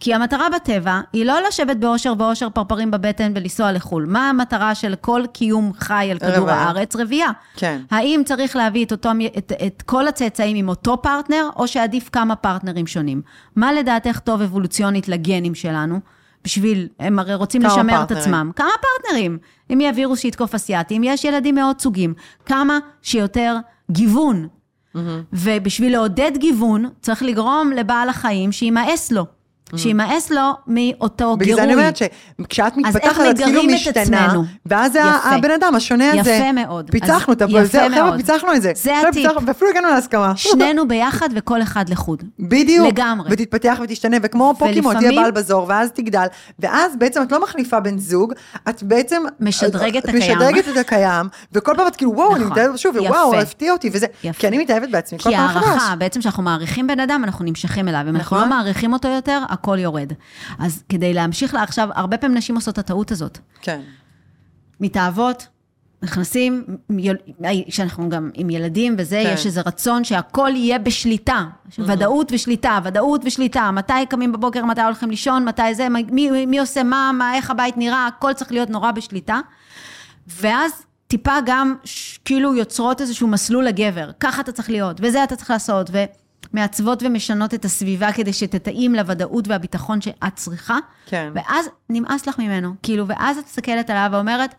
כי המטרה בטבע היא לא לשבת באושר ואושר פרפרים בבטן ולנסוע לחו"ל. מה המטרה של כל קיום חי על כדור רוויה. הארץ? רבייה. כן. האם צריך להביא את, אותו, את, את כל הצאצאים עם אותו פרטנר, או שעדיף כמה פרטנרים שונים? מה לדעתך טוב אבולוציונית לגנים שלנו? בשביל, הם הרי רוצים לשמר את פרטנרים. עצמם. כמה פרטנרים? אם יהיה וירוס שיתקוף אסיאתים, יש ילדים מאוד סוגים. כמה שיותר גיוון. ובשביל לעודד גיוון, צריך לגרום לבעל החיים שימאס לו. שימאס לו מאותו בגלל גירוי. זה אני אומרת שכשאת מתפתחת, את כאילו את משתנה, עצמנו? ואז. הבן אדם השונה הזה. יפה מאוד. פיצחנו את זה, חבר'ה. פיצחנו את זה. זה הטיפ. ואפילו הגענו להסכמה. שנינו ביחד וכל אחד לחוד. בדיוק. לגמרי. ותתפתח ותשתנה, וכמו פוקימון, תהיה בעל בזור, ואז תגדל, ואז בעצם את לא מחליפה בן זוג, את בעצם... משדרגת את הקיים. משדרגת את הקיים, וכל פעם את כאילו, וואו, אני נכון. מתאהבת שוב, יפה. ווואו, הפתיע אותי, וזה. כי אני מתאהבת בעצמי כל כי פעם מחדש. הערכה, בעצם כשאנחנו מעריכים בן אדם, אנחנו נמשכים אליו. אם אנחנו. לא מעריכים אותו יותר, הכל יורד. אז כדי להמשיך לה עכשיו, הרבה פעמים נשים עושות את הטעות הזאת. כן. מתאהבות, נכנסים, כשאנחנו גם עם ילדים וזה, כן. יש איזה רצון שהכל יהיה בשליטה. ודאות ושליטה, ודאות ושליטה. מתי קמים בבוקר, מתי הולכים לישון, מתי זה, מי, מי עושה מה, מה, איך הבית נראה, הכל צריך להיות נורא בשליטה. ואז טיפה גם כאילו יוצרות איזשהו מסלול לגבר. ככה אתה צריך להיות, וזה אתה צריך לעשות, ומעצבות ומשנות את הסביבה כדי שתתאים לוודאות והביטחון שאת צריכה. כן. ואז נמאס לך ממנו. כאילו, ואז את מסתכלת עליו ואומרת,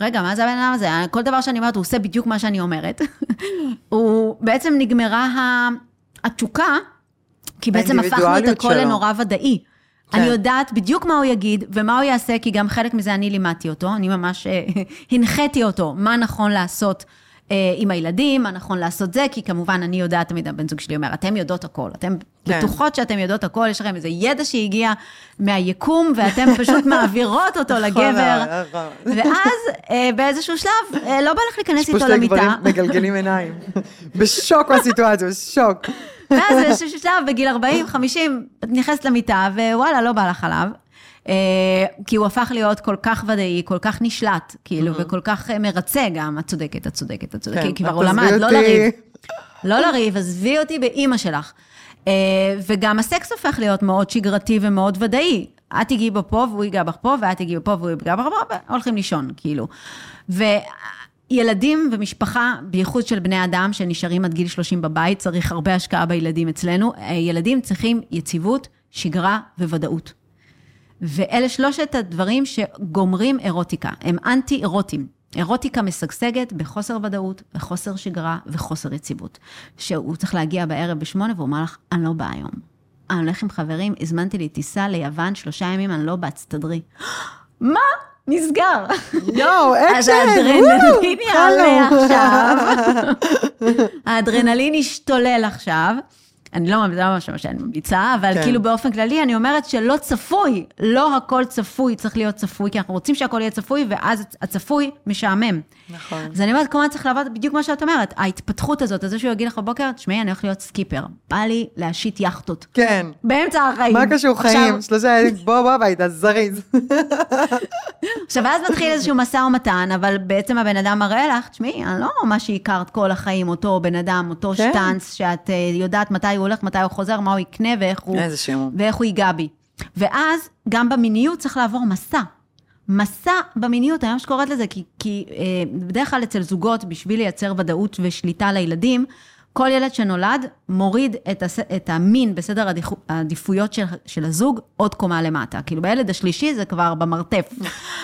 רגע, מה זה הבן אדם הזה? כל דבר שאני אומרת, הוא עושה בדיוק מה שאני אומרת. הוא, בעצם נגמרה התשוקה, כי בעצם הפכנו את הכל שלו. לנורא ודאי. כן. אני יודעת בדיוק מה הוא יגיד ומה הוא יעשה, כי גם חלק מזה אני לימדתי אותו, אני ממש אה, הנחיתי אותו מה נכון לעשות עם הילדים, מה נכון לעשות זה, כי כמובן אני יודעת, תמיד הבן זוג שלי אומר, אתם יודעות הכל, אתם כן. בטוחות שאתם יודעות הכל, יש לכם איזה ידע שהגיע מהיקום, ואתם פשוט מעבירות אותו לגבר. נכון. ואז אה, באיזשהו שלב, אה, לא בא לך להיכנס יש פה איתו שני למיטה. גברים מגלגלים עיניים. בשוק מהסיטואציה, בשוק. ואז באיזשהו שלב, בגיל 40, 50, את נכנסת למיטה, ווואלה, לא בא לך עליו. אה, כי הוא הפך להיות כל כך ודאי, כל כך נשלט, כאילו, וכל כך אה, מרצה גם, את צודקת, את צודקת, את צודקת, כן, כי כבר את הוא למד, תעזבי לא. לריב. לא לריב, עזבי אותי באימא שלך. אה, וגם הסקס הופך להיות מאוד שגרתי ומאוד ודאי. את תיגעי בו פה והוא ייגע בך פה, ואת תיגעי בו והוא ייגע בך פה, והולכים לישון, כאילו. וילדים ומשפחה, בייחוד של בני אדם שנשארים עד גיל 30 בבית, צריך הרבה השקעה בילדים אצלנו. ילדים צריכים יציבות, שגרה וודאות. ואלה שלושת הדברים שגומרים אירוטיקה, הם אנטי-אירוטיים. אירוטיקה משגשגת בחוסר ודאות, בחוסר שגרה וחוסר יציבות. שהוא צריך להגיע בערב בשמונה והוא אומר לך, אני לא באה היום. אני הולך עם חברים, הזמנתי לי טיסה ליוון שלושה ימים, אני לא באה, תסתדרי. מה? נסגר. יואו, אז אקשן! האדרנלין וואו, יעלה. עכשיו. האדרנלין ישתולל עכשיו. אני לא ממש מה שאני ממליצה, אבל כן. כאילו באופן כללי, אני אומרת שלא צפוי, לא הכל צפוי, צריך להיות צפוי, כי אנחנו רוצים שהכל יהיה צפוי, ואז הצפוי משעמם. נכון. אז אני אומרת, כמובן צריך לעבוד בדיוק מה שאת אומרת, ההתפתחות הזאת, זה שהוא יגיד לך בבוקר, תשמעי, אני הולך להיות סקיפר, בא לי להשית יכטות. כן. באמצע החיים. מה קשור עכשיו- חיים? שלושה ילדים, בוא בוא הביתה, זריז. עכשיו, אז מתחיל איזשהו משא ומתן, אבל בעצם הבן אדם מראה לך, תשמעי, אני לא מה שהכרת כל החיים, אותו בן אדם, אותו כן. שטאנץ, שאת אה, יודעת מתי הוא הולך, מתי הוא חוזר, מה הוא יקנה ואיך הוא. ואיך הוא ייגע בי. ואז, גם במיניות צריך לעבור מסע. מסע במיניות, אני ממש קוראת לזה, כי, כי אה, בדרך כלל אצל זוגות, בשביל לייצר ודאות ושליטה לילדים, כל ילד שנולד מוריד את, הס, את המין בסדר העדיפו- העדיפויות של, של הזוג עוד קומה למטה. כאילו בילד השלישי זה כבר במרתף.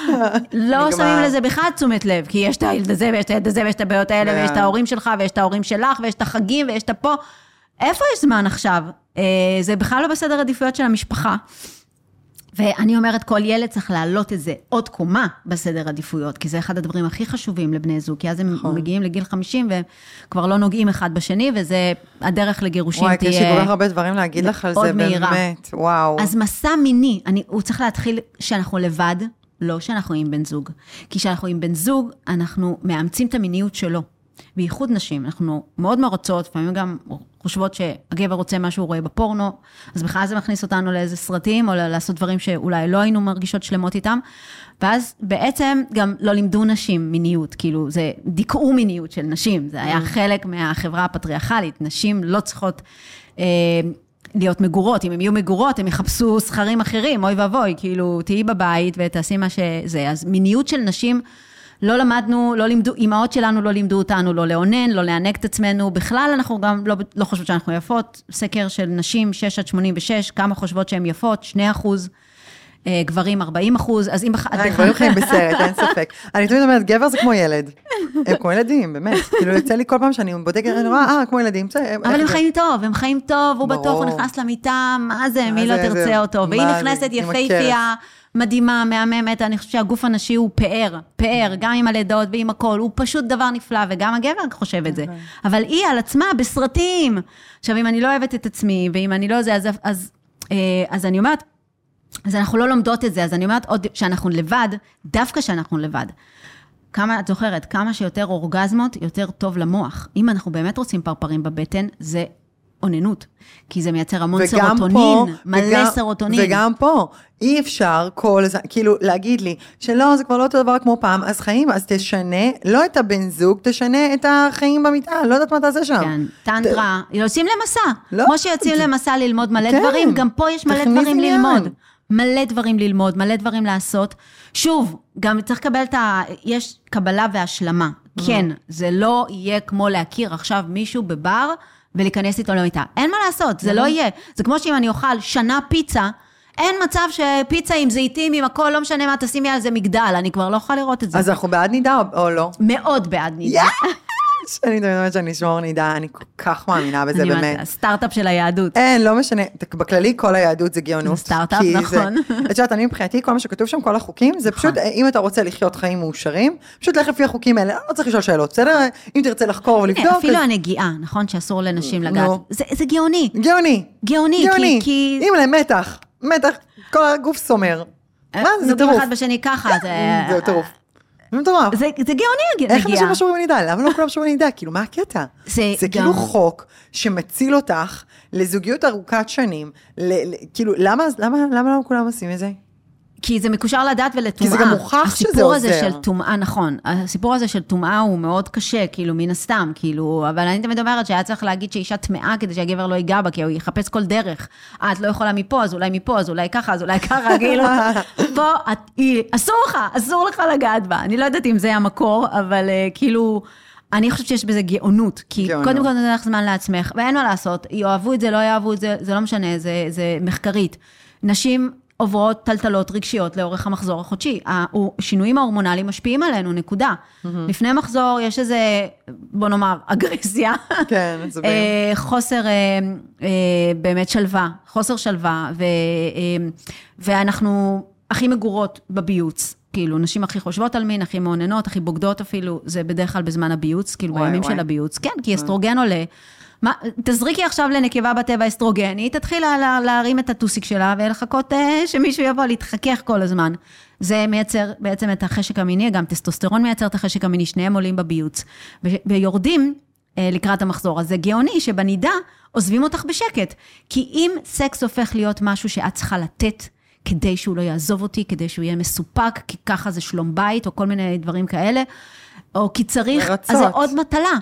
לא. שמים לזה בכלל תשומת לב, כי יש את הילד הזה ויש את הילד הזה ויש את הבעיות האלה ויש את כן. ההורים שלך ויש את ההורים שלך ויש את החגים ויש את הפה. איפה יש זמן עכשיו? אה, זה בכלל לא בסדר עדיפויות של המשפחה. ואני אומרת, כל ילד צריך להעלות את זה עוד קומה בסדר עדיפויות, כי זה אחד הדברים הכי חשובים לבני זוג, כי אז הם נכון. מגיעים לגיל 50 וכבר לא נוגעים אחד בשני, וזה הדרך לגירושים וואי, תהיה... יש לי כל כך הרבה דברים להגיד לך על זה, מהירה. באמת, וואו. אז מסע מיני, אני, הוא צריך להתחיל שאנחנו לבד, לא שאנחנו עם בן זוג. כי כשאנחנו עם בן זוג, אנחנו מאמצים את המיניות שלו. בייחוד נשים, אנחנו מאוד מרוצות, לפעמים גם חושבות שהגבר רוצה מה שהוא רואה בפורנו, אז בכלל זה מכניס אותנו לאיזה סרטים, או לעשות דברים שאולי לא היינו מרגישות שלמות איתם. ואז בעצם גם לא לימדו נשים מיניות, כאילו זה דיכאו מיניות של נשים, זה היה חלק מהחברה הפטריארכלית, נשים לא צריכות... אה, להיות מגורות, אם הן יהיו מגורות, הם יחפשו זכרים אחרים, אוי ואבוי, כאילו, תהיי בבית ותעשי מה שזה. אז מיניות של נשים, לא למדנו, לא לימדו, אימהות שלנו לא לימדו אותנו לא לאונן, לא לענג את עצמנו, בכלל אנחנו גם לא, לא חושבות שאנחנו יפות. סקר של נשים 6 עד 86, כמה חושבות שהן יפות? 2 אחוז. אה, גברים 40 אחוז, אז אם... אה, גברים חיים בסרט, אין ספק. אני תמיד אומרת, גבר זה כמו ילד. הם כמו ילדים, באמת. כאילו, יוצא לי כל פעם שאני בודקת, אני רואה, אה, כמו ילדים. אבל הם זה?" חיים טוב, הם חיים טוב, הוא בטוח, הוא. נכנס למיטה, מה זה, מי לא תרצה אותו. והיא נכנסת יפייפייה, מדהימה, מהממת, אני חושבת שהגוף הנשי הוא פאר, פאר, גם עם הלידות ועם הכל, הוא פשוט דבר נפלא, וגם הגבר חושב את זה. נכון. אבל היא על עצמה בסרטים. עכשיו, אם אני לא אוהבת את עצמי, ואם אני לא זה, אז, אז, אה, אז אני אומרת, אז אנחנו לא לומדות את זה, אז אני אומרת עוד שאנחנו לבד, דווקא שאנחנו לבד. כמה, את זוכרת, כמה שיותר אורגזמות, יותר טוב למוח. אם אנחנו באמת רוצים פרפרים בבטן, זה אוננות. כי זה מייצר המון סרוטונין, פה, מלא וגם- סרוטונין. וגם פה, אי אפשר כל הזמן, כאילו, להגיד לי, שלא, זה כבר לא אותו דבר כמו פעם, אז חיים, אז תשנה, לא את הבן זוג, תשנה את החיים במיטה, לא יודעת מה תעשה שם. כן, טנטרה, יוצאים למסע. לא. כמו שיוצאים למסע ללמוד מלא כן. דברים, גם פה יש מלא דברים עניין. ללמוד. מלא דברים ללמוד, מלא דברים לעשות. שוב, גם צריך לקבל את ה... יש קבלה והשלמה. Mm. כן, זה לא יהיה כמו להכיר עכשיו מישהו בבר ולהיכנס איתו למיטה. אין מה לעשות, זה לא Mm-hmm. יהיה. זה כמו שאם אני אוכל שנה פיצה, אין מצב שפיצה עם זיתים, עם הכל, לא משנה מה, תשימי על זה מגדל, אני כבר לא יכולה לראות את זה. אז אנחנו בעד נידה או- או לא? מאוד בעד נידה. אני תמיד אומרת שאני אשמור נידה, אני כל כך מאמינה בזה, אני אומרת, באמת. הסטארט-אפ של היהדות. אין, לא משנה, בכללי כל היהדות זה גאונות. זה סטארט-אפ, נכון. את יודעת, אני מבחינתי, כל מה שכתוב שם, כל החוקים, זה פשוט, אם אתה רוצה לחיות חיים מאושרים, פשוט לך לפי החוקים האלה, לא צריך לשאול שאלות, בסדר? אם תרצה לחקור הנה, ולבדוק, אפילו אז הנגיעה, נכון? שאסור לנשים לגעת. זה גאוני. גאוני. גאוני. כי... אם להם מתח, מתח, כל הגוף סומר. מה זה, טירוף. אחד בשני ככה, זה... זה טירוף. זה מטורף. זה זה גאוני איך אנשים. לא שומרים בנידה? למה לא כולם שומרים בנידה? כאילו, מה הקטע? זה זה גם- כאילו חוק שמציל אותך לזוגיות ארוכת שנים. ל- ל- כאילו, למה למה- למה לא כולם עושים את זה? כי זה מקושר לדת ולטומאה. כי זה גם מוכח שזה הסיפור הזה עוזר. של טומאה, נכון. הסיפור הזה של טומאה הוא מאוד קשה, כאילו, מן הסתם, כאילו, אבל אני תמיד אומרת שהיה צריך להגיד שאישה טמאה כדי שהגבר לא ייגע בה, כי הוא יחפש כל דרך. אה, את לא יכולה מפה, אז אולי מפה, אז אולי ככה, אז אולי ככה, כאילו, פה, את, היא, אסור לך, אסור לך לגעת בה. אני לא יודעת אם זה המקור, אבל אה, כאילו... אני חושבת שיש בזה גאונות, כי גאונות. קודם כל נותן לך זמן לעצמך, ואין מה לעשות, יאהבו את זה, לא יאהבו את זה, זה לא משנה, זה, זה מחקרית. נשים עוברות טלטלות רגשיות לאורך המחזור החודשי. השינויים ההורמונליים משפיעים עלינו, נקודה. לפני מחזור יש איזה, בוא נאמר, אגרסיה. כן, באמת. אה, חוסר אה, אה, באמת שלווה, חוסר שלווה, ו, ואנחנו הכי מגורות בביוץ. כאילו, נשים הכי חושבות על מין, הכי מאוננות, הכי בוגדות אפילו, זה בדרך כלל בזמן הביוץ, כאילו וואי, בימים וואי. של הביוץ. כן, כי אסטרוגן עולה. מה, תזריקי עכשיו לנקבה בטבע אסטרוגן, היא תתחיל לה, לה, להרים את הטוסיק שלה ולחכות אה, שמישהו יבוא להתחכך כל הזמן. זה מייצר בעצם את החשק המיני, גם טסטוסטרון מייצר את החשק המיני, שניהם עולים בביוץ. ויורדים אה, לקראת המחזור. אז זה גאוני שבנידה עוזבים אותך בשקט. כי אם סקס הופך להיות משהו שאת צריכה לתת, כדי שהוא לא יעזוב אותי, כדי שהוא יהיה מסופק, כי ככה זה שלום בית, או כל מיני דברים כאלה, או כי צריך, לרצות. אז זה עוד מטלה.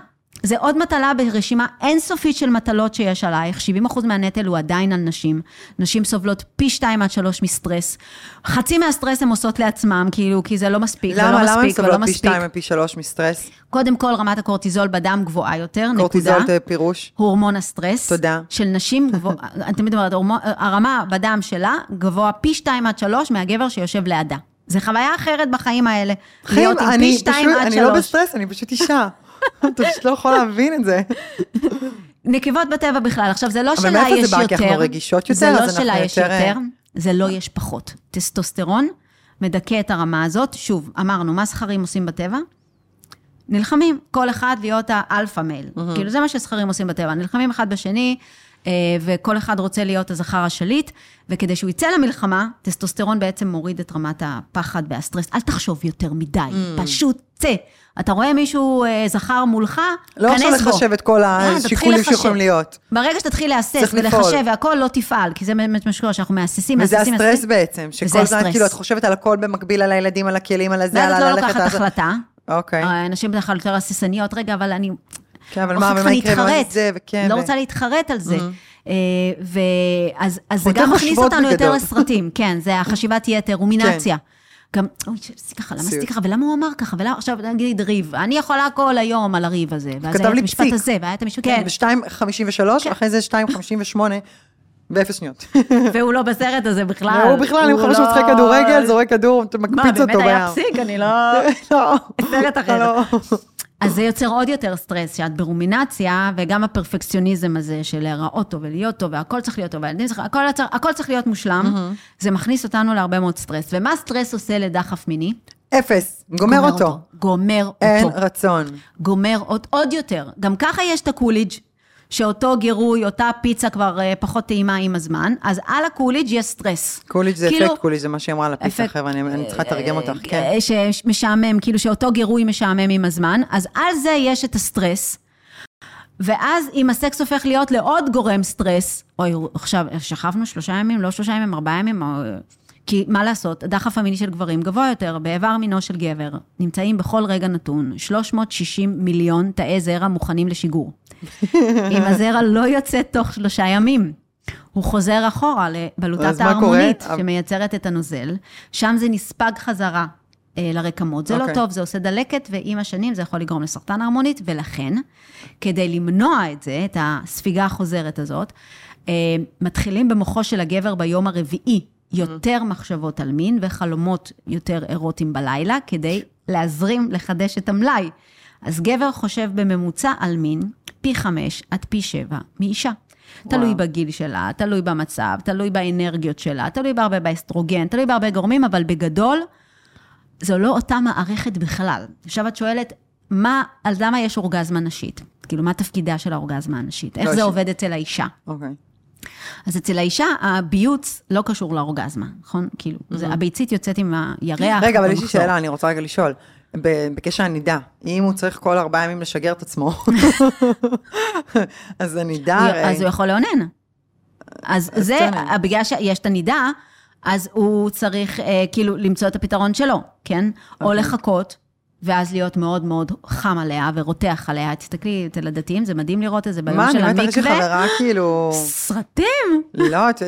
זה עוד מטלה ברשימה אינסופית של מטלות שיש עלייך, 70% מהנטל הוא עדיין על נשים. נשים סובלות פי 2 עד 3 מסטרס. חצי מהסטרס הן עושות לעצמם, כאילו, כי זה לא מספיק, ולא למה, למה הם מספיק, ולא סובלות פי מספיק. שתיים ופי שלוש מסטרס? קודם כל, רמת הקורטיזול בדם גבוהה יותר, נקודה. קורטיזול זה פירוש? הורמון הסטרס. תודה. של נשים גבוה, אני תמיד אומרת, הרמה בדם שלה גבוה פי 2 עד 3 מהגבר שיושב לידה. זה חוויה אחרת בחיים האלה. חיים, להיות עם אני פי פשוט, 2 עד אני לא 3. בסטרס, אני פשוט אישה. אתה פשוט לא יכול להבין את זה. נקבות בטבע בכלל. עכשיו, זה לא אבל שלה מאיפה זה יש בא? כי יותר. אנחנו רגישות זה יותר, לא אז אנחנו שלה יש יותר, יותר, זה לא יש פחות. טסטוסטרון מדכא את הרמה הזאת. שוב, אמרנו, מה זכרים עושים בטבע? נלחמים, כל אחד להיות האלפא מייל. כאילו, זה מה שזכרים עושים בטבע. נלחמים אחד בשני, וכל אחד רוצה להיות הזכר השליט, וכדי שהוא יצא למלחמה, טסטוסטרון בעצם מוריד את רמת הפחד והסטרס. אל תחשוב יותר מדי, פשוט צא. אתה רואה מישהו אה, זכר מולך, לא עכשיו כנס בו. לחשב את כל אה, תתחיל השיקולים. שיכולים להיות. ברגע שתתחיל להסס ולחשב. והכל, לא תפעל, כי זה באמת מה שקורה, שאנחנו מהססים, וזה מהססים, הסטרס מהססים. בעצם, וזה שכל הזמן הסטרס. כאילו את חושבת על הכל במקביל, על הילדים, על הכלים, על הזה, ואז על את לא לוקחת החלטה. אוקיי. אה, נשים בדרך כלל יותר הססניות, רגע, אבל אני... כן, אבל לא מה, ומה יקרה, להתחרט. זה, וכן. לא ו- רוצה להתחרט על זה. אה, ואז אז זה יותר גם מכניס אותנו יותר בגדול. לסרטים, כן, זה החשיבת יתר, רומינציה. גם, אוי, עשיתי ככה, למה עשיתי. ככה, ולמה הוא אמר ככה, ולמה, עכשיו נגיד ריב, אני יכולה כל היום על הריב הזה, ואז היה את המשפט. הזה, והיה את המשפט, כן, כן, ב-2.53, אחרי זה 2.58, באפס שניות. והוא לא בסרט הזה בכלל. הוא בכלל, אם חמש לא- משחק כדורגל, זורק כדור, מה, מקפיץ באמת אותו בים. היה פסיק? אני לא... לא. סרט אחר. אז זה יוצר עוד יותר סטרס, שאת ברומינציה, וגם הפרפקציוניזם הזה של להיראות טוב ולהיות טוב, והכל צריך להיות טוב, והילדים צריך, הכל, צריך- הכל צריך להיות מושלם, זה מכניס אותנו להרבה מאוד סטרס. ומה סטרס עושה לדחף מיני? אפס, גומר אותו. גומר אין אותו. רצון. גומר עוד, עוד יותר. גם ככה יש את הקולידג', שאותו גירוי, אותה פיצה כבר אה, פחות טעימה עם הזמן, אז על הקולידג' יש סטרס. קולידג' זה כאילו- אפקט קולידג', זה מה שהיא אמרה על הפיצה, אפקט- חבר'ה, אני אני צריכה לתרגם אותך, כן. אה, שמשעמם, כאילו שאותו גירוי משעמם עם הזמן, אז על זה יש את הסטרס. ואז אם הסקס הופך להיות לעוד גורם סטרס, אוי, עכשיו, שכבנו שלושה ימים, לא שלושה ימים, ארבעה ימים, או... כי מה לעשות, הדחף המיני של גברים גבוה יותר, באיבר מינו של גבר, נמצאים בכל רגע נתון 360 מיליון תאי זרע מוכנים לשיגור. אם הזרע לא יוצא תוך שלושה ימים, הוא חוזר אחורה לבלוטת ההרמונית, קורה? שמייצרת את הנוזל, שם זה נספג חזרה אה, לרקמות. זה לא אוקיי. טוב, זה עושה דלקת, ועם השנים זה יכול לגרום לסרטן ההרמונית, ולכן, כדי למנוע את זה, את הספיגה החוזרת הזאת, אה, מתחילים במוחו של הגבר ביום הרביעי יותר מחשבות על מין וחלומות יותר אירוטיים בלילה, כדי להזרים, לחדש את המלאי. אז גבר חושב בממוצע על מין פי חמש עד פי שבע מאישה. תלוי בגיל שלה, תלוי במצב, תלוי באנרגיות שלה, תלוי בהרבה באסטרוגן, תלוי בהרבה גורמים, אבל בגדול, זו לא אותה מערכת בכלל. עכשיו את שואלת, מה, אז למה יש אורגזמה נשית? כאילו, מה תפקידה של האורגזמה הנשית? איך לא, זה ש- עובד אצל האישה? אוקיי. אז אצל האישה, הביוץ לא קשור לאורגזמה, נכון? כאילו, זה, הביצית יוצאת עם הירח. רגע, אבל יש לי. שאלה, אני רוצה רגע לשאול. בקשר הנידה, אם הוא צריך כל ארבעה ימים לשגר את עצמו, אז הנידה הוא- הרי... אז הוא יכול לאונן. אז זה, בסדר. בגלל שיש את הנידה, אז הוא צריך אה, כאילו למצוא את הפתרון שלו, כן? או אוקיי. לחכות, ואז להיות מאוד מאוד חם עליה ורותח עליה. תסתכלי, אצל הדתיים זה מדהים לראות את זה ביום מה, של אני אומרת, יש לי המקווה. חברה כאילו... סרטים! לא, את-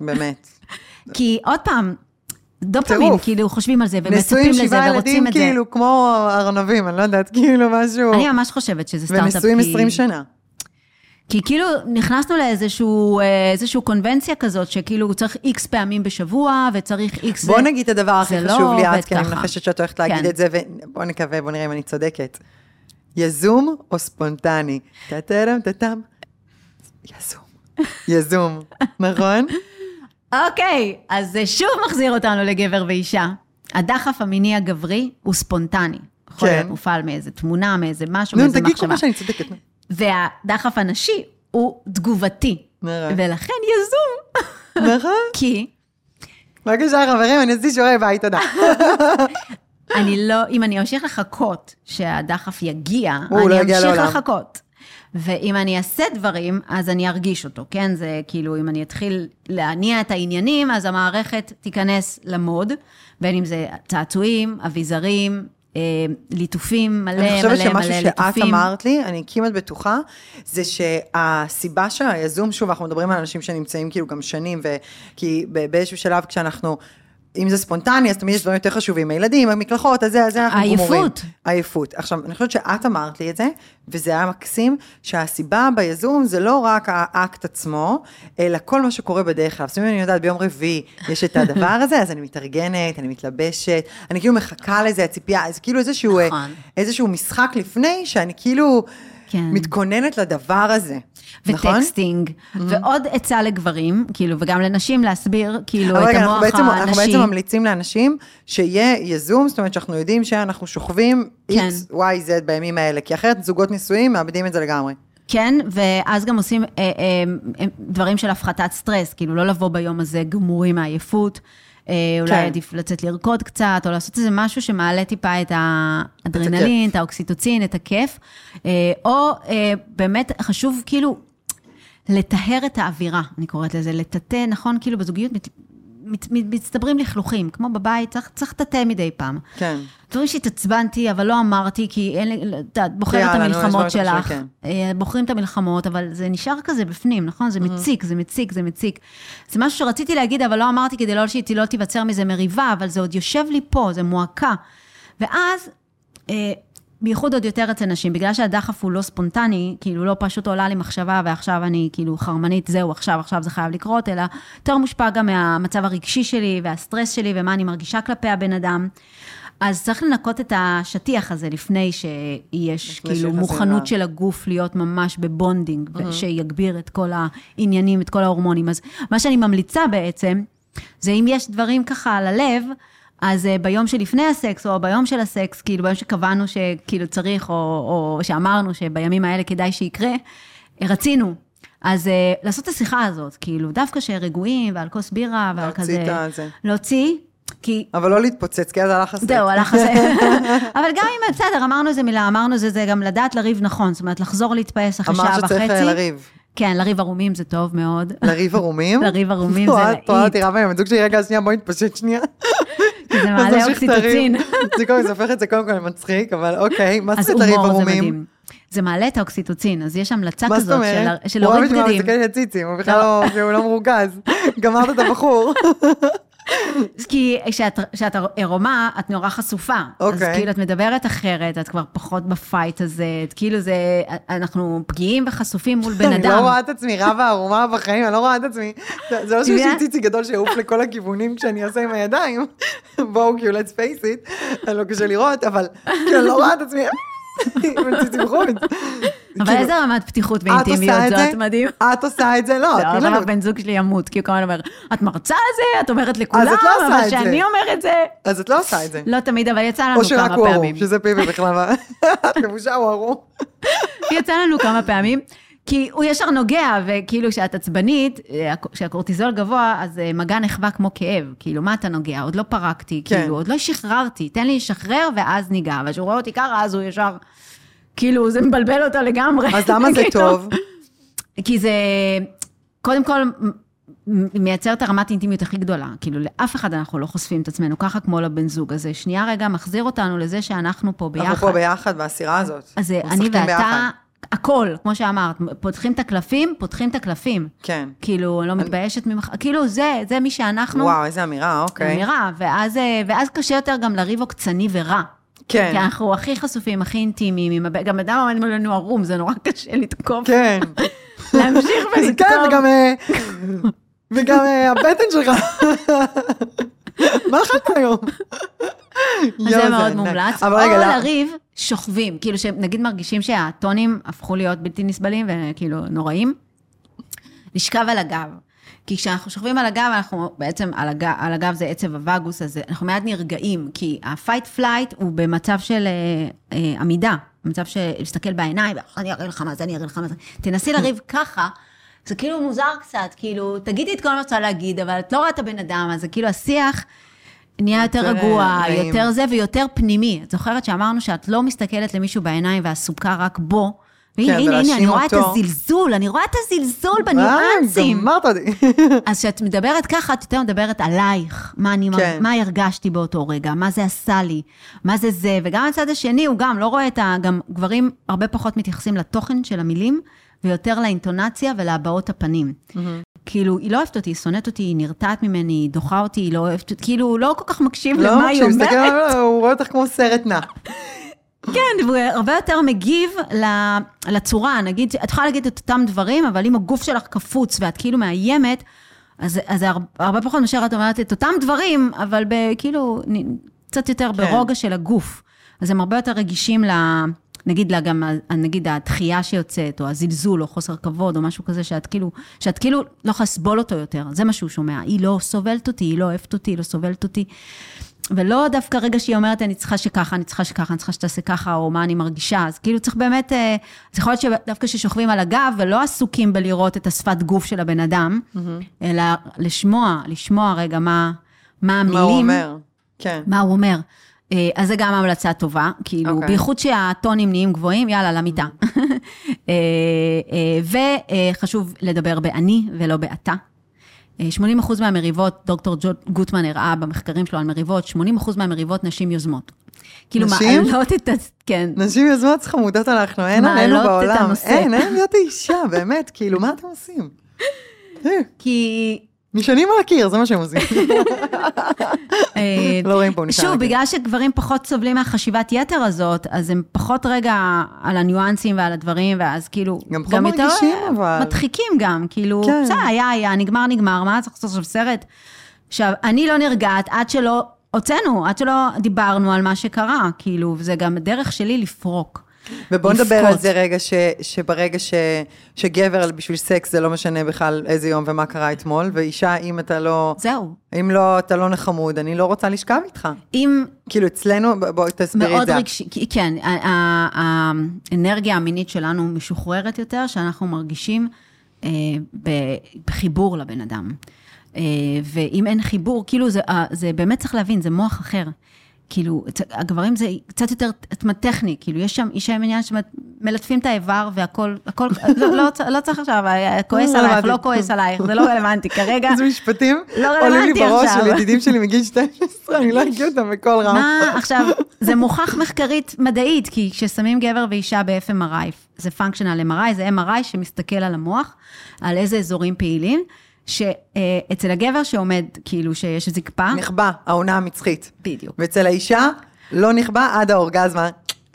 באמת. כי עוד פעם, דופמין. כאילו חושבים על זה נשואים ומצפים לזה שבעה ילדים ורוצים את זה. כאילו כמו ארנבים, אני לא יודעת, כאילו משהו... אני ממש חושבת שזה סטארט-אפ. ונשואים כי- 20 שנה. כי כאילו נכנסנו לאיזשהו אה, איזשהו קונבנציה כזאת, שכאילו צריך איקס פעמים בשבוע, וצריך איקס... בוא נגיד את הדבר הכי לא חשוב לי אז, כי אני. מנחשת שאת הולכת להגיד כן. את זה, ובוא נקווה, בוא נראה אם אני צודקת. יזום או ספונטני? טה-טם, טה-טם. יזום. יזום, נכון? אוקיי, אז זה שוב מחזיר אותנו לגבר ואישה. הדחף המיני הגברי הוא ספונטני. יכול כן. להיות מופעל מאיזה תמונה, מאיזה משהו, נו, מאיזה תגיד כל מחשבה. מה שאני צודקת. והדחף הנשי הוא תגובתי. נראה. ולכן יזום. נכון? כי בבקשה, חברים, אני עשיתי שיעורי בית, תודה. אני לא, אם אני אמשיך לחכות שהדחף יגיע, לא אני אמשיך. לחכות. ואם אני אעשה דברים, אז אני ארגיש אותו, כן? זה כאילו, אם אני אתחיל להניע את העניינים, אז המערכת תיכנס למוד, בין אם זה צעצועים, אביזרים, ליטופים, מלא, אני חושבת מלא, מלא שמשהו ליטופים. שאת אמרת לי, אני כמעט בטוחה, זה שהסיבה שהיזום, שוב, אנחנו מדברים על אנשים שנמצאים כאילו גם שנים, וכי באיזשהו שלב כשאנחנו... אם זה ספונטני, אז תמיד יש דברים יותר חשובים, הילדים, המקלחות, אז זה, אז זה אנחנו עייפות. גמורים. עייפות. עכשיו, אני חושבת שאת אמרת לי את זה, וזה היה מקסים, שהסיבה ביזום זה לא רק האקט עצמו, אלא כל מה שקורה בדרך כלל. אומרת, אני יודעת, ביום רביעי יש את הדבר הזה, אז אני מתארגנת, אני מתלבשת, אני כאילו מחכה לזה, הציפייה, זה כאילו איזשהו, נכון. איזשהו משחק לפני, שאני כאילו כן. מתכוננת לדבר הזה. נכון? ו texting, ועוד עצה לגברים, כאילו, וגם לנשים להסביר, כאילו, את רגע, אנחנו המוח בעצם, אנחנו הנשי. בעצם ממליצים לאנשים שיהיה יזום, זאת אומרת שאנחנו יודעים שאנחנו שוכבים כן. X, Y, Z בימים האלה, כי אחרת זוגות נשואים מאבדים את זה לגמרי. כן, ואז גם עושים אה, אה, אה, דברים של הפחתת סטרס, כאילו לא לבוא ביום הזה גמורים מעייפות, אולי כן. עדיף לצאת לרקוד קצת, או לעשות איזה משהו שמעלה טיפה את האדרנלין, את האוקסיטוצין, את הכיף, אה, או אה, באמת חשוב כאילו לטהר את האווירה, אני קוראת לזה, לטאטא, נכון? כאילו בזוגיות מת, מצטברים לכלוכים, כמו בבית, צריך צריך לטאטא מדי פעם. כן. דברים שהתעצבנתי, אבל לא אמרתי, כי אין לי, את יודעת, בוחרת את המלחמות דברים שלך, שכן. אה, בוחרים את המלחמות, אבל זה נשאר כזה בפנים, נכון? זה מציק, זה מציק, זה מציק. זה משהו שרציתי להגיד, אבל לא אמרתי כדי לא שהיא לא תיווצר מזה מריבה, אבל זה עוד יושב לי פה, זה מועקה. ואז, אה, בייחוד עוד יותר אצל נשים, בגלל שהדחף הוא לא ספונטני, כאילו לא פשוט עולה לי מחשבה ועכשיו אני כאילו חרמנית, זהו, עכשיו, עכשיו זה חייב לקרות, אלא יותר מושפע גם מהמצב הרגשי שלי והסטרס שלי ומה אני מרגישה כלפי הבן אדם. אז צריך לנקות את השטיח הזה לפני שיש כאילו מוכנות של הגוף להיות ממש ב bonding, שיגביר את כל העניינים, את כל ההורמונים. אז מה שאני ממליצה בעצם, זה אם יש דברים ככה על הלב, אז uh, ביום שלפני הסקס, או ביום של הסקס, כאילו ביום שקבענו שכאילו צריך, או, או שאמרנו שבימים האלה כדאי שיקרה, אה, רצינו. אז uh, לעשות את השיחה הזאת, כאילו, דווקא שרגועים, ועל כוס בירה, ועל להוציא כזה... את הזה. להוציא, כי אבל לא להתפוצץ, כי אז הלך הסקס. זהו, הלך הזה. אבל גם אם, בסדר, אמרנו איזה מילה, אמרנו זה, זה גם לדעת לריב נכון, זאת אומרת, לחזור להתפייס אחרי שעה אמרת וחצי. שצריך אה, לריב. כן, לריב ערומים זה טוב מאוד. לריב ערומים? לריב ערומים זה להיט. אותי רבה עם הבן זוג שלי, רגע, שנייה, בואי נתפשט שנייה. זה מעלה את. אוקסיטוצין. זה כל- זה הופך את זה קודם כל למצחיק, אבל אוקיי, מה זאת זה ערומים? מדהים. זה מעלה את האוקסיטוצין, אז יש המלצה מה זאת כזאת של- אומרת? של הוא להוריד אוהב לשמוע, הוא בגדים. מסתכל לי לציצים, הוא בכלל לא, הוא לא מרוכז. גמרת את הבחור. כי כשאת עירומה, את נורא חשופה. אז אוקיי. כאילו, את מדברת אחרת, את כבר פחות בפייט הזה, את כאילו זה, אנחנו פגיעים וחשופים מול בן אני לא אדם. רואה את עצמי רבה ערומה בחיים, אני לא רואה את עצמי. זה לא שיש לי? ציצי גדול שיעוף לכל הכיוונים כשאני אעשה עם הידיים. בואו, כאילו, let's face it, אני לא קשה לראות, אבל כאילו, אני לא רואה את עצמי. אבל כאילו, איזה רמת פתיחות ואינטימיות? זאת, מדהים. את עושה את זה? לא, לא, עכשיו לנו. הבן זוג שלי ימות, כי הוא כמובן אומר, את מרצה על זה, את אומרת לכולם, לא אבל את זה. שאני אומר את זה... אז את לא עושה את זה. לא תמיד, אבל יצא לנו או שרק כמה הוא פעמים. ערום, שזה פיבי בכלל. את לבושה הוא ערום. יצא לנו כמה פעמים. כי הוא ישר נוגע, וכאילו כשאת עצבנית, אה, כשהקורטיזול גבוה, אז אה, מגע נחווה כמו כאב. כאילו, מה אתה נוגע? עוד לא פרקתי, כן. כאילו, עוד לא שחררתי, תן לי לשחרר ואז ניגע. וכשהוא רואה אותי ככה, אז הוא ישר, כאילו, זה מבלבל אותו לגמרי. אז למה זה כאילו, טוב? כי זה, קודם כל, מייצר את הרמת האינטימיות הכי גדולה. כאילו, לאף אחד אנחנו לא חושפים את עצמנו, ככה כמו לבן זוג הזה. שנייה רגע, מחזיר אותנו לזה שאנחנו פה ביחד. אנחנו פה ביחד בסירה הזאת. אז אני משחקים ביחד. הכל, כמו שאמרת, פותחים את הקלפים, פותחים את הקלפים. כן. כאילו, אני לא מתביישת ממך, כאילו, זה, זה מי שאנחנו. וואו, איזה אמירה, אוקיי. אמירה, ואז, אה, ואז קשה יותר גם לריב עוקצני ורע. כן. כי אנחנו הכי חשופים, הכי אינטימיים, עם גם אדם עומד מולנו ערום, זה נורא קשה לתקוף, כן. להמשיך זה ולתקוף. כן, וגם... אה, וגם אה, הבטן שלך. מה אכלת היום? אז זה מאוד. מומלץ. או לא- לריב, שוכבים. כאילו, שנגיד מרגישים שהטונים הפכו להיות בלתי נסבלים וכאילו נוראים, לשכב על הגב. כי כשאנחנו שוכבים על הגב, אנחנו בעצם, על הגב, על הגב זה עצב הווגוס, אז אנחנו מיד נרגעים, כי ה-fight flight הוא במצב של אה, אה, עמידה, במצב של להסתכל בעיניים, אני אראה לך מה זה, אני אראה לך מה זה. תנסי לריב ככה, זה כאילו מוזר קצת, כאילו, תגידי את כל מה שאת רוצה להגיד, אבל את לא רואה את הבן אדם, אז זה כאילו השיח נהיה יותר יותר, רגוע, אה, נעים. יותר זה ויותר פנימי. את זוכרת שאמרנו שאת לא מסתכלת למישהו בעיניים ועסוקה רק בו? והנה, כן, הנה, הנה, אני רואה את. הזלזול, אני רואה את הזלזול בניואנסים. גמרת אותי. אז כשאת מדברת ככה, את יותר מדברת עלייך, מה אני, כן. מה הרגשתי באותו רגע, מה זה עשה לי, מה זה זה, וגם הצד השני, הוא גם לא רואה את ה... גם גברים הרבה פחות מתייחסים לתוכן של המילים, ויותר לאינטונציה ולהבעות הפנים. כאילו, היא לא אוהבת אותי, היא שונאת אותי, היא נרתעת ממני, היא דוחה אותי, היא לא אוהבת אותי, כאילו, הוא לא כל כך מקשיב לא למה היא מקשיב, אומרת. עליו, הוא רואה אותך כמו סרט נע. כן, והוא הרבה יותר מגיב לצורה, נגיד, את יכולה להגיד את אותם דברים, אבל אם הגוף שלך קפוץ ואת כאילו מאיימת, אז, אז זה הרבה, פחות מאשר את אומרת את אותם דברים, אבל ב, כאילו, קצת יותר כן. ברוגע של הגוף. אז הם הרבה יותר רגישים ל... נגיד לה גם, נגיד הדחייה שיוצאת, או הזלזול, או חוסר כבוד, או משהו כזה, שאת כאילו, שאת כאילו לא יכולה לסבול אותו יותר, זה מה שהוא שומע. היא לא סובלת אותי, היא לא אוהבת אותי, היא לא סובלת אותי. ולא דווקא רגע שהיא אומרת, אני צריכה שככה, אני צריכה שככה, אני צריכה שתעשה ככה, או מה אני מרגישה. אז כאילו צריך באמת, אה, אז יכול להיות שדווקא ששוכבים על הגב ולא עסוקים בלראות את השפת גוף של הבן אדם, אלא לשמוע, לשמוע רגע מה, מה המילים. מה הוא אומר? כן. מה הוא אומר. אה, אז זה גם המלצה טובה, כאילו, אוקיי. בייחוד שהטונים נהיים גבוהים, יאללה, למיטה. אה, אה, וחשוב לדבר באני ולא באתה. אה, 80% מהמריבות, דוקטור ג'ו- גוטמן הראה במחקרים שלו על מריבות, 80% מהמריבות נשים יוזמות. כאילו נשים? מעלות את ה... כן. נשים יוזמות חמודות אנחנו, אין עלינו מעלות את בעולם. הנושא. אין, אין להיות אישה, באמת, כאילו, מה אתם עושים? כי נשענים על הקיר, זה מה שהם עושים. אה, לא רואים פה, נשען על שוב. בגלל שגברים פחות סובלים מהחשיבת יתר הזאת, אז הם פחות רגע על הניואנסים ועל הדברים, ואז כאילו... גם פחות מרגישים, אבל. מדחיקים גם, כאילו, כן. בסדר, היה, היה, נגמר, נגמר, מה צריך לעשות עכשיו סרט? עכשיו, אני לא נרגעת עד שלא הוצאנו, עד שלא דיברנו על מה שקרה, כאילו, וזה גם הדרך שלי לפרוק. ובוא נדבר על. זה רגע, ש, שברגע ש, שגבר בשביל סקס זה לא משנה בכלל איזה יום ומה קרה אתמול, ואישה, אם אתה לא, זהו. אם לא, אתה לא נחמוד, אני לא רוצה לשכב איתך. אם כאילו אצלנו, בואי תסבירי את מאוד זה. רגשי, כי- כן, האנרגיה המינית שלנו משוחררת יותר, שאנחנו מרגישים אה, בחיבור לבן אדם. אה, ואם אין חיבור, כאילו זה, אה, זה באמת צריך להבין, זה מוח אחר. כאילו, הגברים זה קצת יותר טכני, כאילו, יש שם, יש שם עניין שמלטפים את האיבר והכל, הכל, לא, לא, לא צריך עכשיו, אה, כועס לא עלייך. לא כועס עלייך, זה לא רלוונטי, כרגע, איזה משפטים לא עולים לי בראש. של ידידים שלי מגיל 12, אני לא אגיד אותם בקול רם. מה, עכשיו, זה מוכח מחקרית מדעית, כי כששמים גבר ואישה ב-FMRI, זה functional MRI, זה MRI שמסתכל על המוח, על איזה אזורים פעילים, שאצל הגבר שעומד, כאילו, שיש זקפה, נכבה, העונה המצחית. בדיוק, ואצל האישה, לא נכבה עד האורגזמה.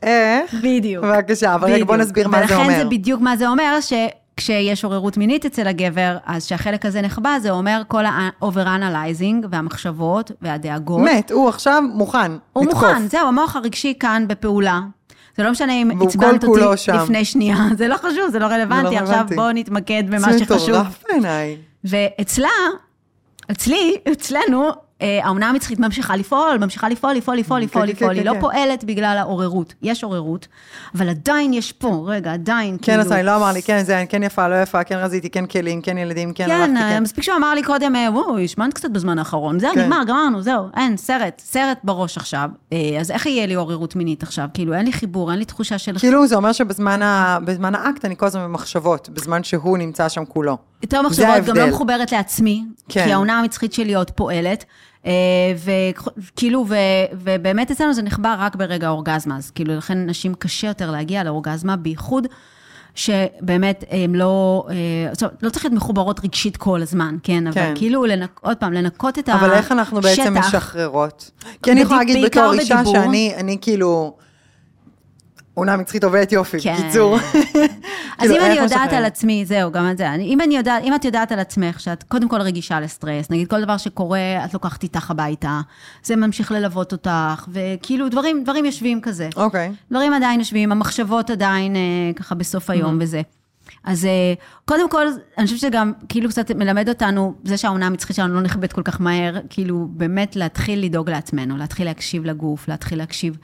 איך? בדיוג. בבקשה, אבל רגע בוא בדיוק. נסביר מה זה אומר. ולכן זה בדיוק מה זה אומר, שכשיש עוררות מינית אצל הגבר, אז שהחלק הזה נחבא, זה אומר כל ה-over-analyzing והמחשבות והדאגות. מת, הוא עכשיו מוכן הוא לתקוף. מוכן, זהו, המוח הרגשי כאן בפעולה. זה לא משנה אם עצבנת אותי שם. לפני שנייה, זה לא חשוב, זה לא רלוונטי, עכשיו רלוונטי. בואו נתמקד במה זה שחשוב. מטורף בעיניי. ואצלה, אצלי, אצלנו, אה, האומנה המצחית ממשיכה לפעול, ממשיכה לפעול, לפעול, לפעול, לפעול, כן, לפעול, כן, היא כן, לא כן. פועלת בגלל העוררות, יש עוררות, אבל עדיין יש פה, רגע, עדיין, כן, כאילו... עשה, לא אמר לי, כן, זה, כן יפה, לא יפה, כן רזיתי, כן כלים, כן ילדים, כן כן, הלכתי, כן. מספיק שהוא אמר לי קודם, אה, וואו, השמנת קצת בזמן האחרון, זהו, כן. נגמר, גמרנו, זהו, אין, סרט, סרט בראש עכשיו. אה, אז איך יהיה לי עוררות מינית עכשיו? כאילו, אין לי חיבור, אין לי תחושה של... כאילו, זה אומר שבזמן האקט אני כל הזמן במחשבות, בזמן שהוא נמצא שם כולו. יותר מחשבות, גם. לא מחוברת לעצמי, כן. כי העונה המצחית שלי עוד פועלת. אה, וכאילו, ו- ובאמת אצלנו זה נחבא רק ברגע האורגזמה, אז כאילו, לכן נשים קשה יותר להגיע לאורגזמה, בייחוד שבאמת הם לא, אה, זאת אומרת, לא צריך להיות מחוברות רגשית כל הזמן, כן? כן. אבל כאילו, לנק, עוד פעם, לנקות את השטח. אבל איך אנחנו בעצם משחררות? כי אני יכולה להגיד בתור אישה. שאני אני כאילו... עונה מצחית עובדת יופי, כן. בקיצור. אז כאילו, אם אני יודעת? על עצמי, זהו, גם את זה. אם אני יודעת, אם את יודעת על עצמך שאת קודם כל רגישה לסטרס, נגיד כל דבר שקורה, את לוקחת איתך הביתה, זה ממשיך ללוות אותך, וכאילו דברים, דברים יושבים כזה. אוקיי. דברים עדיין יושבים, המחשבות עדיין אה, ככה בסוף היום וזה. אז אה, קודם כל, אני חושבת שגם כאילו קצת מלמד אותנו, זה שהעונה המצחית שלנו לא נכבדת כל כך מהר, כאילו באמת להתחיל לדאוג לעצמנו, להתחיל להקשיב לגוף, להתחיל להקשיב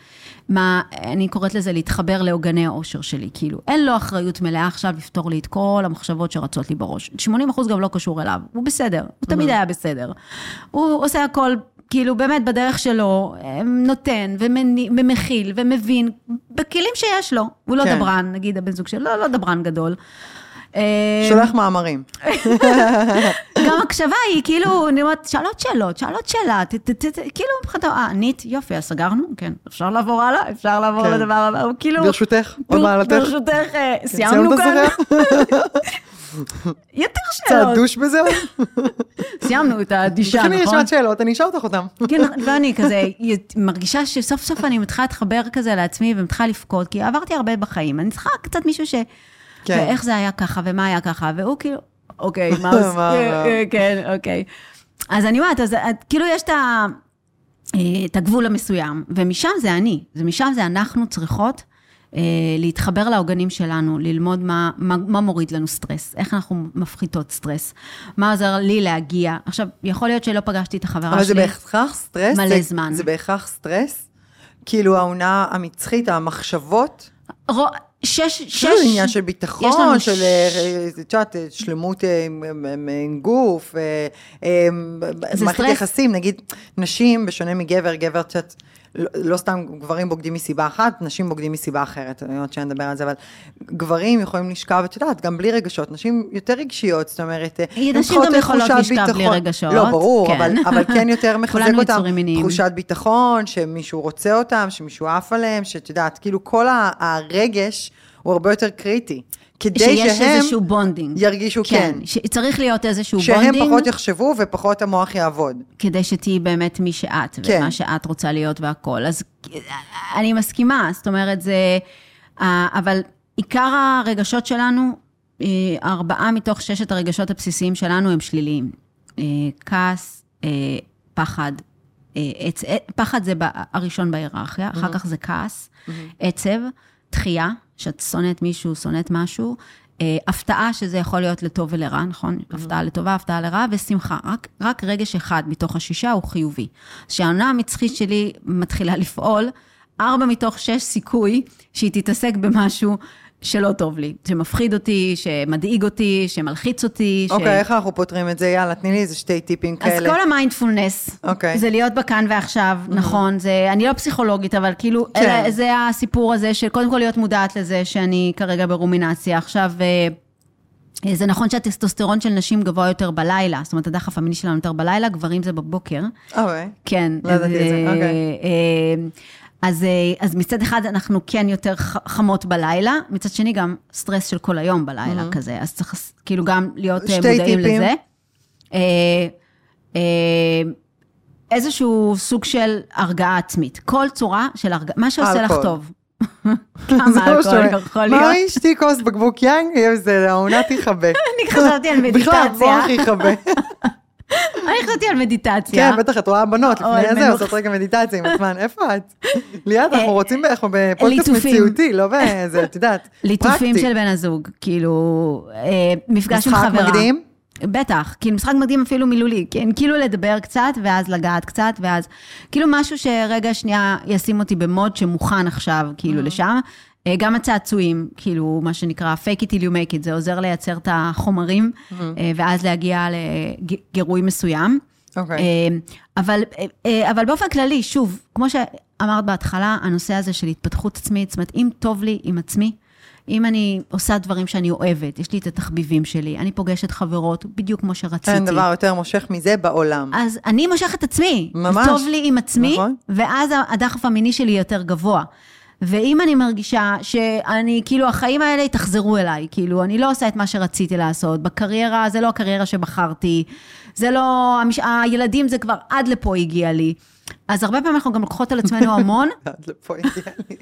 מה, אני קוראת לזה להתחבר לעוגני האושר שלי, כאילו, אין לו אחריות מלאה עכשיו לפתור לי את כל המחשבות שרצות לי בראש. 80 אחוז גם לא קשור אליו, הוא בסדר, הוא תמיד היה בסדר. הוא עושה הכל כאילו באמת בדרך שלו, אה, נותן ומכיל ומבין, בכלים שיש לו. הוא לא כן. דברן, נגיד הבן זוג שלו, לא, לא דברן גדול. אה, שולח מאמרים. גם הקשבה היא כאילו, אני אומרת, שאלות, שאל עוד שאלה, כאילו מבחינתו, אה, ענית, יופי, אז סגרנו? כן. אפשר לעבור הלאה? אפשר לעבור כן. לדבר הבא? הוא כאילו... ברשותך, עוד מעלתך. ברשותך, אה, סיימנו סיימת כאן? יותר קצת שאלות. דוש בזה? סיימנו את הדישה, תכף נכון? יש עוד שאלות, אני אשאל אותך אותן. כן, ואני כזה מרגישה שסוף סוף אני מתחילה להתחבר כזה לעצמי ומתחילה לבכות, כי עברתי הרבה בחיים. אני צריכה קצת מישהו ש... כן. ואיך זה היה ככה, ומה היה ככה, והוא כאילו, אוקיי, מה עושים? מה, מה? כן, אוקיי. אז אני אומרת, אז את- כאילו יש את ה... אה, את הגבול המסוים, ומשם זה אני, ומשם זה אנחנו צריכות אה, להתחבר לעוגנים שלנו, ללמוד מה, מה, מה מוריד לנו סטרס, איך אנחנו מפחיתות סטרס, מה עוזר לי להגיע. עכשיו, יכול להיות שלא פגשתי את החברה אבל שלי. זה בהכרח סטרס? מלא זה- זמן. זה בהכרח סטרס? כאילו האונה המצחית, המחשבות? רו- שש, שש, יש לנו עניין של ביטחון, של, ש- אה, את יודעת, אה, שלמות אה, מ- גוף, אה, אה, זה מערכת. יחסים, נגיד, נשים, בשונה מגבר, גבר, את יודעת, לא, לא סתם גברים בוגדים מסיבה אחת, נשים בוגדים מסיבה אחרת, אני עוד שניה נדבר על זה, אבל גברים יכולים לשכב, את יודעת, גם בלי רגשות, נשים יותר רגשיות, זאת אומרת, אה, הן נשים צריכות גם את יכולות תחושת לשכב בלי ביטחון. רגשות, לא, ברור, כן. אבל, אבל כן יותר מחזק אותם. תחושת ביטחון, שמישהו רוצה אותם, שמישהו עף עליהם, שאת יודעת, כאילו כל הרגש הוא הרבה יותר קריטי. כדי שיש שהם איזשהו bonding. ירגישו כן. צריך להיות איזשהו שהם bonding. פחות יחשבו ופחות המוח יעבוד. כדי שתהיי באמת מי שאת, כן. ומה שאת רוצה להיות והכול. אז אני מסכימה, זאת אומרת, זה... אבל עיקר הרגשות שלנו, אה, ארבעה מתוך ששת הרגשות הבסיסיים שלנו הם שליליים. אה, כעס, אה, פחד, עצ... פחד זה הראשון בהיררכיה, אחר כך זה כעס, עצב, דחייה, שאת שונאת מישהו, שונאת משהו, אה, הפתעה, שזה יכול להיות לטוב ולרע, נכון? הפתעה לטובה, הפתעה לרע, ושמחה. רק, רק רגש אחד מתוך השישה הוא חיובי. כשהעונה המצחית שלי מתחילה לפעול, ארבע מתוך שש סיכוי שהיא תתעסק במשהו שלא טוב לי, שמפחיד אותי, שמדאיג אותי, שמלחיץ אותי. ש- אוקיי, איך אנחנו פותרים את זה? יאללה, תני לי איזה שתי טיפים אז כאלה. כל המיינדפולנס, אוקיי. זה להיות בכאן ועכשיו, נכון, זה, אני לא פסיכולוגית, אבל כאילו, כן. אלה, זה הסיפור הזה של קודם כל להיות מודעת לזה שאני כרגע ברומינציה. עכשיו, אה, זה נכון שהטסטוסטרון של נשים גבוה יותר בלילה, זאת אומרת, הדחף המיני שלנו יותר בלילה, גברים זה בבוקר. אוקיי. כן. לא ידעתי את זה, אה, אוקיי. אז, אה, אז מצד אחד אנחנו כן יותר חמות בלילה, מצד שני גם סטרס של כל היום בלילה כזה, אז צריך כאילו גם להיות אה, מודעים טיפים. לזה. אה, אה, איזשהו סוג של הרגעה עצמית, כל צורה של הרגעה, מה שעושה לך אלכוהול. טוב. כמה אלכוהול. יכול מה להיות? אשתי כוס בקבוק יין? יהיה בסדר, העונה תכבה. אני חשבתי על בכלל, מדיטציה. המוח יכבה. אני חשבתי על מדיטציה. כן, בטח, את רואה בנות לפני זה. עושות רגע מדיטציה עם עצמן. איפה את? ליאת, אנחנו רוצים, אנחנו בפודקאסט. מציאותי, לא באיזה, את יודעת, ליטופים. של בן הזוג, כאילו, אה, מפגש עם משחק חברה. מקדים? בטח, כאילו משחק מקדים אפילו מילולי, כן, כאילו לדבר קצת, ואז לגעת קצת, ואז, כאילו משהו שרגע שנייה ישים אותי במוד שמוכן עכשיו, כאילו לשם. אה, גם הצעצועים, כאילו, מה שנקרא fake it till you make it, זה עוזר לייצר את החומרים, אה, ואז להגיע לגירוי מסוים. אוקיי. אה, אבל, אבל באופן כללי, שוב, כמו שאמרת בהתחלה, הנושא הזה של התפתחות עצמית, זאת אומרת, אם טוב לי עם עצמי, אם אני עושה דברים שאני אוהבת, יש לי את התחביבים שלי, אני פוגשת חברות בדיוק כמו שרציתי. אין דבר יותר מושך מזה בעולם. אז אני מושכת עצמי. ממש. טוב לי עם עצמי, נכון. ואז הדחף המיני שלי יותר גבוה. ואם אני מרגישה שאני, כאילו, החיים האלה יתאכזרו אליי, כאילו, אני לא עושה את מה שרציתי לעשות, בקריירה, זה לא הקריירה שבחרתי, זה לא, המש... הילדים זה כבר עד לפה הגיע לי. אז הרבה פעמים אנחנו גם לוקחות על עצמנו המון, עד לפה הגיע לי.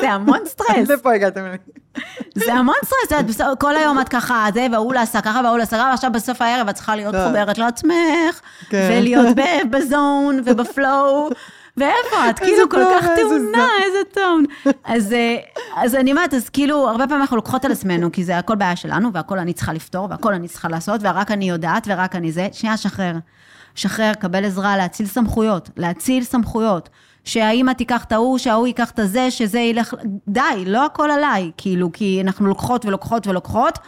זה המון עד סטרס. לפה הגעתם לי. זה המון סטרס, כל היום את ככה, זה, וההוא לא עשה ככה, וההוא לא עשה ככה, ועכשיו בסוף הערב את צריכה להיות לא. מחוברת לעצמך, כן. ולהיות ב zone וב flow, ואיפה את? כאילו כל כך טעונה, איזה. אז, אה, אז אני אומרת, אז כאילו, הרבה פעמים אנחנו לוקחות על עצמנו, כי זה הכל בעיה שלנו, והכל אני צריכה לפתור, והכל אני צריכה לעשות, ורק אני יודעת, ורק אני זה. שנייה, שחרר. שחרר, קבל עזרה, להאציל סמכויות, להאציל סמכויות. שהאימא תיקח את ההוא, שההוא ייקח את הזה, שזה ילך... די, לא הכל עליי, כאילו, כי אנחנו לוקחות ולוקחות ולוקחות,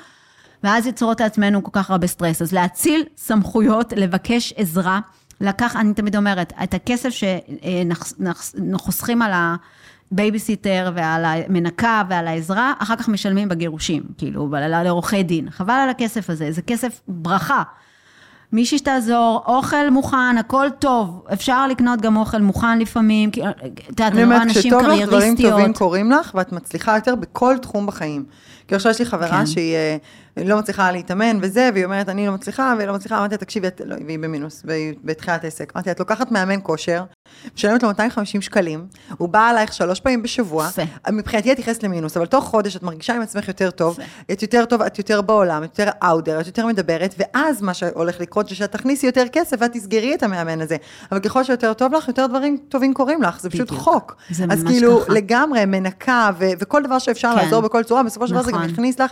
ואז יוצרות לעצמנו כל כך הרבה סטרס. אז להאציל סמכויות, לבקש עזרה, לקח, אני תמיד אומרת, את הכסף שחוסכים על הבייביסיטר ועל המנקה ועל העזרה, אחר כך משלמים בגירושים, כאילו, לעורכי דין. חבל על הכסף הזה, זה כסף ברכה. מישהי שתעזור, אוכל מוכן, הכל טוב. אפשר לקנות גם אוכל מוכן לפעמים, כי, את יודעת, אני אני רואה אומרת, נשים כשטוב לך, דברים טובים קרייריסטיות. קורים לך, ואת מצליחה יותר בכל תחום בחיים. כי עכשיו יש לי חברה כן. שהיא אה, לא מצליחה להתאמן וזה, והיא אומרת, אני לא מצליחה, והיא לא מצליחה, אמרתי לה, תקשיבי, את- לא, והיא במינוס, והיא בתחילת עסק. אמרתי, את לוקחת מאמן כושר, משלמת לו 250 שקלים, הוא בא אלייך שלוש פעמים בשבוע. מבחינתי את נכנסת למינוס, אבל תוך חודש את מרגישה עם עצמך יותר טוב, את יותר טוב, את יותר בעולם, את יותר אאודר, את יותר מדברת, ואז מה שהולך לקרות זה שאת תכניסי יותר כסף ואת תסגרי את המאמן הזה. אבל ככל שיותר טוב לך, יותר דברים טובים קורים לך, זה פשוט. חוק. זה אז ממש כאילו, ככה. לגמרי, מנקה ו- וכל דבר שאפשר כן. לעזור בכל צורה, בסופו של דבר זה גם נכון. יכניס לך,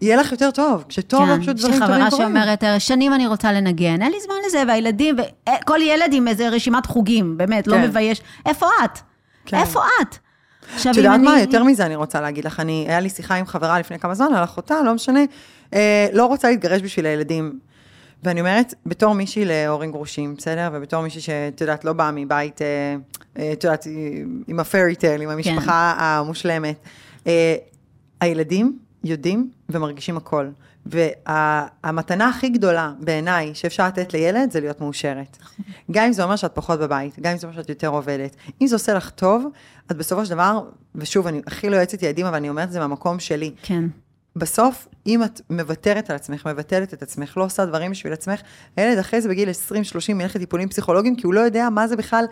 יהיה לך יותר טוב. כשטוב, לך פשוט יש לי דברים טובים חברה קורים. שאומרת, "אה, שנים אני רוצה לנגן, אין לי זמן לזה, והילדים, וכל ילד עם איזה רשימת חוגים, באמת, לא כן. מבייש. איפה את? כן. איפה את? את יודעת אני... מה, יותר מזה אני רוצה להגיד לך, אני, היה לי שיחה עם חברה לפני כמה זמן על אחותה, לא משנה, אה, לא רוצה להתגרש בשביל הילדים. ואני אומרת, בתור מישהי להורים גרושים, בסדר? ובתור מישהי שאת יודעת, לא באה מבית, אה, אה, את יודעת, עם הפרי טייל, עם המשפחה המושלמת. הילדים יודעים ומרגישים הכל. והמתנה הכי גדולה בעיניי שאפשר לתת לילד זה להיות מאושרת. גם אם זה אומר שאת פחות בבית, גם אם זה אומר שאת יותר עובדת. אם זה עושה לך טוב, את בסופו של דבר, ושוב, אני הכי לא יועצת ילדים, אבל אני אומרת את זה מהמקום שלי. כן. בסוף, אם את מוותרת על עצמך, מבטלת את עצמך, לא עושה דברים בשביל עצמך, הילד אחרי זה בגיל 20-30 ילך לטיפולים פסיכולוגיים, כי הוא לא יודע מה זה בכלל,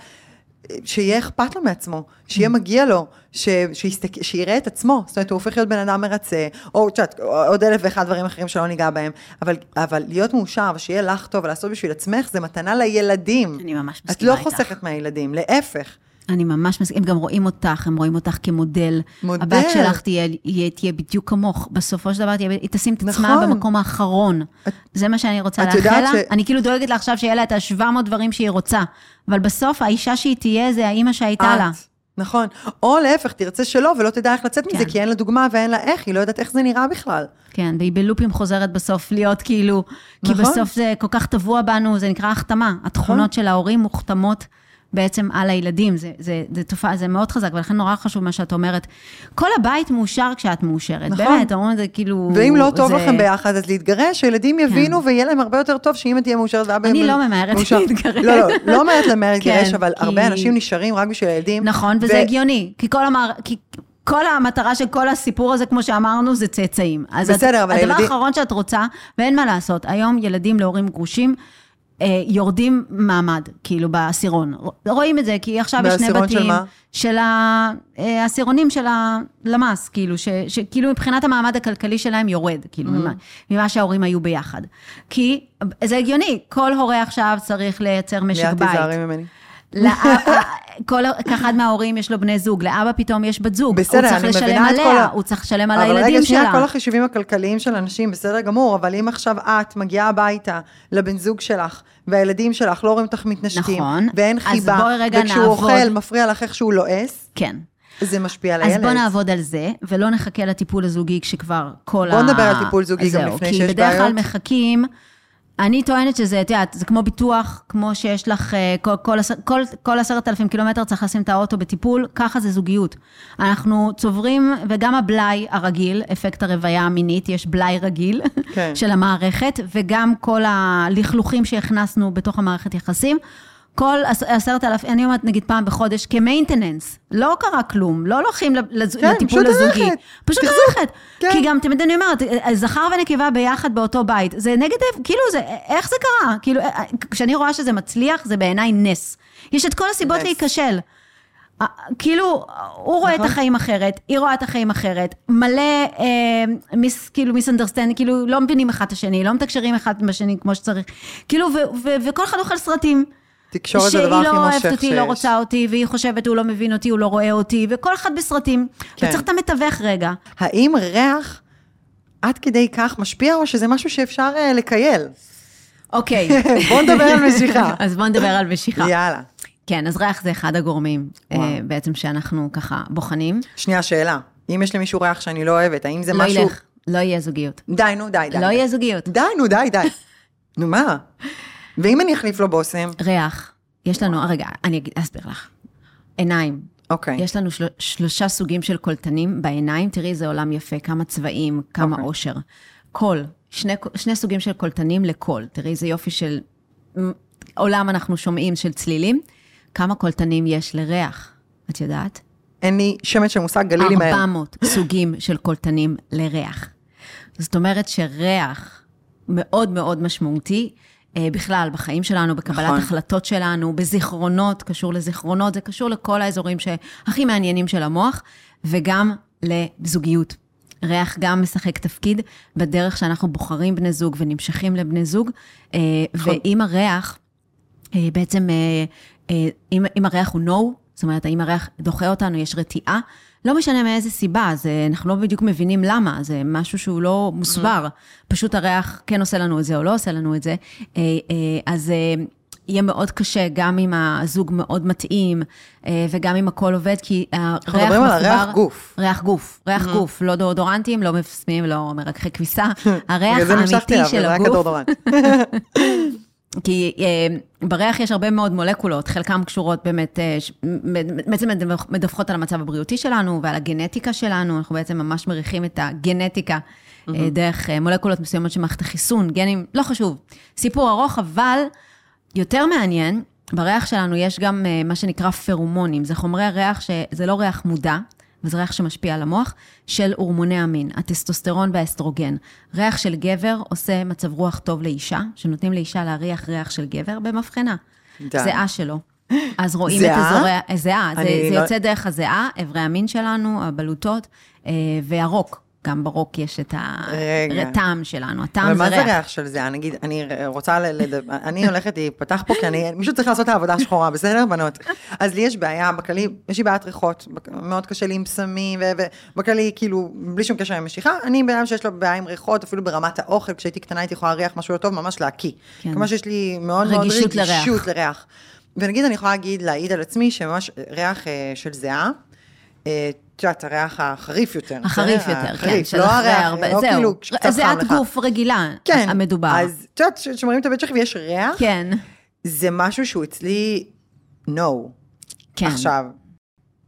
שיהיה אכפת לו מעצמו, שיהיה Mm. מגיע לו, ש, שיסתק, שיראה את עצמו, זאת אומרת, הוא הופך להיות בן אדם מרצה, או את יודעת, עוד אלף ואחד דברים אחרים שלא ניגע בהם, אבל, אבל להיות מאושר ושיהיה לך טוב ולעשות בשביל עצמך, זה מתנה לילדים. אני ממש את מסכימה לא איתך. חוסכת מהילדים, להפך. אני ממש מסכימה, הם גם רואים אותך, הם רואים אותך כמודל. מודל. הבת שלך תהיה, תהיה, תהיה בדיוק כמוך. בסופו של דבר תהיה, היא תשים את עצמה נכון. במקום האחרון. את- זה מה שאני רוצה לאחל לה. ש- אני כאילו דואגת לה עכשיו שיהיה לה את ה-700 דברים שהיא רוצה. אבל בסוף האישה שהיא תהיה זה האימא שהייתה לה. את. נכון. או להפך, תרצה שלא, ולא תדע איך לצאת מזה, כן. כי אין לה דוגמה ואין לה איך, היא לא יודעת איך זה נראה בכלל. כן, והיא בלופים חוזרת בסוף להיות כאילו, כי נכון. בסוף זה כל כך טבוע בנו, זה נקרא החתמה. התכונות של ההורים מוכתמות בעצם על הילדים, זה, זה, זה תופעה, זה מאוד חזק, ולכן נורא חשוב מה שאת אומרת. כל הבית מאושר כשאת מאושרת, נכון. באמת, אומרים את זה כאילו... ואם לא טוב זה... לכם ביחד, אז להתגרש, שילדים יבינו ויהיה להם הרבה יותר טוב שאמא תהיה מאושרת ואבא... אני לא ממהרת מאושר. להתגרש. לא, לא, לא ממהרת למהר להתגרש, כן, אבל כי- הרבה אנשים נשארים רק בשביל הילדים. נכון, וזה ו- הגיוני, כי כל המער... כי... כל המטרה של כל הסיפור הזה, כמו שאמרנו, זה צאצאים. אז בסדר, את, אבל הדבר הילדים- האחרון שאת רוצה, ואין מה לעשות, היום ילדים להורים גרושים, יורדים מעמד, כאילו בעשירון. רואים את זה, כי עכשיו יש שני בעשירון בתים. של מה? של אה, העשירונים של הלמ"ס, כאילו, ש- שכאילו מבחינת המעמד הכלכלי שלהם יורד, כאילו, Mm. ממה, ממה שההורים היו ביחד. כי זה הגיוני, כל הורה עכשיו צריך לייצר משק ליאת בית. תיזהרי ממני. כל אחד מההורים יש לו בני זוג, לאבא פתאום יש בת זוג. בסדר, הוא צריך אני לשלם מבינה את כל עליה, ה- הוא צריך לשלם על אבל הילדים רגע, שנייה, שלה. כל החישובים הכלכליים של אנשים, בסדר גמור, אבל אם עכשיו את מגיעה הביתה לבן זוג שלך, והילדים שלך לא רואים אותך מתנשקים, נכון. ואין אז חיבה, בואי רגע וכשהוא נעבוד. אוכל, מפריע לך איך שהוא לועס, כן. זה משפיע על אז הילד. בוא נעבוד על זה, ולא נחכה לטיפול הזוגי כשכבר כל ה... בוא נדבר על טיפול זוגי גם לפני כי שיש בדרך כלל בעיות. מחכים, אני טוענת שזה, את יודעת, זה כמו ביטוח, כמו שיש לך אה, כל, כל, עשר- כל, כל עשרת אלפים קילומטר צריך לשים את האוטו בטיפול, ככה זה זוגיות. אנחנו צוברים, וגם הבלאי הרגיל, אפקט הרוויה המינית, יש בלאי רגיל כן. של המערכת, וגם כל הלכלוכים שהכנסנו בתוך המערכת יחסים. כל עש- עשרת אלפים, אני אומרת נגיד פעם בחודש, כמיינטננס, לא קרה כלום, לא הולכים לז- כן, לטיפול הזוגי. ללכת. פשוט. ללכת. כן. כי גם תמיד אני אומרת, זכר ונקבה ביחד באותו בית, זה נגד, כאילו, זה, איך זה קרה? כאילו, כשאני רואה שזה מצליח, זה בעיניי נס. יש את כל הסיבות נס. להיכשל. אה, כאילו, הוא רואה את נכון. החיים אחרת, היא רואה את החיים אחרת, מלא אה, mis, כאילו misunderstand, כאילו לא מבינים אחד את השני, לא מתקשרים אחד עם השני כמו שצריך, כאילו, ו- ו- וכל אחד אוכל סרטים. תקשורת זה הדבר הכי שהיא לא מושך אוהבת אותי, לא שיש. רוצה אותי, והיא חושבת, הוא לא מבין אותי, הוא לא רואה אותי, וכל אחד בסרטים. כן. וצריך את המתווך רגע. האם ריח עד כדי כך משפיע, או שזה משהו שאפשר אה, לקייל? אוקיי. בוא נדבר על משיכה. אז בואו נדבר על משיכה. יאללה. כן, אז ריח זה אחד הגורמים. אה, בעצם שאנחנו ככה בוחנים. שנייה, שאלה. אם יש למישהו ריח שאני לא אוהבת, האם זה לא משהו... ילך, לא יהיה זוגיות. די, נו, די, די. לא די. יהיה זוגיות. די, נו, די, די. נו, מה? ואם אני אחליף לו בושם? ריח, יש לנו, רגע, אני אסביר לך. עיניים. אוקיי. יש לנו של, שלושה סוגים של קולטנים בעיניים, תראי איזה עולם יפה, כמה צבעים, כמה אוקיי. עושר. קול, שני, שני סוגים של קולטנים לקול, תראי איזה יופי של עולם אנחנו שומעים של צלילים. כמה קולטנים יש לריח, את יודעת? אין לי שמץ של מושג, גלילי מהר. 400 סוגים של קולטנים לריח. זאת אומרת שריח מאוד מאוד משמעותי. אה, בכלל, בחיים שלנו, בקבלת נכון. החלטות שלנו, בזיכרונות, קשור לזיכרונות, זה קשור לכל האזורים שהכי מעניינים של המוח, וגם לזוגיות. ריח גם משחק תפקיד בדרך שאנחנו בוחרים בני זוג ונמשכים לבני זוג, אה, נכון. ואם הריח, אה, בעצם, אם, אם הריח הוא no, זאת אומרת, האם הריח דוחה אותנו, יש רתיעה, לא משנה מאיזה סיבה, זה, אנחנו לא בדיוק מבינים למה, זה משהו שהוא לא מוסבר, פשוט הריח כן עושה לנו את זה או לא עושה לנו את זה, אה, אה, אז אה, יהיה מאוד קשה, גם אם הזוג מאוד מתאים, וגם אם הכל עובד, כי הריח אנחנו מדברים על הריח גוף. ריח גוף, ריח גוף, לא דאודורנטים, לא מפסמים, לא מרככי כביסה, הריח האמיתי של רק הגוף. כי אה, בריח יש הרבה מאוד מולקולות, חלקן קשורות באמת, אה, ש- בעצם מדווח- מדווחות על המצב הבריאותי שלנו ועל הגנטיקה שלנו, אנחנו בעצם ממש מריחים את הגנטיקה אה, דרך אה, מולקולות מסוימות של מערכת החיסון, גנים, לא חשוב. סיפור ארוך, אבל יותר מעניין, בריח שלנו יש גם אה, מה שנקרא פרומונים, זה חומרי ריח שזה לא ריח מודע, וזה ריח שמשפיע על המוח, של הורמוני המין, הטסטוסטרון והאסטרוגן. ריח של גבר עושה מצב רוח טוב לאישה, שנותנים לאישה להריח ריח של גבר במבחנה. זיעה שלו. אז רואים את? אזורי, זיעה, זה, זה לא- יוצא דרך הזיעה, אברי המין שלנו, הבלוטות, אה, והרוק. גם ברוק יש את. הטעם שלנו, הטעם אבל זה מה ריח. זה ריח של זה? נגיד, אני רוצה לדבר, אני הולכת להיפתח פה, כי אני, מישהו צריך לעשות את העבודה השחורה, בסדר, בנות? אז לי יש בעיה, בכללי, יש לי בעיית ריחות, מאוד קשה לי עם סמים, ובכללי, כאילו, בלי שום קשר עם משיכה, אני בן אדם שיש לו בעיה עם ריחות, אפילו ברמת האוכל, כשהייתי קטנה הייתי יכולה להריח משהו לא טוב, ממש להקיא. כן. כמו שיש לי מאוד מאוד רגישות לריח. ונגיד, אני יכולה להגיד, להעיד על עצמי, שממש ריח אה, של זיעה, את יודעת, הריח החריף יותר. החריף? יותר, כן, של לא אחרי הרבה, לא זהו. כאילו, זיעת לך. גוף רגילה, כן, המדובר. אז את יודעת, כשמראים את הבית שלך ויש ריח, כן, זה משהו שהוא אצלי no. כן. עכשיו,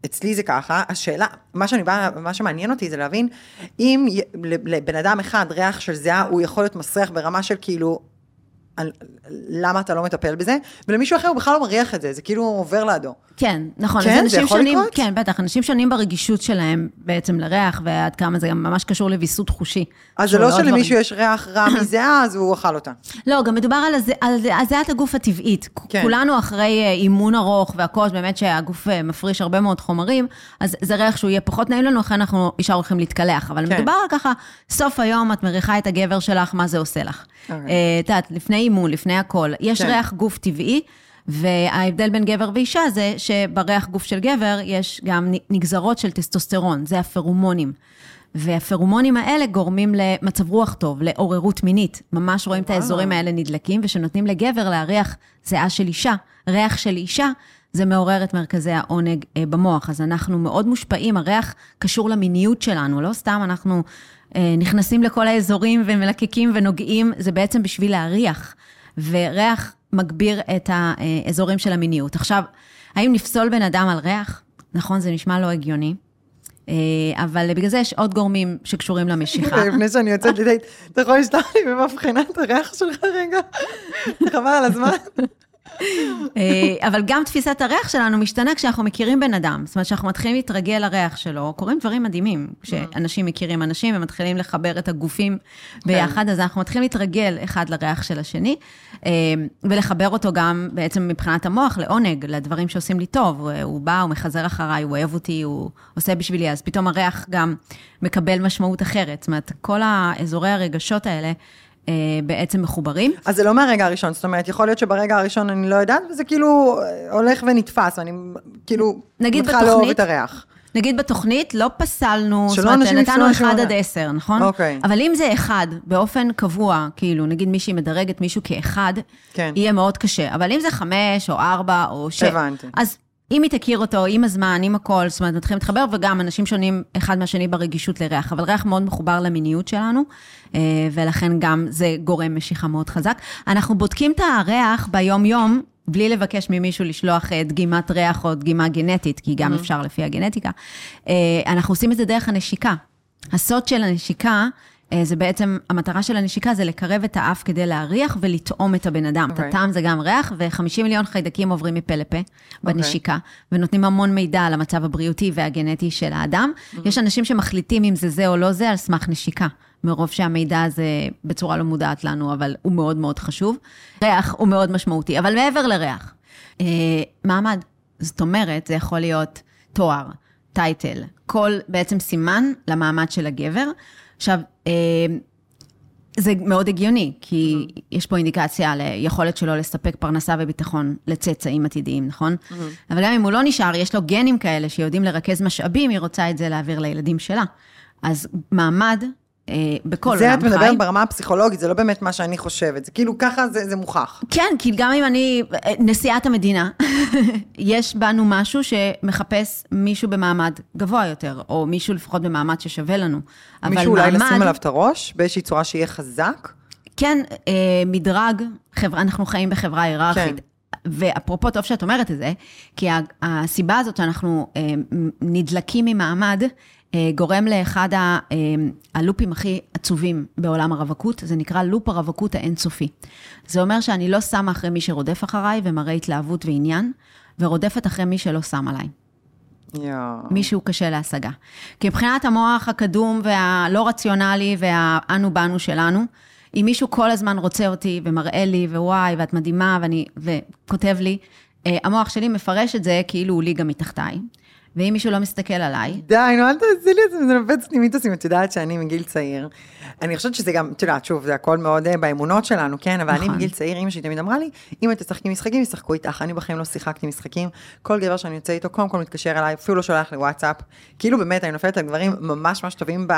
אצלי זה ככה, השאלה, מה שאני באה, מה שמעניין אותי זה להבין, אם לבן אדם אחד ריח של זיעה, הוא יכול להיות מסריח ברמה של כאילו, על- למה אתה לא מטפל בזה? ולמישהו אחר הוא בכלל לא מריח את זה, זה כאילו עובר לידו. כן, נכון. כן? זה יכול שונים, לקרות? כן, בטח, אנשים שונים ברגישות שלהם בעצם לריח, ועד כמה זה גם ממש קשור לוויסות חושי. אז זה לא לעוד שלמישהו. יש ריח רע מזיעה, אז הוא אכל אותה. לא, גם מדובר על, הז... על על זיעת הגוף הטבעית. כן. כולנו אחרי אה, אימון ארוך והכל, באמת שהגוף אה, מפריש הרבה מאוד חומרים, אז זה ריח שהוא יהיה פחות נעים לנו, לכן אנחנו ישר הולכים להתקלח. אבל כן. מדובר ככה, סוף היום את מריחה את הגבר שלך, מה זה עושה לך. אוקיי. אה, את יודעת, לפני אימון, לפני הכל, יש כן. ריח גוף טבעי. וההבדל בין גבר ואישה זה שבריח גוף של גבר יש גם נגזרות של טסטוסטרון, זה הפרומונים. והפרומונים האלה גורמים למצב רוח טוב, לעוררות מינית. ממש רואים את האזורים האלה נדלקים, ושנותנים לגבר להריח זיעה של אישה, ריח של אישה, זה מעורר את מרכזי העונג אה, במוח. אז אנחנו מאוד מושפעים, הריח קשור למיניות שלנו, לא סתם אנחנו נכנסים לכל האזורים ומלקקים ונוגעים, זה בעצם בשביל להריח. וריח מגביר את האזורים של המיניות. עכשיו, האם נפסול בן אדם על ריח? נכון, זה נשמע לא הגיוני. אה, אבל בגלל זה יש עוד גורמים שקשורים למשיכה. לפני שאני יוצאת לדייט, אתה יכול לשלוח לי במבחנה את הריח שלך רגע? חבל על הזמן. אה, אבל גם תפיסת הריח שלנו משתנה כשאנחנו מכירים בן אדם. זאת אומרת, כשאנחנו מתחילים להתרגל לריח שלו, קורים דברים מדהימים. כשאנשים מכירים אנשים ומתחילים לחבר את הגופים ביחד, אז אנחנו מתחילים להתרגל אחד לריח של השני, אה, ולחבר אותו גם בעצם מבחינת המוח לעונג, לדברים שעושים לי טוב. הוא- בא, הוא מחזר אחריי, הוא אוהב אותי, הוא עושה בשבילי, אז פתאום הריח גם מקבל משמעות אחרת. זאת אומרת, כל האזורי הרגשות האלה בעצם מחוברים. אז זה לא מהרגע הראשון, זאת אומרת, יכול להיות שברגע הראשון אני לא יודעת, וזה כאילו אה, הולך ונתפס, ואני כאילו, נגיד מתחילה לאהוב את הריח. נגיד בתוכנית, לא פסלנו, זאת אומרת, נתנו יפסלו 1 אנשים עד על- 10, נכון? אוקיי. אבל אם זה אחד, באופן קבוע, כאילו, נגיד מישהי מדרגת מישהו כאחד, כן. יהיה מאוד קשה. אבל אם זה 5 או 4 או 6, הבנתי. אז אם היא תכיר אותו, עם הזמן, עם הכל, זאת אומרת, מתחילים להתחבר, וגם אנשים שונים אחד מהשני ברגישות לריח, אבל ריח מאוד מחובר למיניות שלנו, אה, ולכן גם זה גורם משיכה מאוד חזק. אנחנו בודקים את הריח ביום-יום, בלי לבקש ממישהו לשלוח אה, דגימת ריח או דגימה גנטית, כי גם אפשר לפי הגנטיקה. אה, אנחנו עושים את זה דרך הנשיקה. הסוד של הנשיקה, זה בעצם, המטרה של הנשיקה זה לקרב את האף כדי להריח ולטעום את הבן אדם. את אוקיי. הטעם זה גם ריח, ו-50 מיליון חיידקים עוברים מפה לפה בנשיקה, ונותנים המון מידע על המצב הבריאותי והגנטי של האדם. יש אנשים שמחליטים אם זה זה או לא זה על סמך נשיקה. מרוב שהמידע הזה בצורה לא מודעת לנו, אבל הוא מאוד מאוד חשוב. ריח הוא מאוד משמעותי, אבל מעבר לריח, אה, מעמד. זאת אומרת, זה יכול להיות תואר, טייטל, כל בעצם סימן למעמד של הגבר. עכשיו, אה, זה מאוד הגיוני, כי יש פה אינדיקציה ליכולת שלו לספק פרנסה וביטחון לצאצאים עתידיים, נכון? אבל גם אם הוא לא נשאר, יש לו גנים כאלה שיודעים לרכז משאבים, היא רוצה את זה להעביר לילדים שלה. אז מעמד, אה, בכל זה עולם את חי. מדברת ברמה הפסיכולוגית, זה לא באמת מה שאני חושבת, זה כאילו ככה זה זה מוכח. כן, כי גם אם אני נשיאת המדינה, יש בנו משהו שמחפש מישהו במעמד גבוה יותר, או מישהו לפחות במעמד ששווה לנו. אבל מישהו אולי מעמד- לשים עליו את הראש, באיזושהי צורה שיהיה חזק? כן, אה, מדרג, חברה, אנחנו חיים בחברה היררכית. כן. ואפרופו, טוב שאת אומרת את זה, כי הסיבה הזאת שאנחנו אה, נדלקים ממעמד, אה, גורם לאחד ה- אה, הלופים הכי עצובים בעולם הרווקות, זה נקרא לופ הרווקות האינסופי. זה אומר שאני לא שמה אחרי מי שרודף אחריי ומראה התלהבות ועניין, ורודפת אחרי מי שלא שם עליי. יואו. מישהו קשה להשגה. כי מבחינת המוח הקדום והלא רציונלי והאנו באנו שלנו, אם מישהו כל הזמן רוצה אותי ומראה לי, ווואי, ואת מדהימה, ואני, וכותב לי, אה, המוח שלי מפרש את זה כאילו הוא ליגה מתחתיי. ואם מישהו לא מסתכל עליי, די, נו, אל תעשי לי את זה, זה נפץ לי מיתוסים. את יודעת שאני מגיל צעיר, אני חושבת שזה גם, את יודעת, שוב, זה הכל מאוד אה, באמונות שלנו, כן? אבל אני נכון. מגיל צעיר, אמא שלי תמיד אמרה לי, אם את תשחקי משחקים, ישחקו איתך. אני בחיים לא שיחקתי משחקים. כל גבר שאני יוצא איתו, קודם כל מתקשר אליי, אפילו לא שולח לי וואטסאפ. כאילו באמת, אני נופלת על גברים ממש ממש טובים ב...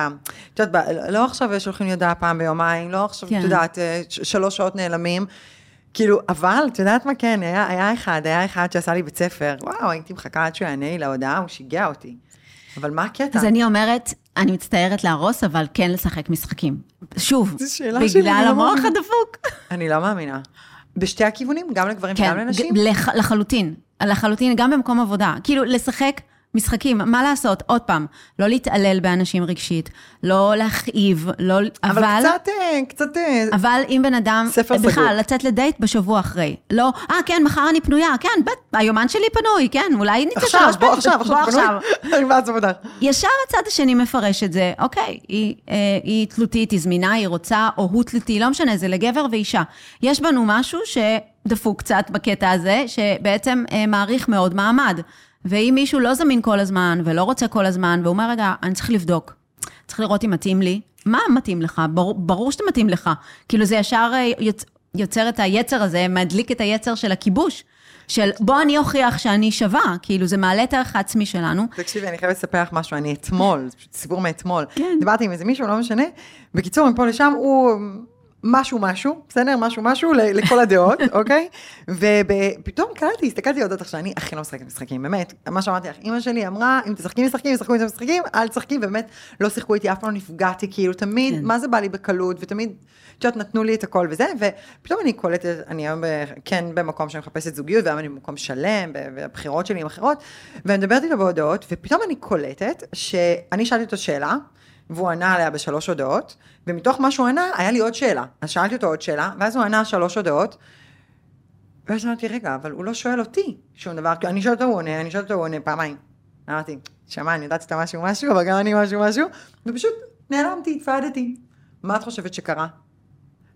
את יודעת, לא עכשיו שולחים לי הודעה פעם ביומיים, לא עכשיו, כן. את יודעת, אה, שלוש שעות נעלמים. כאילו, אבל, את יודעת מה כן, היה, היה אחד, היה אחד שעשה לי בית ספר, וואו, הייתי מחכה עד שהוא יענה לי להודעה, הוא שיגע אותי. אבל מה הקטע? אז אני אומרת, אני מצטערת להרוס, אבל כן לשחק משחקים. שוב, בגלל לא המוח. הדפוק. אני לא מאמינה. בשתי הכיוונים, גם לגברים כן, וגם לנשים? ג- לח, לחלוטין. לחלוטין, גם במקום עבודה. כאילו, לשחק משחקים, מה לעשות? עוד פעם, לא להתעלל באנשים רגשית, לא להכאיב, לא... אבל קצת, אה, קצת... אה, אבל אם בן אדם, ספר בכלל, סגור. לצאת לדייט בשבוע אחרי. לא, אה, כן, מחר אני פנויה, כן, בטח, היומן שלי פנוי, כן, אולי נצא עכשיו, שלוש בוא פעמים, עכשיו, בוא עכשיו. אני בעצם אותך. ישר הצד השני מפרש את זה, אוקיי, היא, אה, היא תלותית, היא זמינה, היא רוצה, או הוא תלותי, לא משנה, זה לגבר ואישה. יש בנו משהו שדפוק קצת בקטע הזה, שבעצם אה, מעריך מאוד מעמד. ואם מישהו לא זמין כל הזמן, ולא רוצה כל הזמן, והוא אומר, רגע, אני צריך לבדוק, צריך לראות אם מתאים לי. מה מתאים לך? ברור, ברור שזה מתאים לך. כאילו, זה ישר אה, יוצ, יוצר את היצר הזה, מדליק את היצר של הכיבוש. של בוא אני אוכיח שאני שווה, כאילו זה מעלה את הערך העצמי שלנו, תקשיבי, אני חייבת לספר לך משהו, אני אתמול, זה פשוט סיפור מאתמול. כן. דיברתי עם איזה מישהו, לא משנה. בקיצור, מפה לשם, הוא משהו משהו, בסדר? משהו משהו לכל הדעות, אוקיי? ופתאום קלטתי, הסתכלתי על עכשיו, אני הכי לא משחקת משחקים, באמת. מה שאמרתי לך, אימא שלי אמרה, אם תשחקי משחקים, ישחקו איתם משחקים, אל תשחקי, ובאמת, לא שיחקו איתי, אף פעם לא נפגעתי, כאילו, תמיד, כן. מה זה בא לי בקלות, ותמיד, את יודעת, נתנו לי את הכל וזה, ופתאום אני קולטת, אני היום כן במקום שאני מחפשת זוגיות, והיום אני במקום שלם, והבחירות שלי הן אחרות, ואני מדברת איתו בהודעות, ופתאום אני קולטת שאני שאלתי אותו שאלה, והוא ענה עליה בשלוש הודעות, ומתוך מה שהוא ענה, היה לי עוד שאלה. אז שאלתי אותו עוד שאלה, ואז הוא ענה שלוש הודעות, ואז אמרתי, רגע, אבל הוא לא שואל אותי שום דבר, כי אני שואלת אותו, הוא עונה, אני שואלת אותו, הוא עונה פעמיים. אמרתי, שמע, אני יודעת שאתה משהו משהו, אבל גם אני משהו משהו, ופשוט נעלמתי, התפעדתי. מה את חושבת שקרה?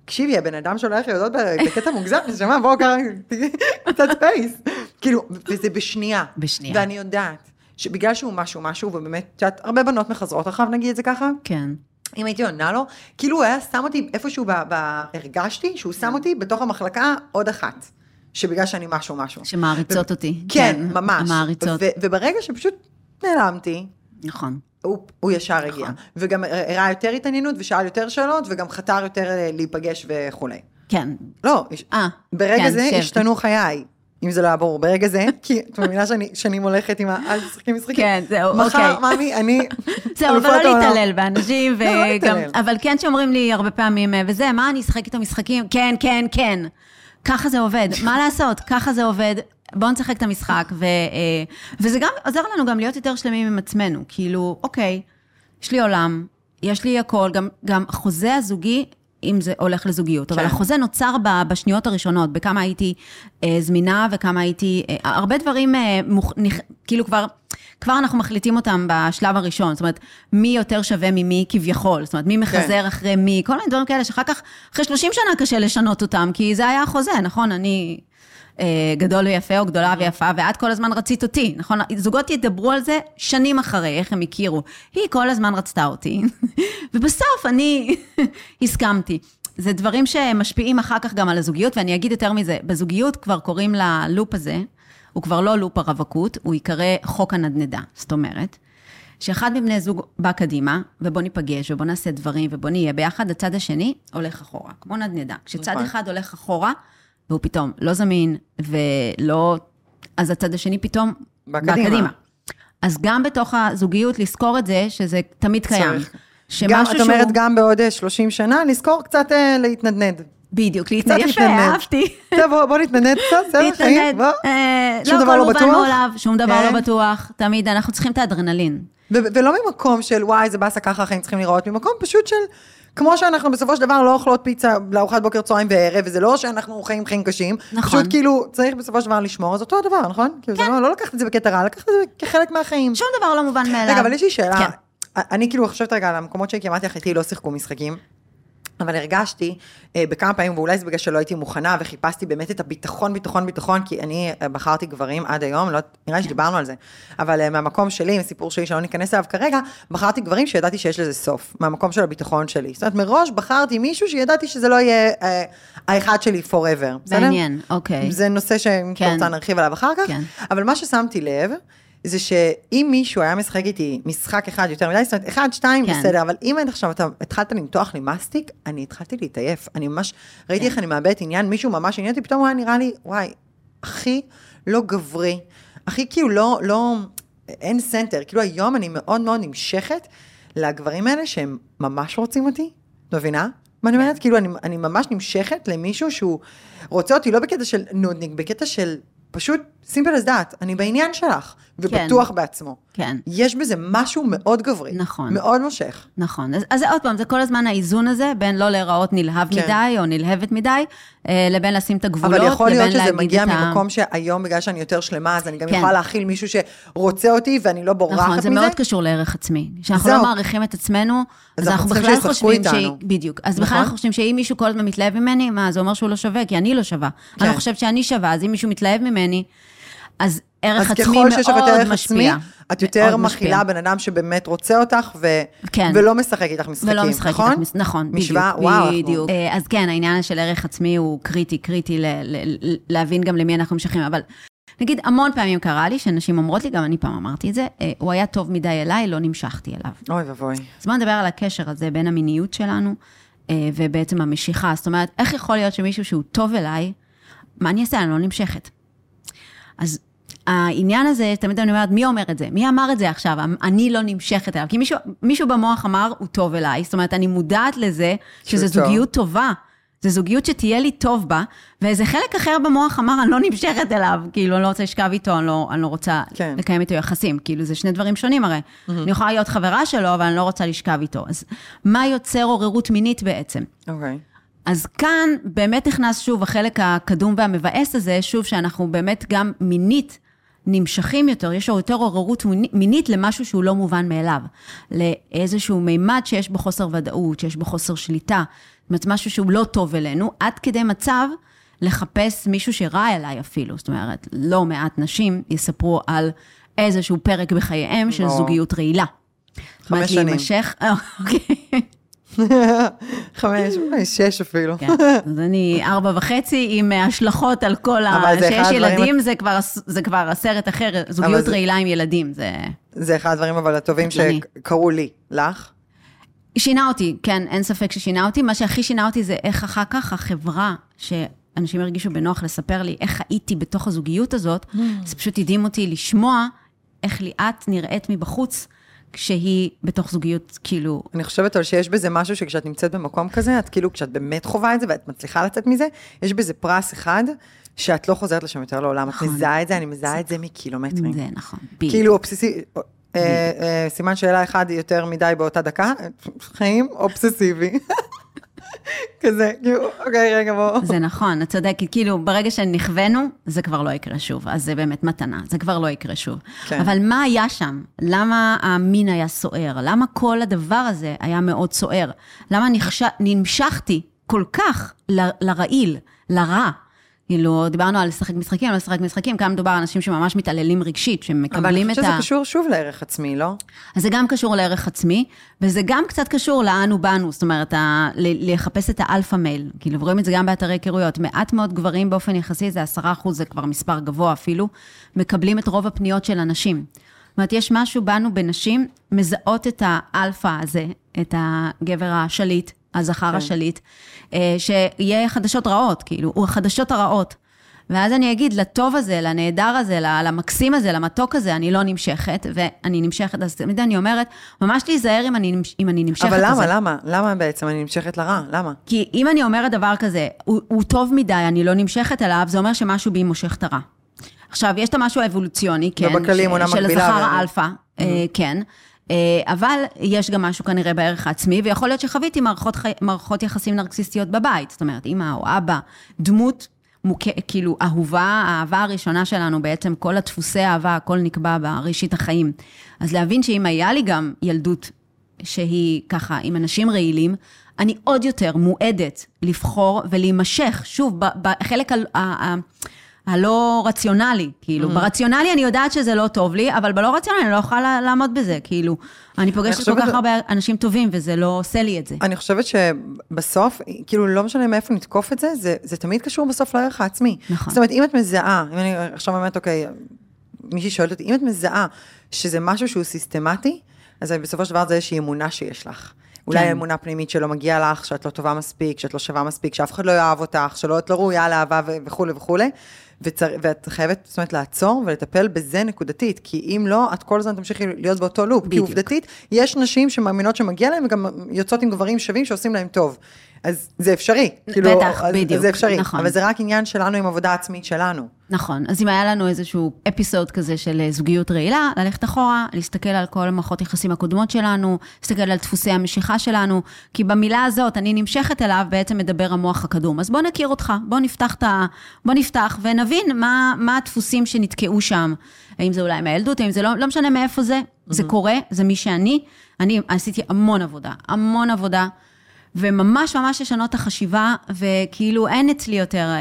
תקשיבי, הבן אדם שולח לי הודעות בקטע מוגזם, נשמע, בואו קרה, קצת פייס. כאילו, וזה בשנייה. בשנייה. ואני יודעת, שבגלל שהוא משהו משהו, ובאמת, את יודעת, הרבה בנות מחזרות אחריו, נגיד את זה ככה, כן. אם הייתי עונה לו, כאילו הוא היה שם אותי איפשהו, ב, ב, הרגשתי שהוא שם אותי בתוך המחלקה עוד אחת, שבגלל שאני משהו משהו. שמעריצות ו- אותי. כן, ממש. המעריצות, ו, וברגע שפשוט נעלמתי, נכון. הוא, הוא ישר הגיע. נכון. וגם הראה יותר התעניינות ושאל יותר שאלות, וגם חתר יותר אה, להיפגש וכולי. כן. לא, אה, ברגע כן, זה שב. השתנו חיי. אם זה לא היה ברור, ברגע זה, כי את מבינה שאני שנים הולכת עם ה... אל תשחקי משחקים. כן, זהו, מחר, אוקיי. ממי, אני... זהו, אבל לא. להתעלל באנשים, לא, לא וגם. אבל כן שאומרים לי הרבה פעמים, אה, וזה, מה, אני אשחק איתו משחקים? כן, כן, כן. ככה זה עובד, מה לעשות? ככה זה עובד. בואו נשחק את המשחק, ו, אה, וזה גם עוזר לנו גם להיות יותר שלמים עם עצמנו. כאילו, אוקיי, יש לי עולם, יש לי הכל, גם, גם החוזה הזוגי, אם זה הולך לזוגיות, אבל כן. החוזה נוצר בשניות הראשונות, בכמה הייתי אה, זמינה וכמה הייתי, אה, הרבה דברים, אה, מוכ, נכ, כאילו כבר, כבר אנחנו מחליטים אותם בשלב הראשון, זאת אומרת, מי יותר שווה ממי כביכול, זאת אומרת, מי מחזר אחרי מי, כל מיני דברים כאלה שאחר כך, אחרי 30 שנה קשה לשנות אותם, כי זה היה החוזה, נכון? אני גדול ויפה או גדולה ויפה, ואת כל הזמן רצית אותי, נכון? זוגות ידברו על זה שנים אחרי, איך הם הכירו. היא כל הזמן רצתה אותי, ובסוף אני הסכמתי. זה דברים שמשפיעים אחר כך גם על הזוגיות, ואני אגיד יותר מזה, בזוגיות כבר קוראים ללופ הזה, הוא כבר לא לופ הרווקות, הוא ייקרא חוק הנדנדה. זאת אומרת, שאחד מבני זוג בא קדימה, ובוא ניפגש, ובוא נעשה דברים, ובוא נהיה ביחד, הצד השני הולך אחורה, כמו נדנדה. כשצד נכון. אחד הולך אחורה, והוא פתאום לא זמין, ולא... אז הצד השני פתאום בא בא קדימה. קדימה. אז גם בתוך הזוגיות, לזכור את זה, שזה תמיד קיים. צריך. שמשהו גם, את שהוא... אומרת, גם בעוד אה, 30 שנה, לזכור קצת אה, להתנדנד. בדיוק, להתנדנד. יפה. אהבתי. טוב, בוא, בוא נתנדנד קצת, בסדר, חיים, להתנדנד. בוא. אה, שום לא דבר הכל לא מובן בטוח? מאליו, שום דבר כן. לא בטוח. תמיד אנחנו צריכים את האדרנלין. ולא ממקום של וואי, זה באסה ככה החיים צריכים לראות, ממקום פשוט של כמו שאנחנו בסופו של דבר לא אוכלות פיצה לארוחת בוקר, צהריים וערב, וזה לא שאנחנו חיים חיים קשים. נכון. פשוט כאילו, צריך בסופו של דבר לשמור, אז אותו הדבר, נכון? כאילו, זה לא, לא לקחת את זה בקטע רע, לקחת את זה כחלק מהחיים. שום דבר לא מובן מאליו. רגע, אבל יש לי שאלה. כן. אני כאילו חושבת רגע על המקומות לך, איתי לא שיחקו משחקים. אבל הרגשתי אה, בכמה פעמים, ואולי זה בגלל שלא הייתי מוכנה, וחיפשתי באמת את הביטחון, ביטחון, ביטחון, כי אני אה, בחרתי גברים עד היום, לא, נראה לי שדיברנו על זה, אבל אה, מהמקום שלי, מסיפור שלי שלא ניכנס אליו כרגע, בחרתי גברים שידעתי שיש לזה סוף, מהמקום של הביטחון שלי. זאת אומרת, מראש בחרתי מישהו שידעתי שזה לא יהיה אה, האחד שלי forever, בסדר? מעניין, אוקיי. זה נושא שאם כן. רוצה נרחיב עליו אחר כך, כן. אבל מה ששמתי לב, זה שאם מישהו היה משחק איתי משחק אחד יותר מדי, זאת אומרת, אחד, שתיים, כן. בסדר, אבל אם עד עכשיו אתה התחלת למתוח לי מסטיק, אני התחלתי להתעייף. אני ממש, ראיתי כן. איך אני מאבדת עניין, מישהו ממש עניין אותי, פתאום הוא היה נראה לי, וואי, הכי לא גברי, הכי כאילו לא, לא, אין סנטר, כאילו היום אני מאוד מאוד נמשכת לגברים האלה שהם ממש רוצים אותי, את מבינה? מה אני כן. אומרת? כאילו, אני, אני ממש נמשכת למישהו שהוא רוצה אותי לא בקטע של נודניק, בקטע של פשוט simple as that, אני בעניין שלך, ובטוח בעצמו. כן. יש בזה משהו מאוד גברי. נכון. מאוד מושך. נכון, אז, אז עוד פעם, זה כל הזמן האיזון הזה בין לא להיראות נלהב כן. מדי או נלהבת מדי, אה, לבין לשים את הגבולות, אבל יכול לבין להיות שזה להגיד מגיע את ה... ממקום שהיום, בגלל שאני יותר שלמה, אז אני גם כן. יכולה להכיל מישהו שרוצה אותי ואני לא בורחת נכון, מזה. זה מאוד קשור לערך עצמי. כשאנחנו. לא מעריכים את עצמנו, אז אז אנחנו בכלל חושבים שהיא... בדיוק. אז בכלל נכון. אנחנו חושבים שאם מישהו כל הזמן מתלהב ממני, מה, זה אומר שהוא לא שווה, כי אני לא שווה. כן. אני לא חושבת שאני שווה, אז אם מישהו מתלהב ממני, אז ערך אז עצמי ככל שיש לך מאוד ערך עצמי, משפיע. את יותר מאוד משפיע. מכילה בן אדם שבאמת רוצה אותך, ו... כן. ולא משחק איתך משחקים, ולא משחק נכון? איתך, נכון, משוואה, בדיוק, וואו, אנחנו- בדיוק. אה, אז כן, העניין של ערך עצמי הוא קריטי, קריטי ל- ל- להבין גם למי אנחנו נמשכים, אבל נגיד, המון פעמים קרה לי, שנשים אומרות לי, גם אני פעם אמרתי את זה, אה, הוא היה טוב מדי אליי, לא נמשכתי אליו. אוי ואבוי. אז בואו נדבר על הקשר הזה בין המיניות שלנו אה, ובעצם המשיכה. זאת אומרת, איך יכול להיות שמישהו שהוא טוב אליי, מה אני אעשה? אני לא נמשכת. אז העניין הזה, תמיד אני אומרת, מי אומר את זה? מי אמר את זה עכשיו? אני לא נמשכת אליו. כי מישהו, מישהו במוח אמר, הוא טוב אליי. זאת אומרת, אני מודעת לזה שזו. זוגיות טובה. זו זוגיות שתהיה לי טוב בה, ואיזה חלק אחר במוח אמר, אני לא נמשכת אליו, כאילו, אני לא רוצה לשכב איתו, אני לא, אני לא רוצה כן. לקיים איתו יחסים, כאילו, זה שני דברים שונים הרי. אני יכולה להיות חברה שלו, אבל אני לא רוצה לשכב איתו. אז מה יוצר עוררות מינית בעצם? אוקיי. אז כאן באמת נכנס שוב החלק הקדום והמבאס הזה, שוב שאנחנו באמת גם מינית נמשכים יותר, יש יותר עוררות מיני- מינית למשהו שהוא לא מובן מאליו, לאיזשהו מימד שיש בו חוסר ודאות, שיש בו חוסר שליטה, זאת אומרת, משהו שהוא לא טוב אלינו, עד כדי מצב לחפש מישהו שרע אליי אפילו. זאת אומרת, לא מעט נשים יספרו על איזשהו פרק בחייהם של ברור. זוגיות רעילה. חמש שנים. להימשך, אוקיי. חמש, שש אפילו. כן, אז אני ארבע וחצי עם השלכות על כל ה... שיש ילדים, זה כבר, זה כבר הסרט אחר, זוגיות רעילה עם ילדים, זה... זה אחד הדברים אבל הטובים. שקרו לי. לך? שינה אותי, כן, אין ספק ששינה אותי. מה שהכי שינה אותי זה איך אחר כך החברה, שאנשים הרגישו בנוח לספר לי איך הייתי בתוך הזוגיות הזאת, Mm. זה פשוט הדהים אותי לשמוע איך ליאת נראית מבחוץ כשהיא בתוך זוגיות, כאילו, אני חושבת אבל שיש בזה משהו שכשאת נמצאת במקום כזה, את כאילו, כשאת באמת חווה את זה ואת מצליחה לצאת מזה, יש בזה פרס אחד שאת לא חוזרת לשם יותר לעולם. את נכון. מזהה את זה, אני מזהה את זה מקילומטרים. זה נכון, בדיוק. כאילו אובססיבי, אה, אה, סימן שאלה אחד יותר מדי באותה דקה, חיים אובססיבי. כזה, כאילו, אוקיי, רגע, בוא. זה נכון, את צודקת, כאילו, ברגע שנכוונו, זה כבר לא יקרה שוב, אז זה באמת מתנה, זה כבר לא יקרה שוב. כן. אבל מה היה שם? למה המין היה סוער? למה כל הדבר הזה היה מאוד סוער? למה. נמשכתי כל כך ל... לרעיל, לרע? כאילו, דיברנו על לשחק משחקים, על לשחק משחקים, כאן מדובר על אנשים שממש מתעללים רגשית, אבל אני שמקבלים את חושבת שזה ה... קשור שוב לערך עצמי, לא? אז זה גם קשור לערך עצמי, וזה גם קצת קשור לאנו באנו, זאת אומרת, ה- לחפש את ה alpha male. כאילו, רואים את זה גם באתרי היכרויות. מעט מאוד גברים באופן יחסי, זה עשרה אחוז, זה כבר מספר גבוה אפילו, מקבלים את רוב הפניות של הנשים. זאת אומרת, יש משהו בנו בנשים, מזהות את האלפא הזה, את הגבר השליט, הזכר כן. השליט, אה, שיהיה חדשות רעות, כאילו, הוא החדשות הרעות. ואז אני אגיד, לטוב הזה, לנהדר הזה, למקסים הזה, למתוק הזה, אני לא נמשכת, ואני נמשכת, אז תמיד אני אומרת, ממש להיזהר אם אני, אם אני נמשכת אבל לזה. למה, למה? למה בעצם אני נמשכת לרע? למה? כי אם אני אומרת דבר כזה, הוא, הוא טוב מדי, אני לא נמשכת אליו, זה אומר שמשהו בי מושך את הרע. עכשיו, יש את המשהו האבולוציוני, כן, ובכללי אמונה של הזכר אבל- האלפא, אה, כן, אבל יש גם משהו כנראה בערך העצמי, ויכול להיות שחוויתי מערכות. מערכות יחסים נרקסיסטיות בבית, זאת אומרת, אמא או אבא, דמות מוכ... כאילו אהובה, האהבה הראשונה שלנו, בעצם כל הדפוסי האהבה, הכל נקבע בראשית החיים. אז להבין שאם היה לי גם ילדות שהיא ככה עם אנשים רעילים, אני עוד יותר מועדת לבחור ולהימשך, שוב, בחלק ה... הלא רציונלי, כאילו, mm-hmm. ברציונלי אני יודעת שזה לא טוב לי, אבל בלא רציונלי אני לא יכולה לעמוד בזה, כאילו, אני פוגשת כל כך הרבה אנשים טובים, וזה לא עושה לי את זה. אני חושבת שבסוף, כאילו, לא משנה מאיפה נתקוף את זה, זה, זה תמיד קשור בסוף לערך העצמי. נכון. זאת אומרת, אם את מזהה, אם אני עכשיו באמת, אוקיי, מישהי שואלת אותי, אם את מזהה שזה משהו שהוא סיסטמטי, אז בסופו של דבר זה איזושהי אמונה שיש לך. אולי כן. אמונה פנימית שלא מגיע לך, שאת לא טובה מספיק, שאת לא שווה מספיק, שאף אחד לא יאהב אותך, שלא את לא ראויה לאהבה וכולי וכולי. וצר... ואת חייבת, זאת אומרת, לעצור ולטפל בזה נקודתית, כי אם לא, את כל הזמן תמשיכי להיות באותו לופ. בדיוק. כי עובדתית, יש נשים שמאמינות שמגיע להן וגם יוצאות עם גברים שווים שעושים להם טוב. אז זה אפשרי. כאילו, בטח, אז, בדיוק, זה אפשרי, נכון. אבל זה רק עניין שלנו עם עבודה עצמית שלנו. נכון, אז אם היה לנו איזשהו אפיסוד כזה של אה, זוגיות רעילה, ללכת אחורה, להסתכל על כל מערכות יחסים הקודמות שלנו, להסתכל על דפוסי המשיכה שלנו, כי במילה הזאת, אני נמשכת אליו, בעצם מדבר המוח הקדום. אז בוא נכיר אותך, בוא נפתח את ה... בוא נפתח ונבין מה, מה הדפוסים שנתקעו שם. האם זה אולי מהילדות, האם זה לא, לא משנה מאיפה זה, mm-hmm. זה קורה, זה מי שאני. אני עשיתי המון עבודה, המון עבודה. וממש ממש לשנות את החשיבה, וכאילו אין אצלי יותר... אה,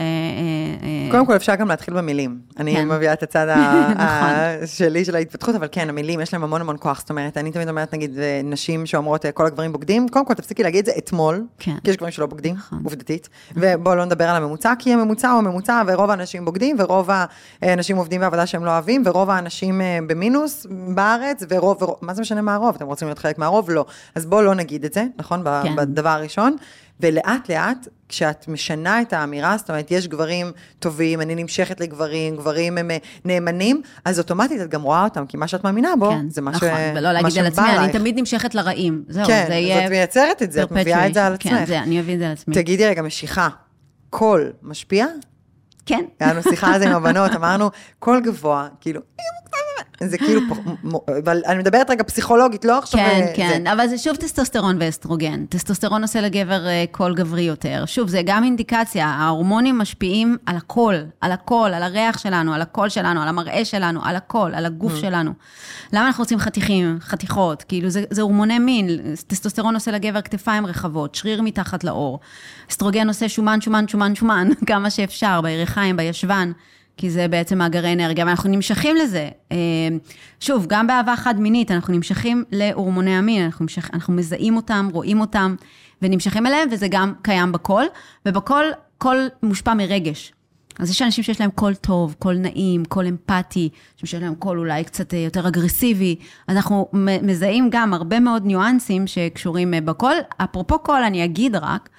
אה, קודם כל, אפשר גם להתחיל במילים. אני כן. מביאה את הצד נכון. שלי, של ההתפתחות, אבל כן, המילים, יש להם המון המון כוח. זאת אומרת, אני תמיד אומרת, נגיד, אה, נשים שאומרות, כל הגברים בוגדים, קודם כל, תפסיקי להגיד את זה אתמול, כן. כי יש גברים שלא בוגדים, נכון. עובדתית. ובואו לא נדבר על הממוצע, כי הממוצע הוא הממוצע, ורוב האנשים בוגדים, ורוב האנשים עובדים בעבודה שהם לא אוהבים, ורוב האנשים במינוס בארץ, ורוב, מה זה משנה מה הרוב? אתם רוצים להיות חלק מהרוב? לא. אז בואו לא נגיד את זה, נכון? כן. בדבר הראשון, ולאט לאט, כשאת משנה את האמירה, זאת אומרת, יש גברים טובים, אני נמשכת לגברים, גברים הם אה, נאמנים, אז אוטומטית את גם רואה אותם, כי מה שאת מאמינה בו, כן, זה מה נכון, ש... נכון, ולא להגיד על עצמי, אני תמיד נמשכת לרעים, זהו, כן, זה יהיה... כן, את מייצרת את זה, את מביאה את זה על עצמך. כן, זה, אני אביא את זה על עצמי. תגידי רגע, משיכה, קול משפיע? כן. היה לנו שיחה על זה עם הבנות, אמרנו, קול גבוה, כאילו, זה כאילו, אבל אני מדברת רגע פסיכולוגית, לא עכשיו... כן, זה. כן, אבל זה שוב טסטוסטרון ואסטרוגן. טסטוסטרון עושה לגבר אה, קול גברי יותר. שוב, זה גם אינדיקציה, ההורמונים משפיעים על הכל, על הכל, על הריח שלנו, על הקול שלנו, על המראה שלנו, על הכל, על הגוף mm. שלנו. למה אנחנו רוצים חתיכים, חתיכות? כאילו, זה, זה הורמוני מין. טסטוסטרון עושה לגבר כתפיים רחבות, שריר מתחת לעור. אסטרוגן עושה שומן, שומן, שומן, שומן, כמה שאפשר, בירכיים, בישבן. כי זה בעצם מאגרי אנרגיה, ואנחנו נמשכים לזה. אה, שוב, גם באהבה חד-מינית, אנחנו נמשכים להורמוני המין, אנחנו, נמשך, אנחנו מזהים אותם, רואים אותם, ונמשכים אליהם, וזה גם קיים בקול, ובקול, קול מושפע מרגש. אז יש אנשים שיש להם קול טוב, קול נעים, קול אמפתי, שיש להם קול אולי קצת אה, יותר אגרסיבי. אנחנו מזהים גם הרבה מאוד ניואנסים שקשורים אה, בקול. אפרופו קול, אני אגיד רק,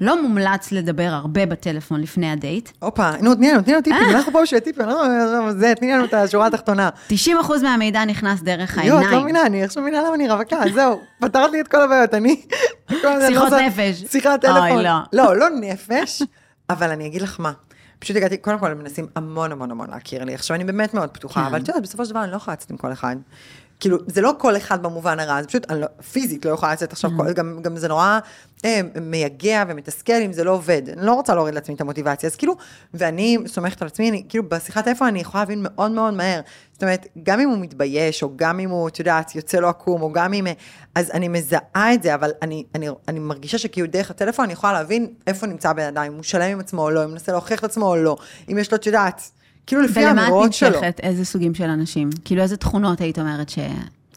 לא מומלץ לדבר הרבה בטלפון לפני הדייט. הופה, נו, תני לנו, תני לנו טיפים, אנחנו פה בשביל טיפים, לא, זה, תני לנו את השורה התחתונה. 90 מהמידע נכנס דרך העיניים. יואו, את לא מבינה, אני עכשיו מבינה למה אני רווקה, זהו, פתרת לי את כל הבעיות, אני... שיחות נפש. שיחת טלפון. אוי, לא. לא, לא נפש, אבל אני אגיד לך מה. פשוט הגעתי, קודם כל הם מנסים המון המון המון להכיר לי. עכשיו, אני באמת מאוד פתוחה, כן. אבל את יודעת, בסופו של דבר אני לא יכולה לצאת עם כל אחד. כאילו, זה לא כל אחד במובן הרע, זה פשוט, אני לא, פיזית לא יכולה לצאת עכשיו, mm. גם, גם זה נורא אה, מייגע ומתסכל אם זה לא עובד. אני לא רוצה להוריד לעצמי את המוטיבציה, אז כאילו, ואני סומכת על עצמי, אני, כאילו, בשיחת איפה אני יכולה להבין מאוד מאוד מהר. זאת אומרת, גם אם הוא מתבייש, או גם אם הוא, את יודעת, יוצא לו עקום, או גם אם... אז אני מזהה את זה, אבל אני, אני, אני מרגישה שכאילו דרך הטלפון אני יכולה להבין איפה נמצא הבן אדם, אם הוא שלם עם עצמו או לא, אם הוא מנסה להוכיח את עצמו או לא, אם יש לו, את יודעת, כאילו לפי האמירות שלו. ולמה את נמשכת? איזה סוגים של אנשים? כאילו איזה תכונות היית אומרת ש...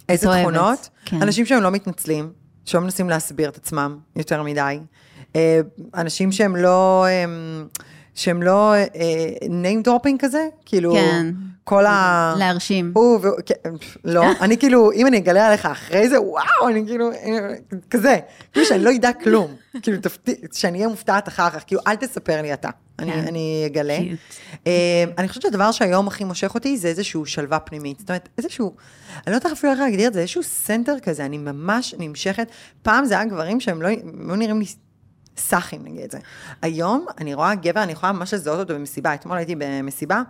איזה תכונות? כן. אנשים שהם לא מתנצלים, שלא מנסים להסביר את עצמם יותר מדי. אה, אנשים שהם לא, שהם לא אה, name dropping כזה, כאילו, כן. כל ה... להרשים. הוא, ו... כן, לא, אני כאילו, אם אני אגלה עליך אחרי זה, וואו, אני כאילו, כזה, כאילו שאני לא אדע כלום, כאילו, תפתיע, שאני אהיה מופתעת אחר כך, כאילו, אל תספר לי אתה. אני, כן. אני אגלה. Uh, אני חושבת שהדבר שהיום הכי מושך אותי זה איזשהו שלווה פנימית. זאת אומרת, איזשהו, אני לא יודעת אפילו איך להגדיר את זה, איזשהו center כזה, אני ממש נמשכת. פעם זה היה גברים שהם לא, לא נראים לי סאחים, נגיד את זה. היום אני רואה גבר, אני יכולה ממש לזהות אותו במסיבה. אתמול הייתי במסיבה,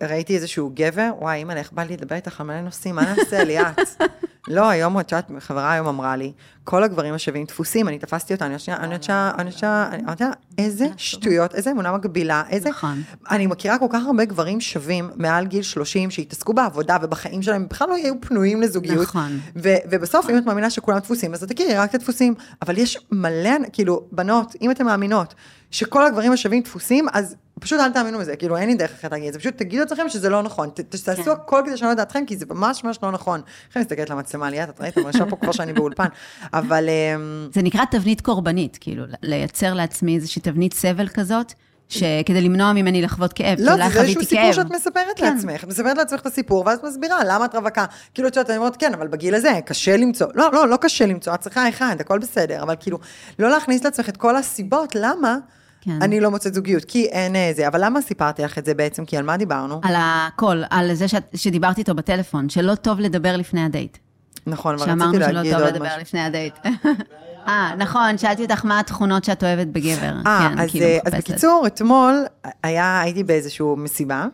ראיתי איזשהו גבר, וואי, אימא, איך בא לי לדבר איתך על מלא נושאים, מה נעשה, ליאת? לא, היום, את חברה היום אמרה לי, כל הגברים השווים דפוסים, אני תפסתי אותה, אני חושבת, אני חושבת, אני חושבת, אני אמרתי לה, איזה שטויות, איזה אמונה מגבילה, איזה... נכון. אני מכירה כל כך הרבה גברים שווים מעל גיל 30, שהתעסקו בעבודה ובחיים שלהם, בכלל לא יהיו פנויים לזוגיות. נכון. ובסוף, אם את מאמינה שכולם דפוסים, אז תכירי רק את הדפוסים. אבל יש מלא, כאילו, בנות, אם אתן מאמינות, שכל הגברים השווים דפוסים, אז פשוט אל תאמינו בזה, כאילו, אין לי דרך אחרת להגיד את זה, פשוט תגידו לעצמכם שזה לא נכון, ת- תעשו כן. הכל כדי לשנות את דעתכם, כי זה ממש ממש לא נכון. איך אני מסתכלת למצלמה, ליאת, את ראית, אני מרגישה פה כבר שאני באולפן, אבל... אמ, זה נקרא תבנית קורבנית, כאילו, לייצר לעצמי איזושהי תבנית סבל כזאת, שכדי למנוע ממני לחוות כאב, לא, זה איזשהו סיפור. שאת מספרת כן. לעצמך, את מספרת לעצמך את הסיפור, ואז מסבירה למה את רווקה. כאילו, את יודעת, אני אומרת, כן, אבל בגיל הזה קשה למצוא. לא, לא, לא קשה למצוא, את צריכה אחד, הכל בסדר, אבל כאילו, לא להכניס לעצמך את כל הסיבות למה כן. אני לא מוצאת זוגיות, כי אין אה, זה. אבל למה סיפרתי לך את זה בעצם? כי על מה דיברנו? על הכל, על זה שאת- שדיברתי איתו בטלפון, שלא טוב לדבר לפני הדייט. נכון, אבל שאמרנו רציתי שלא להגיד טוב עוד לדבר משהו. לפני הדייט. אה, נכון, שאלתי אותך מה התכונות שאת אוהבת בגבר. אה, כן, אז, כאילו אה, אז. בקיצור, אתמול היה, הייתי באיזשהו מסיבה,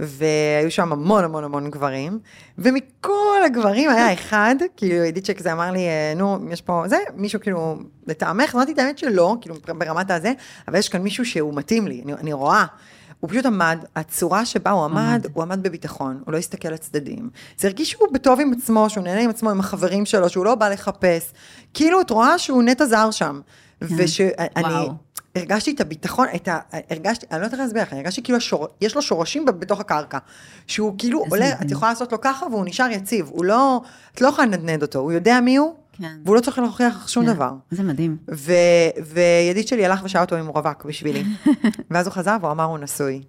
והיו שם המון המון המון גברים, ומכל הגברים היה אחד, כאילו ידיד שכזה אמר לי, אה, נו, יש פה, זה, מישהו כאילו, לטעמך, אמרתי את האמת שלא, כאילו ברמת הזה, אבל יש כאן מישהו שהוא מתאים לי, אני, אני רואה. הוא פשוט עמד, הצורה שבה הוא עמד, עמד. הוא עמד בביטחון, הוא לא הסתכל לצדדים. זה הרגיש שהוא בטוב עם עצמו, שהוא נהנה עם עצמו, עם החברים שלו, שהוא לא בא לחפש. כאילו, את רואה שהוא נטע זר שם. ושאני, וואו. הרגשתי את הביטחון, את ה... הרגשתי, אני לא יודעת איך להסביר לך, הרגשתי כאילו השור, יש לו שורשים בתוך הקרקע. שהוא כאילו עולה. את יכולה לעשות לו ככה והוא נשאר יציב. הוא לא, את לא יכולה לנדנד אותו, הוא יודע מי הוא, כן. והוא לא צריך להוכיח שום כן. דבר. זה מדהים. ו, וידיד שלי הלך ושאל אותו אם הוא רווק בשבילי. ואז הוא חזר והוא אמר, הוא נשוי.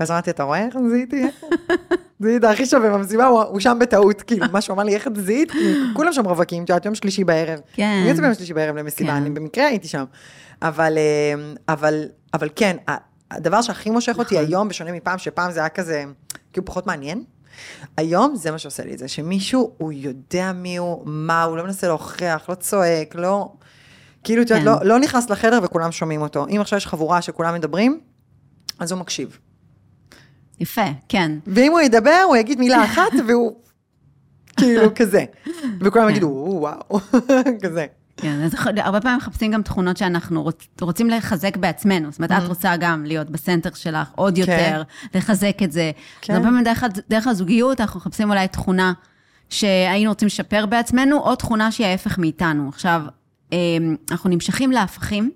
ואז אמרתי, אתה רואה איך זיהיתי? זיהית הכי שווה במסיבה, הוא, שם בטעות, כאילו, מה שהוא אמר לי, איך את זיהית? כולם שם רווקים, את יודעת, יום שלישי בערב. כן. אני יוצאת ביום שלישי בערב למסיבה, כן. אני במקרה הייתי שם. אבל, אה, אבל, אבל כן, הדבר שהכי מושך אותי נכון. היום, בשונה מפעם, שפעם זה היה כזה, כאילו פחות מעניין, היום זה מה שעושה לי את זה, שמישהו, הוא יודע מי הוא, מה, הוא לא מנסה להוכיח, לא צועק, לא... כאילו, את יודעת, כן. לא, לא נכנס לחדר וכולם שומעים אותו. אם עכשיו יש חבורה שכולם מדברים, אז הוא מקשיב. יפה, כן. ואם הוא ידבר, הוא יגיד מילה אחת, והוא כאילו כזה. וכולם יגידו, "או, וואו, כזה. כן, אז הרבה פעמים מחפשים גם תכונות שאנחנו רוצ, רוצים לחזק בעצמנו. זאת אומרת, את רוצה גם להיות בסנטר שלך עוד יותר, לחזק את זה. כן. אז הרבה פעמים דרך, דרך הזוגיות אנחנו מחפשים אולי תכונה שהיינו רוצים לשפר בעצמנו, או תכונה שהיא ההפך מאיתנו. עכשיו, אמ, אנחנו נמשכים להפכים,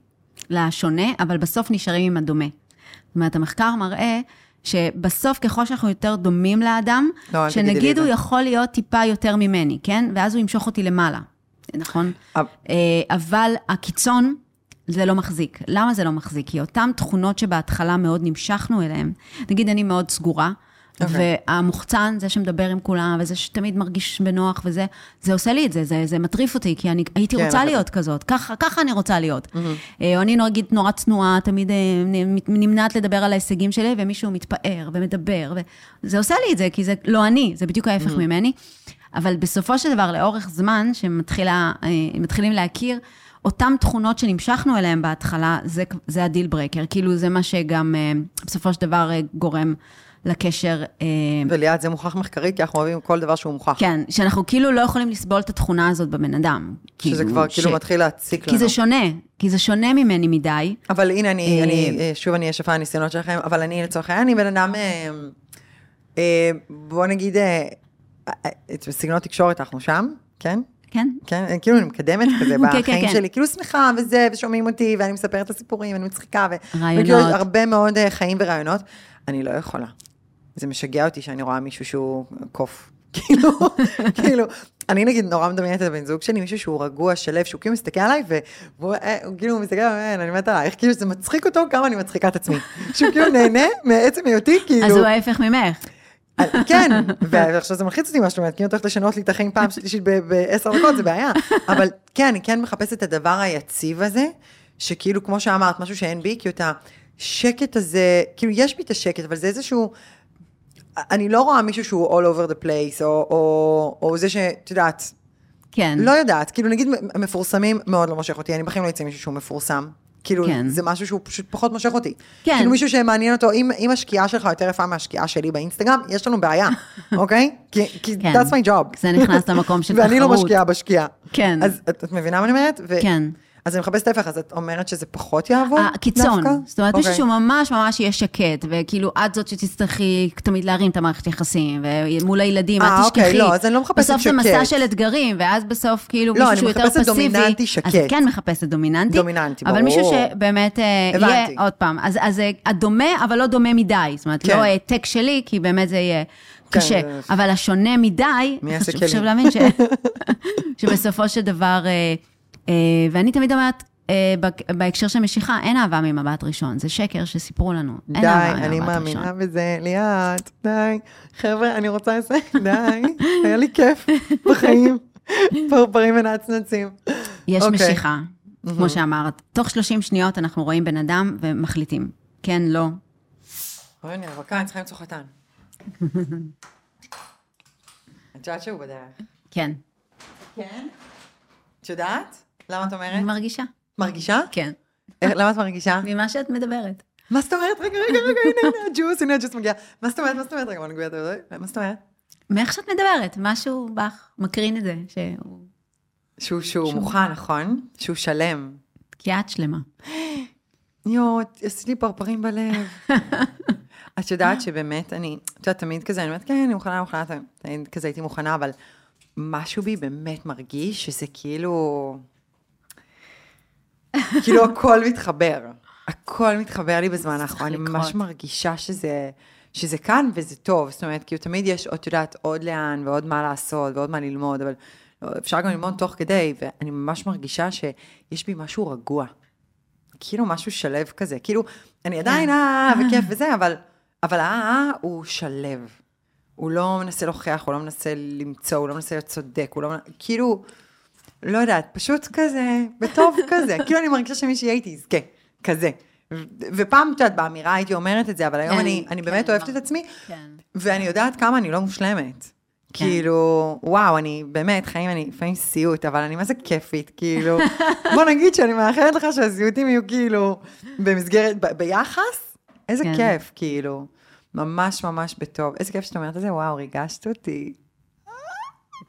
לשונה, אבל בסוף נשארים עם הדומה. זאת אומרת, המחקר מראה שבסוף, ככל שאנחנו יותר דומים לאדם, לא, שנגיד הוא. יכול להיות טיפה יותר ממני, כן? ואז הוא ימשוך אותי למעלה, נכון? אה, אבל הקיצון, זה לא מחזיק. למה זה לא מחזיק? כי אותן תכונות שבהתחלה מאוד נמשכנו אליהן, נגיד אני מאוד סגורה, אוקיי. והמוחצן, זה שמדבר עם כולם, וזה שתמיד מרגיש בנוח וזה, זה עושה לי את זה, זה, זה מטריף אותי, כי אני הייתי כן, רוצה אבל- להיות כזאת, ככה, ככה אני רוצה להיות. אה, או אני נגיד נורא צנועה, תמיד אה, נמנעת לדבר על ההישגים שלי, ומישהו מתפאר ומדבר, וזה עושה לי את זה, כי זה לא אני, זה בדיוק ההפך ממני. אבל בסופו של דבר, לאורך זמן, שמתחילים להכיר, אותן תכונות שנמשכנו אליהן בהתחלה, זה, זה ה deal breaker. כאילו, זה מה שגם אה, בסופו של דבר אה, גורם לקשר. אה, וליאת, זה מוכח מחקרית, כי אנחנו אוהבים כל דבר שהוא מוכח. כן, שאנחנו כאילו לא יכולים לסבול את התכונה הזאת בבן אדם. שזה כאילו, כבר ש- כאילו מתחיל להציק לנו. כי זה שונה, כי זה שונה ממני מדי. אבל הנה, אני, אה, אני, אה, שוב אני אשפה הניסיונות שלכם, אבל אני לצורך העניין, אני בן אדם, בוא נגיד, סגנון תקשורת אנחנו שם, כן? כן? כן, כאילו אני מקדמת כזה כן, כן, בחיים כן. שלי, כאילו שמחה וזה, ושומעים אותי, ואני מספרת את הסיפורים, ואני מצחיקה, ו... רעיונות. וכאילו הרבה מאוד חיים ורעיונות. אני לא יכולה. זה משגע אותי שאני רואה מישהו שהוא קוף. כאילו, כאילו, אני נגיד נורא מדמיינת את הבן זוג שלי, מישהו שהוא רגוע, שלו, שהוא כאילו מסתכל עליי, והוא אה, כאילו מסתכל עליי, אני מתה עלייך, כאילו זה מצחיק אותו כמה אני מצחיקה את עצמי. שהוא כאילו נהנה מעצם היותי, כאילו... אז הוא ההפך ממך. כן, ועכשיו זה מלחיץ אותי מה שאת אומרת, כי אם את הולכת לשנות לי את החיים פעם שלישית בעשר דקות, זה בעיה. אבל כן, אני כן מחפשת את הדבר היציב הזה, שכאילו, כמו שאמרת, משהו שאין בי, כי את השקט הזה, כאילו, יש בי את השקט, אבל זה איזשהו... אני לא רואה מישהו שהוא all over the place, או, או, או זה שאת יודעת, כן. לא יודעת, כאילו נגיד מפורסמים מאוד לא מושך אותי, אני בחיים לא אצא מישהו שהוא מפורסם. כאילו, כן. זה משהו שהוא פשוט פחות מושך אותי. כן. כאילו מישהו שמעניין אותו, אם, אם השקיעה שלך יותר יפה מהשקיעה שלי באינסטגרם, יש לנו בעיה, אוקיי? כי, כי כן. that's my job. זה נכנס למקום של ואני לא תחרות. משקיעה בשקיעה. כן. אז את, את מבינה מה אני אומרת? ו- כן. אז אני מחפשת ההפך, אז את אומרת שזה פחות יעבוד? הקיצון. דווקא? זאת אומרת, מישהו אוקיי. שהוא ממש ממש יהיה שקט, וכאילו, את זאת שתצטרכי תמיד להרים את המערכת יחסים, ומול הילדים, אה, אל אוקיי, תשכחי. לא, אז אני לא מחפשת בסוף זה מסע שקט. של אתגרים, ואז בסוף כאילו לא, מישהו אני שהוא יותר מחפשת פסיבי. דומיננטי אז שקט. את כן מחפשת דומיננטי. דומיננטי, אבל מישהו ברור. שבאמת אה, הבנתי. יהיה, עוד פעם, אז אז, אה, את דומה, אבל לא דומה מדי. זאת אומרת, כן. לא העתק שלי, כי באמת זה יהיה קשה. זה- אבל השונה מדי, חשוב ש- שבסופו של דבר, אה, אה, ואני תמיד אומרת, אה, בהקשר של משיכה, אין אהבה ממבט ראשון, זה שקר שסיפרו לנו. אין די, אהבה אני ממבט מאמינה ראשון. בזה, ליאת, די. חבר'ה, אני רוצה לזה, די. היה לי כיף בחיים. פרפרים ונצנצים. יש אוקיי. משיכה, כמו שאמרת. תוך 30 שניות אנחנו רואים בן אדם ומחליטים. כן, לא. אוי, אני רווקה, אני צריכה למצוא חתן. את יודעת שהוא בדרך. כן. כן? את יודעת? למה את אומרת? מרגישה. מרגישה? כן. למה את מרגישה? ממה שאת מדברת. מה זאת אומרת? רגע, רגע, רגע, הנה, הנה, הג'וס, הנה הג'וס מגיע. מה זאת אומרת? מה זאת אומרת? רגע, בוא את זה. מה זאת אומרת? מאיך שאת מדברת, משהו בך מקרין את זה, שהוא... שהוא שהוא מוכן, נכון? שהוא שלם. כי את שלמה. יואו, עשית לי פרפרים בלב. את יודעת שבאמת, אני, את יודעת, תמיד כזה, אני אומרת, כן, אני מוכנה, מוכנה, תמיד כזה הייתי מוכנה, אבל משהו בי באמת מרגיש שזה כאילו, כאילו הכל מתחבר. הכל מתחבר לי בזמן האחרון, אני ממש. מרגישה שזה, שזה כאן וזה טוב, זאת אומרת, כאילו תמיד יש, את יודעת, עוד לאן ועוד מה לעשות ועוד מה ללמוד, אבל לא, אפשר גם ללמוד תוך כדי, ואני ממש מרגישה שיש בי משהו רגוע. כאילו משהו שלב כזה, כאילו, אני עדיין אה, וכיף וזה, אבל, אבל אה, הוא שלב. הוא לא מנסה להוכיח, הוא לא מנסה למצוא, הוא לא מנסה להיות צודק, הוא לא, מנ- כאילו, לא יודעת, פשוט כזה, בטוב כזה, כאילו אני מרגישה שמישהי הייתי יזכה, כזה. ו- ופעם, את יודעת, באמירה הייתי אומרת את זה, אבל היום כן, אני, אני כן, באמת אוהבת אמרת. את עצמי, כן. ואני יודעת כמה אני לא מושלמת. כן. כאילו, וואו, אני באמת, חיים, אני לפעמים סיוט, אבל אני מה זה כיפית, כאילו, בוא נגיד שאני מאחלת לך שהסיוטים יהיו כאילו במסגרת, ב- ביחס, איזה כן. כיף, כאילו, ממש ממש בטוב. איזה כיף שאת אומרת את זה, וואו, ריגשת אותי.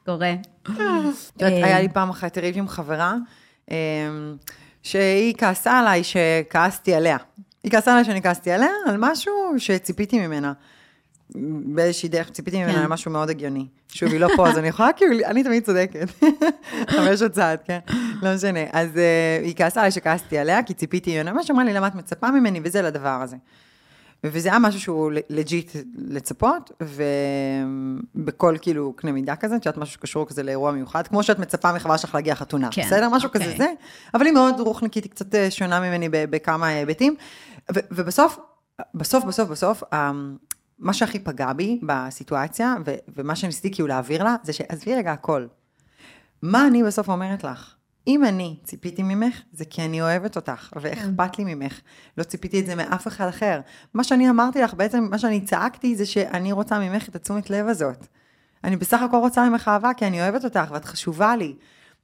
קורה. את יודעת, אה, היה לי פעם אחת ריב עם חברה, אמ, שהיא כעסה עליי שכעסתי עליה. היא כעסה עליי שאני כעסתי עליה על משהו שציפיתי ממנה. באיזושהי דרך ציפיתי ממנה כן. למשהו מאוד הגיוני. שוב, היא לא פה, אז אני יכולה כאילו, אני תמיד צודקת. חמש עוד צעד, כן? לא משנה. אז uh, היא כעסה עליי שכעסתי עליה, כי ציפיתי ממנה, ממש אמרה לי, למה את מצפה ממני, וזה לדבר הזה. וזה היה משהו שהוא לג'יט לצפות, ובכל כאילו קנה מידה כזה, את יודעת, משהו שקשור כזה לאירוע מיוחד, כמו שאת מצפה מחברה שלך להגיע חתונה, כן, בסדר? משהו אוקיי. כזה זה, אבל היא מאוד רוחניקית, היא קצת אה, שונה ממני בכמה היבטים, ו- ובסוף, בסוף, בסוף, בסוף, אמ, מה שהכי פגע בי בסיטואציה, ו- ומה שניסיתי כאילו להעביר לה, זה שעזבי רגע הכל. מה אני בסוף אומרת לך? אם אני ציפיתי ממך, זה כי אני אוהבת אותך, ואכפת לי ממך. לא ציפיתי את זה מאף אחד אחר. מה שאני אמרתי לך, בעצם מה שאני צעקתי, זה שאני רוצה ממך את התשומת לב הזאת. אני בסך הכל רוצה ממך אהבה, כי אני אוהבת אותך, ואת חשובה לי.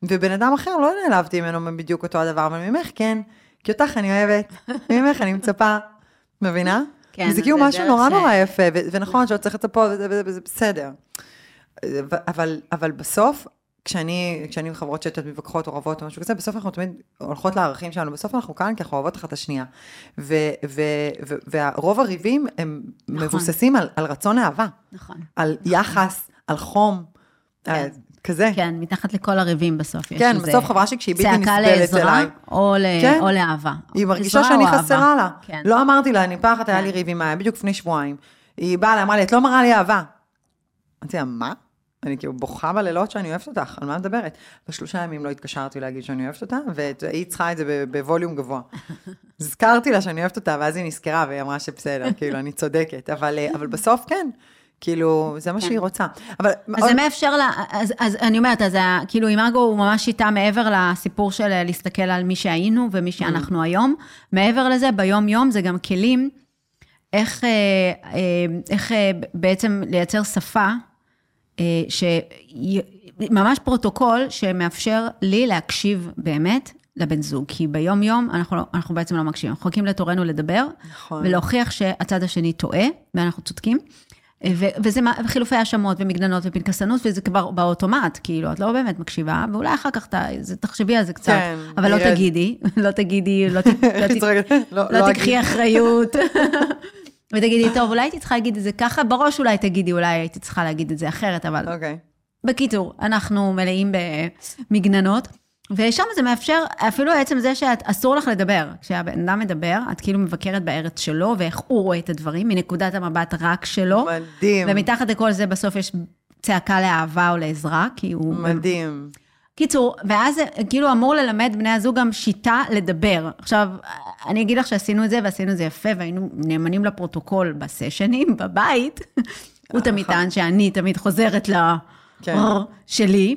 ובן אדם אחר לא נעלבתי ממנו בדיוק אותו הדבר, אבל ממך כן, כי אותך אני אוהבת, ממך אני מצפה. מבינה? כן, זה כאילו משהו נורא נורא יפה, ונכון שלא צריך לצפות, וזה בסדר. אבל, אבל בסוף, כשאני, כשאני עם חברות שאת מתווכחות או רבות או משהו כזה, בסוף אנחנו תמיד הולכות לערכים שלנו, בסוף אנחנו כאן כי אנחנו אוהבות אחת את השנייה. ו, ו, ו, ורוב הריבים הם נכון. מבוססים על, על רצון אהבה, נכון. על יחס, על חום, על כזה. כן, מתחת לכל הריבים בסוף כן, בסוף חברה שלי כשהיא בלתי צעקה נסבלת לעזרה אליי. או ל- כן. או לאהבה. היא מרגישה שאני. חסרה לה. כן. לא אמרתי לה, אני פעם אחת היה לי כן. ריב עם בדיוק לפני שבועיים. היא באה אמרה לי, את לא מראה לי אהבה. אמרתי לה, מה? אני כאילו בוכה בלילות שאני אוהבת אותך, על מה מדברת? בשלושה ימים לא התקשרתי להגיד שאני אוהבת אותה, והיא צריכה את זה בווליום גבוה. הזכרתי לה שאני אוהבת אותה, ואז היא נזכרה, והיא אמרה שבסדר, כאילו, אני צודקת. אבל, אה, אבל בסוף כן, כאילו, זה מה שהיא רוצה. אבל... אז זה מאפשר לה, אז, אז אני אומרת, אז ה- כאילו אימאגו הוא ממש שיטה מעבר לסיפור של אה, להסתכל על מי שהיינו ומי שאנחנו היום. מעבר לזה, ביום-יום זה גם כלים איך, אה, איך אה, בעצם לייצר שפה, אה, ש... ממש פרוטוקול שמאפשר לי להקשיב באמת לבן זוג, כי ביום-יום אנחנו, לא, אנחנו בעצם לא מקשיבים, אנחנו מחכים לתורנו לדבר, נכון. ולהוכיח שהצד השני טועה, ואנחנו צודקים. ו- וזה מה- חילופי האשמות ומגננות ופנקסנות, וזה כבר באוטומט, כאילו, את לא באמת מקשיבה, ואולי אחר כך ת- זה- תחשבי על זה קצת, כן, אבל לא. תגידי, לא תגידי, לא, ת- לא, ת-? לא לא לא תקחי. אחריות. ותגידי, טוב, אולי הייתי צריכה להגיד את זה ככה, בראש אולי תגידי, אולי הייתי צריכה להגיד את זה אחרת, אבל אוקיי. בקיצור, אנחנו מלאים במגננות, ושם זה מאפשר, אפילו עצם זה שאסור לך לדבר. כשהבן אדם מדבר, את כאילו מבקרת בארץ שלו, ואיך הוא רואה את הדברים, מנקודת המבט רק שלו. מדהים. ומתחת לכל זה בסוף יש צעקה לאהבה או לעזרה, כי הוא... מדהים. קיצור, ואז כאילו אמור ללמד בני הזוג גם שיטה לדבר. עכשיו, אני אגיד לך שעשינו את זה, ועשינו את זה יפה, והיינו נאמנים לפרוטוקול בסשנים, בבית. הוא תמיד טען שאני תמיד חוזרת ל... כן. שלי.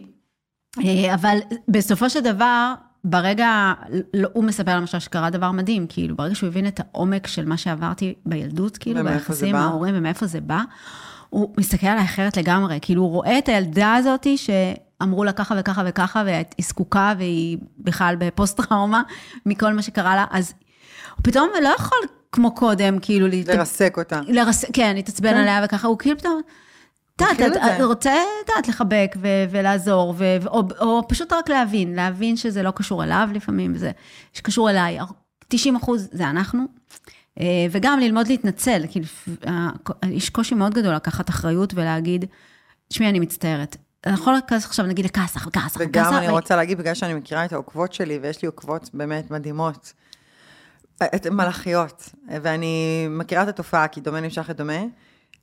אה, אבל בסופו של דבר, ברגע, לא, הוא מספר למשל שקרה דבר מדהים, כאילו, ברגע שהוא הבין את העומק של מה שעברתי בילדות, כאילו, ביחסים עם? ההורים ומאיפה זה בא, הוא מסתכל עליי אחרת לגמרי, כאילו, הוא רואה את הילדה הזאת שאמרו לה ככה וככה וככה, והיא זקוקה והיא בכלל בפוסט-טראומה מכל מה שקרה לה, אז הוא פתאום לא יכול כמו קודם, כאילו, לרסק אותה. לרס... כן, להתעצבן כן. עליה וככה, הוא כאילו פתאום, את יודעת, מכיר את את- זה. רוצה, את יודעת, לחבק ו- ולעזור, ו- או, או פשוט רק להבין, להבין שזה לא קשור אליו לפעמים, זה שקשור אליי. 90 אחוז זה אנחנו. אה, וגם ללמוד להתנצל, כאילו, יש קושי מאוד גדול לקחת אחריות ולהגיד, תשמעי, אני מצטערת. אני יכול להיכנס עכשיו, נגיד, לכעס, וכעס, וכעס. וגם אני רוצה להגיד, בגלל שאני מכירה את העוקבות שלי, ויש לי עוקבות באמת מדהימות, את מלאכיות, ואני מכירה את התופעה, כי דומה נמשך את דומה,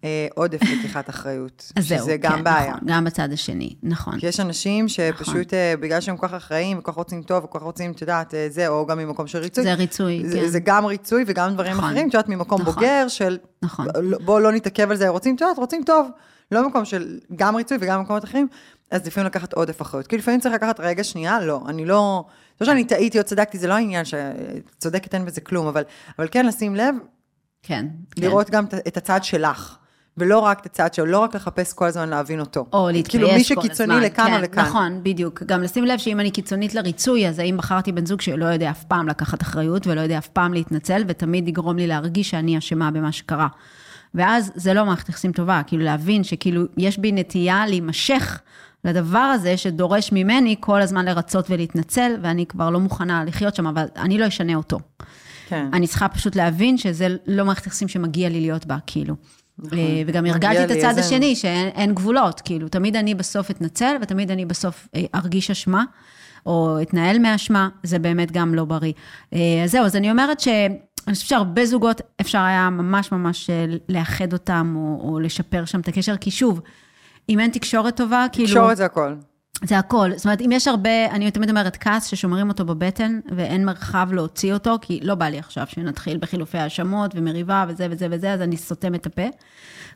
אה, עודף לקיחת אחריות, אז זהו, שזה גם כן, בעיה. נכון, גם בצד השני, נכון. כי יש אנשים שפשוט, אה, בגלל שהם כל כך אחראים, וכל כך רוצים טוב, וכל כך רוצים, את יודעת, אה, זה, או גם ממקום של ריצוי. זה ריצוי, זה, כן. זה גם ריצוי וגם דברים נכון. אחרים, את יודעת, ממקום נכון. בוגר של, נכון. בואו לא נתעכב על זה, רוצים, את יודעת, רוצים טוב. לא מקום של גם ריצוי וגם מקומות אחרים, אז לפעמים לקחת עודף אחריות. כי לפעמים צריך לקחת רגע שנייה, לא, אני לא, לא שאני טעיתי או צדקתי, זה לא העניין שצודקת אין בזה כלום, אבל, אבל כן לשים לב, כן. כן. לראות גם את- הצד שלך. ולא רק את הצד שלו, לא רק לחפש כל הזמן להבין אותו. או להתבייש כאילו מי כל שקיצוני הזמן. לכאן כן, או לכאן. נכון, בדיוק. גם לשים לב שאם אני קיצונית לריצוי, אז האם בחרתי בן זוג שלא יודע אף פעם לקחת אחריות ולא יודע אף פעם להתנצל, ותמיד יגרום לי להרגיש שאני אשמה במה שקרה. ואז זה לא מערכת יחסים טובה, כאילו להבין שכאילו יש בי נטייה להימשך לדבר הזה שדורש ממני כל הזמן לרצות ולהתנצל, ואני כבר לא מוכנה לחיות שם, אבל אני לא אשנה אותו. כן. אני צריכה פשוט להבין שזה לא מערכת יחסים שמגיע לי להיות בה, כאילו. נכון. אה, וגם הרגלתי את הצד השני, שאין אין גבולות, כאילו, תמיד אני בסוף אתנצל, ותמיד אני בסוף אה, ארגיש אשמה, או אתנהל מאשמה, זה באמת גם לא בריא. אה, אז זהו, אז אני אומרת ש... אני חושבת שהרבה זוגות, אפשר היה ממש ממש אה, לאחד אותם, או, או לשפר שם את הקשר, כי שוב, אם אין תקשורת טובה, כאילו... תקשורת זה הכל. זה הכל. זאת אומרת, אם יש הרבה, אני תמיד אומרת, כעס ששומרים אותו בבטן, ואין מרחב להוציא אותו, כי לא בא לי עכשיו שנתחיל בחילופי האשמות ומריבה וזה וזה וזה, אז אני סותם את הפה.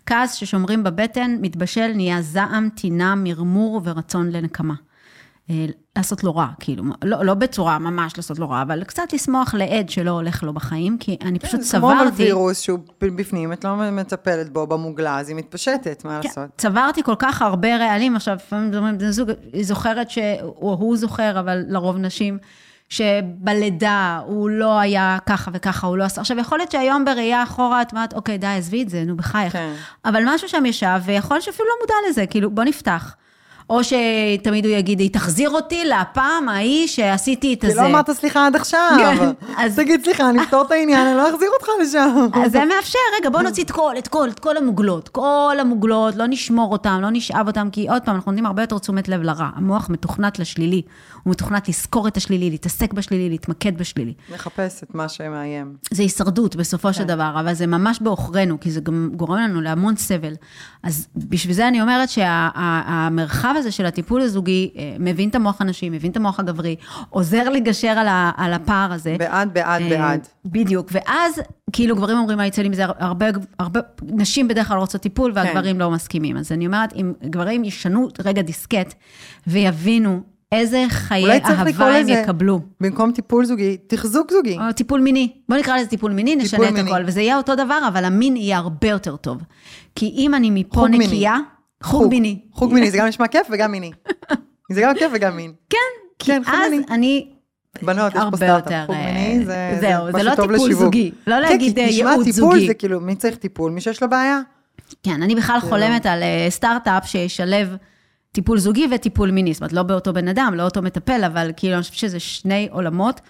כעס ששומרים בבטן, מתבשל, נהיה זעם, טינה, מרמור ורצון לנקמה. אה, לעשות לו רע, כאילו, לא, לא בצורה ממש לעשות לו רע, אבל קצת לשמוח לעד שלא הולך לו בחיים, כי אני פשוט כן, זה כמו אבל צברתי... וירוס שהוא בפנים, את לא מטפלת בו במוגלה, אז היא מתפשטת, מה כן, לעשות? צברתי כל כך הרבה רעלים, עכשיו, לפעמים בן זוג, היא זוכרת ש... או הוא זוכר, אבל לרוב נשים, שבלידה הוא לא היה ככה וככה, הוא לא עשה. עכשיו, יכול להיות שהיום בראייה אחורה, את אומרת, אוקיי, די, עזבי את זה, נו, בחייך. כן. אבל משהו שם ישב, ויכול להיות שאפילו לא מודע לזה, כאילו, בוא נפתח. או שתמיד הוא יגיד, היא תחזיר אותי לפעם ההיא שעשיתי את כי הזה. לא אמרת סליחה עד עכשיו. כן, אז- תגיד סליחה, אני אפתור את העניין, אני לא אחזיר אותך לשם. אז זה מאפשר, רגע, בוא נוציא את כל, את כל, את כל המוגלות. כל המוגלות, לא נשמור אותם, לא נשאב אותם, כי עוד פעם, אנחנו נותנים הרבה יותר תשומת לב לרע. המוח מתוכנת לשלילי. הוא מתוכנת לזכור את השלילי, להתעסק בשלילי, להתמקד בשלילי. מחפש את מה שמאיים. זה הישרדות בסופו כן. של דבר, אבל זה ממש בעוכרינו, כי זה גם גורם לנו להמון סבל. אז בשביל זה אני אומרת שהמרחב הזה של הטיפול הזוגי אה, מבין את המוח הנשי, מבין את המוח הגברי, עוזר לגשר על, ה, על הפער הזה. בעד, בעד, אה, בעד. בדיוק, ואז כאילו גברים אומרים מה יצא לי מזה, הרבה, הרבה, נשים בדרך כלל רוצות טיפול והגברים לא מסכימים. אז אני אומרת, אם גברים ישנו רגע דיסקט ויבינו איזה חיי אהבה הם לזה, יקבלו. במקום טיפול זוגי, תחזוק זוגי. או טיפול מיני. בוא נקרא לזה טיפול מיני, נשנה את מיני. הכל, וזה יהיה אותו דבר, אבל המין יהיה הרבה יותר טוב. כי אם אני מפה חוג מיני. נקייה, חוג מיני. חוג מיני, זה גם נשמע כיף וגם מיני. זה גם כיף וגם מין. כן, כי כן, חוג אז מיני. אני בנות, יש פה סטארט-אפ, טיפול אה, מיני, זה זהו, זה משהו לא טוב טיפול לשיווק. זוגי. לא כן, להגיד, כי אה, נשמע ייעוץ טיפול, זוגי. זה כאילו, מי צריך טיפול? מי שיש לו בעיה. כן, אני בכלל חולמת על אה, סטארט-אפ שישלב טיפול זוגי וטיפול מיני. זאת אומרת, לא באותו בן אדם, לא אותו מטפל, אבל כאילו, אני חושבת שזה שני עולמות,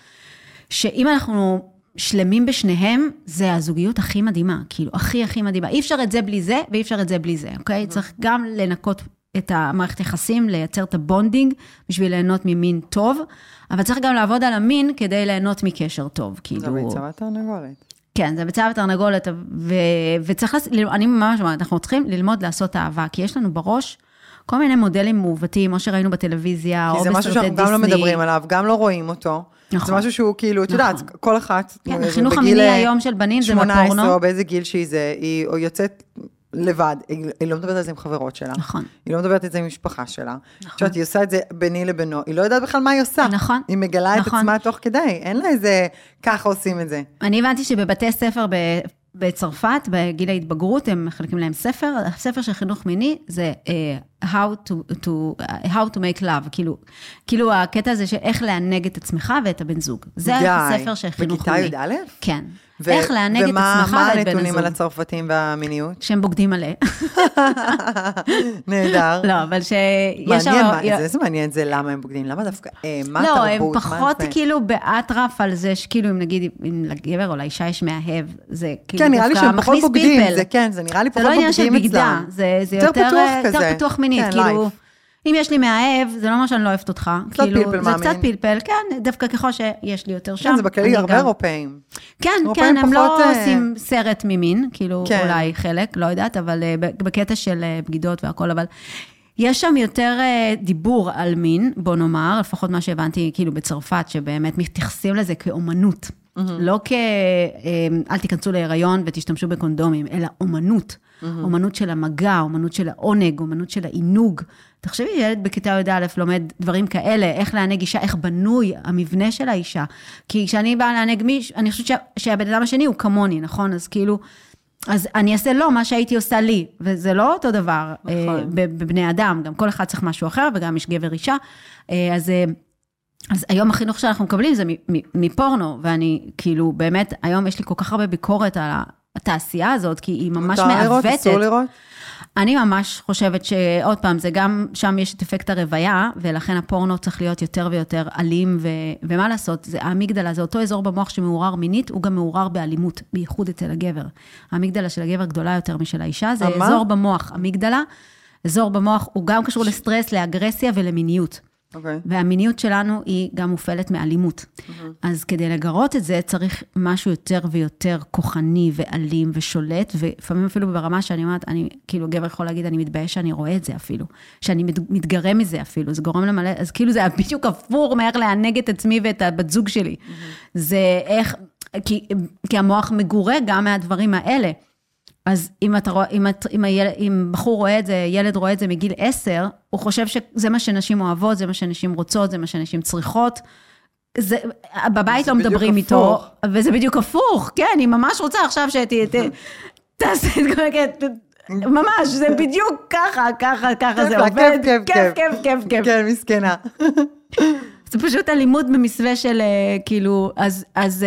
שאם אנחנו שלמים בשניהם, זה הזוגיות הכי מדהימה, כאילו, הכי הכי מדהימה. אי אפשר את זה בלי זה, ואי אפשר את זה בלי זה, אוקיי? צריך גם לנקות את המערכת יחסים, לייצר את ה bonding בשביל ליהנות ממין טוב, אבל צריך גם לעבוד על המין כדי ליהנות מקשר טוב, כאילו... זה ביצה והתרנגולת. כן, זה ביצה ותרנגולת, ו... וצריך, לס... אני ממש אומרת, אנחנו צריכים ללמוד לעשות אהבה, כי יש לנו בראש כל מיני מודלים מעוותים, או שראינו בטלוויזיה, או כי זה משהו בסרטי שאנחנו גם לא דיסני. מדברים עליו, גם לא רואים אותו. נכון. זה משהו שהוא כאילו, את יודעת, נכון. כל אחת, כן, אה, החינוך המיני אה, היום של בנים זה 18 בפורנו. או באיזה גיל שהיא זה, היא יוצאת לבד, היא היא לא מדברת על זה עם חברות שלה. נכון. היא לא מדברת על זה עם משפחה שלה. את יודעת, היא עושה את זה ביני לבינו, היא לא יודעת בכלל מה היא עושה. נכון. היא מגלה את נכון. עצמה תוך כדי, אין לה איזה, ככה עושים את זה. אני הבנתי שבבתי ספר ב... בצרפת, בגיל ההתבגרות, הם מחלקים להם ספר. הספר של חינוך מיני זה uh, how, to, to, uh, how to make love, כאילו, כאילו הקטע הזה של איך לענג את עצמך ואת הבן זוג. זה די. הספר של חינוך בכיתה. י"א? כן. ו- איך לענג את ומה- עצמך ואת בן הנתונים הזוג. על הצרפתים והמיניות? שהם בוגדים מלא. נהדר. לא, אבל שיש מעניין, מה- זה- איזה מעניין זה למה הם בוגדים, למה דווקא הם, מה לא, הם התרבות, מה פחות זה? כאילו באטרף על זה שכאילו אם נגיד, אם לגבר או לאישה יש מאהב, זה כאילו כן, נראה לי שהם פחות בוגדים. זה כן, זה נראה לי זה פחות לא עניין של בוגדים בגדה, אצלם. זה זה יותר פתוח אה, כזה. יותר פתוח מינית, כן, כאילו, לייף. אם יש לי מאהב, זה לא אומר שאני לא אוהבת אותך. קצת כאילו, פלפל זה מאמין. קצת פלפל, כן, דווקא ככל שיש לי יותר שם. כן, זה בכללי אני הרבה גם- אירופאים. כן, אירופאים כן, הם לא אה, עושים סרט ממין, כאילו, כן. אולי חלק, לא יודעת, אבל אה, בקטע של אה, בגידות והכל, אבל יש שם יותר אה, דיבור על מין, בוא נאמר, לפחות מה שהבנתי, כאילו, בצרפת, שבאמת מתייחסים לזה כאומנות. לא כ... אל תיכנסו להיריון ותשתמשו בקונדומים, אלא אומנות. אומנות של המגע, אומנות של העונג, אומנות של העינוג. תחשבי, ילד בכיתה י"א לומד דברים כאלה, איך לענג אישה, איך בנוי המבנה של האישה. כי כשאני באה לענג מישהו, אני חושבת שה, שהבן אדם השני הוא כמוני, נכון? אז כאילו, אז אני אעשה לו מה שהייתי עושה לי, וזה לא אותו דבר נכון. אה, בבני אדם, גם כל אחד צריך משהו אחר, וגם יש גבר אישה. אה, אז... אה, אז היום החינוך שאנחנו מקבלים זה מפורנו, ואני כאילו, באמת, היום יש לי כל כך הרבה ביקורת על התעשייה הזאת, כי היא ממש מותר לראות, מעוותת. אסור לראות? אני ממש חושבת שעוד פעם, זה גם, שם יש את אפקט הרוויה, ולכן הפורנו צריך להיות יותר ויותר אלים, ו, ומה לעשות, זה האמיגדלה, זה אותו אזור במוח שמעורר מינית, הוא גם מעורר באלימות, בייחוד אצל הגבר. האמיגדלה של הגבר גדולה יותר משל האישה, זה מה? אזור במוח, אמיגדלה, אזור במוח, הוא גם קשור לסטרס, לאגרסיה ולמיניות. אוקיי. והמיניות שלנו היא גם מופעלת מאלימות. אז כדי לגרות את זה, צריך משהו יותר ויותר כוחני ואלים ושולט, ולפעמים אפילו ברמה שאני אומרת, אני, כאילו, גבר יכול להגיד, אני מתבייש שאני רואה את זה אפילו, שאני מת- מתגרה מזה אפילו, זה גורם למלא, אז כאילו זה בדיוק הפוך מאיך לענג את עצמי ואת הבת זוג שלי. זה איך, כי, כי המוח מגורה גם מהדברים האלה. אז אם, אתה אם, את, אם, היל, אם בחור רואה את זה, ילד רואה את זה מגיל עשר, הוא חושב שזה מה שנשים אוהבות, זה מה שנשים רוצות, זה מה שנשים צריכות. זה, בבית לא מדברים איתו, הפוך. וזה בדיוק הפוך, כן, היא ממש רוצה עכשיו שתעשה את כל הקטע, ממש, זה בדיוק ככה, ככה, ככה זה עובד. כיף, כיף, כיף, כיף, כיף, כיף. כן, מסכנה. זה פשוט אלימות במסווה של אה, כאילו, אז,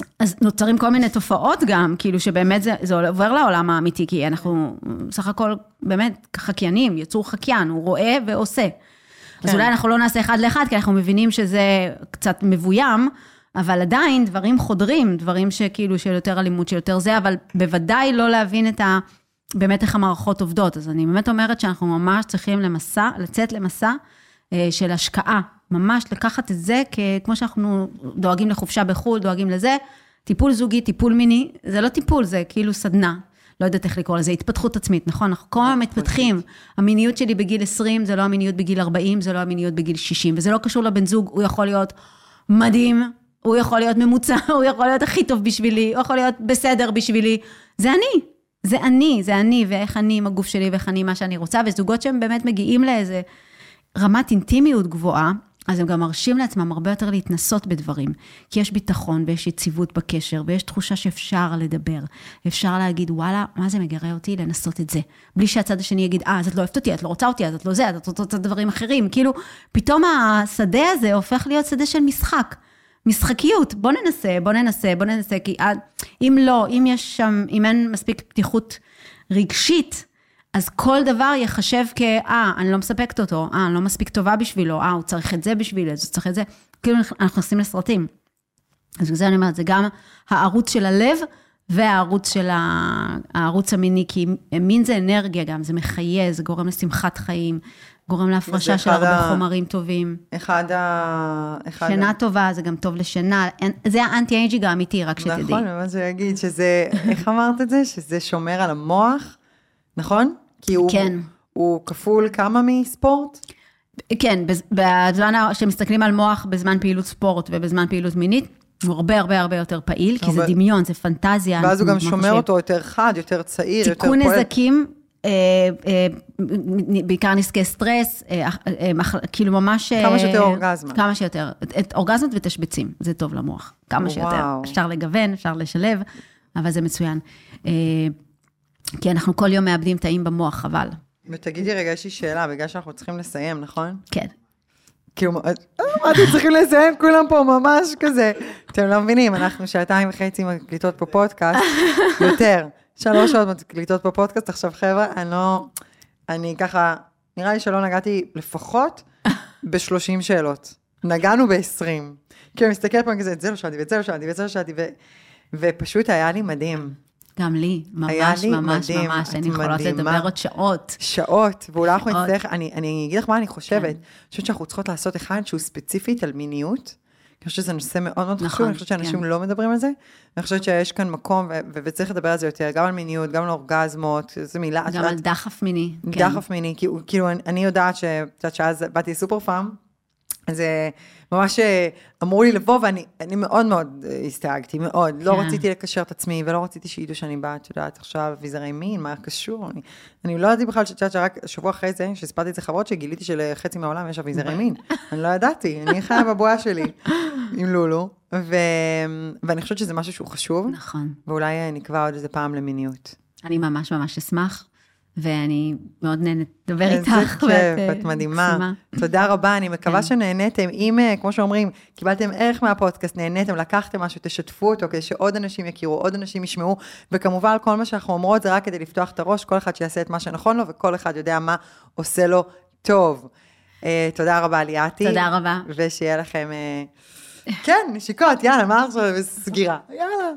אז, אז נוצרים כל מיני תופעות גם, כאילו שבאמת זה, זה עובר לעולם האמיתי, כי אנחנו סך הכל באמת חקיינים, יצור חקיין, הוא רואה ועושה. אז כן. אולי אנחנו לא נעשה אחד לאחד, כי אנחנו מבינים שזה קצת מבוים, אבל עדיין דברים חודרים, דברים שכאילו של יותר אלימות, של יותר זה, אבל בוודאי לא להבין את ה... באמת איך המערכות עובדות. אז אני באמת אומרת שאנחנו ממש צריכים למסע, לצאת למסע אה, של השקעה. ממש לקחת את זה, כמו שאנחנו דואגים לחופשה בחו"ל, דואגים לזה, טיפול זוגי, טיפול מיני, זה לא טיפול, זה כאילו סדנה. לא יודעת איך לקרוא לזה, התפתחות עצמית, נכון? אנחנו כל הזמן מתפתחים. המיניות שלי בגיל 20, זה לא המיניות בגיל 40, זה לא המיניות בגיל 60, וזה לא קשור לבן זוג, הוא יכול להיות מדהים, הוא יכול להיות ממוצע, הוא יכול להיות הכי טוב בשבילי, הוא יכול להיות בסדר בשבילי. זה אני, זה אני, זה אני, ואיך אני עם הגוף שלי, ואיך אני מה שאני רוצה, וזוגות שהם באמת מגיעים לאיזה רמת אינטימיות גבוהה, אז הם גם מרשים לעצמם הרבה יותר להתנסות בדברים. כי יש ביטחון ויש יציבות בקשר, ויש תחושה שאפשר לדבר. אפשר להגיד, וואלה, מה זה מגרה אותי לנסות את זה. בלי שהצד השני יגיד, אה, אז את לא אוהבת אותי, את לא רוצה אותי, אז את לא זה, אז את רוצה דברים אחרים. כאילו, פתאום השדה הזה הופך להיות שדה של משחק. משחקיות, בוא ננסה, בוא ננסה, בוא ננסה, כי אם לא, אם יש שם, אם אין מספיק פתיחות רגשית, אז כל דבר ייחשב כ, אה, אני לא מספקת אותו, אה, אני לא מספיק טובה בשבילו, אה, הוא צריך את זה בשבילי, אז הוא צריך את זה. כאילו, אנחנו נכנסים לסרטים. אז בגלל זה אני אומרת, זה גם הערוץ של הלב והערוץ של הערוץ המיני, כי מין זה אנרגיה גם, זה מחיה, זה גורם לשמחת חיים, גורם להפרשה של הרבה ה... חומרים טובים. אחד ה... אחד שינה ה... טובה, זה גם טוב לשינה, זה האנטי אייג'יג האמיתי, רק שתדעי. נכון, מה זה יגיד, שזה, איך אמרת את זה? שזה שומר על המוח, נכון? כי הוא, כן. הוא כפול כמה מספורט? כן, בזמן שמסתכלים על מוח בזמן פעילות ספורט ובזמן פעילות מינית, הוא הרבה הרבה הרבה יותר פעיל, כי זה דמיון, זה פנטזיה. ואז הוא גם שומר חושב. אותו יותר חד, יותר צעיר, יותר פועל. תיקון נזקים, אה, אה, בעיקר נזקי סטרס, אה, כאילו ממש... כמה שיותר אורגזמה. כמה שיותר. אורגזמות ותשבצים, זה טוב למוח. כמה וואו. שיותר. אפשר לגוון, אפשר לשלב, אבל זה מצוין. כי אנחנו כל יום מאבדים תאים במוח, חבל. ותגידי רגע, יש לי שאלה, בגלל שאנחנו צריכים לסיים, נכון? כן. כאילו, מה אתם צריכים לסיים? כולם פה ממש כזה. אתם לא מבינים, אנחנו שעתיים וחצי מקליטות פה פודקאסט, יותר. שלוש שעות מקליטות פה פודקאסט, עכשיו חבר'ה, אני לא... אני ככה, נראה לי שלא נגעתי לפחות ב-30 שאלות. נגענו ב-20. כאילו, אני מסתכלת פה כזה, את זה לא שאלתי, ואת זה לא שאלתי, ואת זה לא שאלתי, ופשוט היה לי מדהים. גם לי, ממש, לי ממש, מדהים, ממש, אני יכולות לדבר עוד שעות. שעות, ואולי אנחנו נצטרך, אני, אני אגיד לך מה אני חושבת, כן. אני חושבת שאנחנו צריכות לעשות אחד שהוא ספציפית על מיניות, אני חושבת שזה נושא מאוד מאוד נכון, חשוב, אני חושבת שאנשים כן. לא מדברים על זה, אני חושבת שיש כאן מקום, ו- ו- וצריך לדבר על זה יותר, גם על מיניות, גם על אורגזמות, זו מילה, גם על דחף מיני. דחף כן. מיני, כאילו, כאילו אני, אני יודעת ש... את יודעת שאז באתי לסופר פארם, אז ממש אה, אמרו לי לבוא, ואני מאוד מאוד אה, הסתייגתי, מאוד. לא כן. לא רציתי לקשר את עצמי, ולא רציתי שידעו שאני באה, את יודעת, עכשיו אביזרי מין, מה קשור? אני, אני לא ידעתי בכלל, שאת שרק שבוע אחרי זה, שהספרתי את זה חברות, שגיליתי שלחצי מהעולם יש אביזרי מין. אני לא ידעתי, אני חיה בבועה שלי עם לולו, ו... ואני חושבת שזה משהו שהוא חשוב. נכון. ואולי אה, נקבע עוד איזה פעם למיניות. אני ממש ממש אשמח. ואני מאוד נהנית לדבר איתך. איזה כיף, את מדהימה. תודה רבה, אני מקווה כן. שנהניתם. אם, אה, כמו שאומרים, קיבלתם ערך מהפודקאסט, נהניתם, לקחתם משהו, תשתפו אותו, כדי שעוד אנשים יכירו, עוד אנשים ישמעו. וכמובן, כל מה שאנחנו אומרות זה רק כדי לפתוח את הראש, כל אחד שיעשה את מה שנכון לו, וכל אחד יודע מה עושה לו טוב. Uh, תודה רבה, ליאתי. תודה רבה. ושיהיה לכם... כן, נשיקות, יאללה, מה עכשיו? סגירה. יאללה.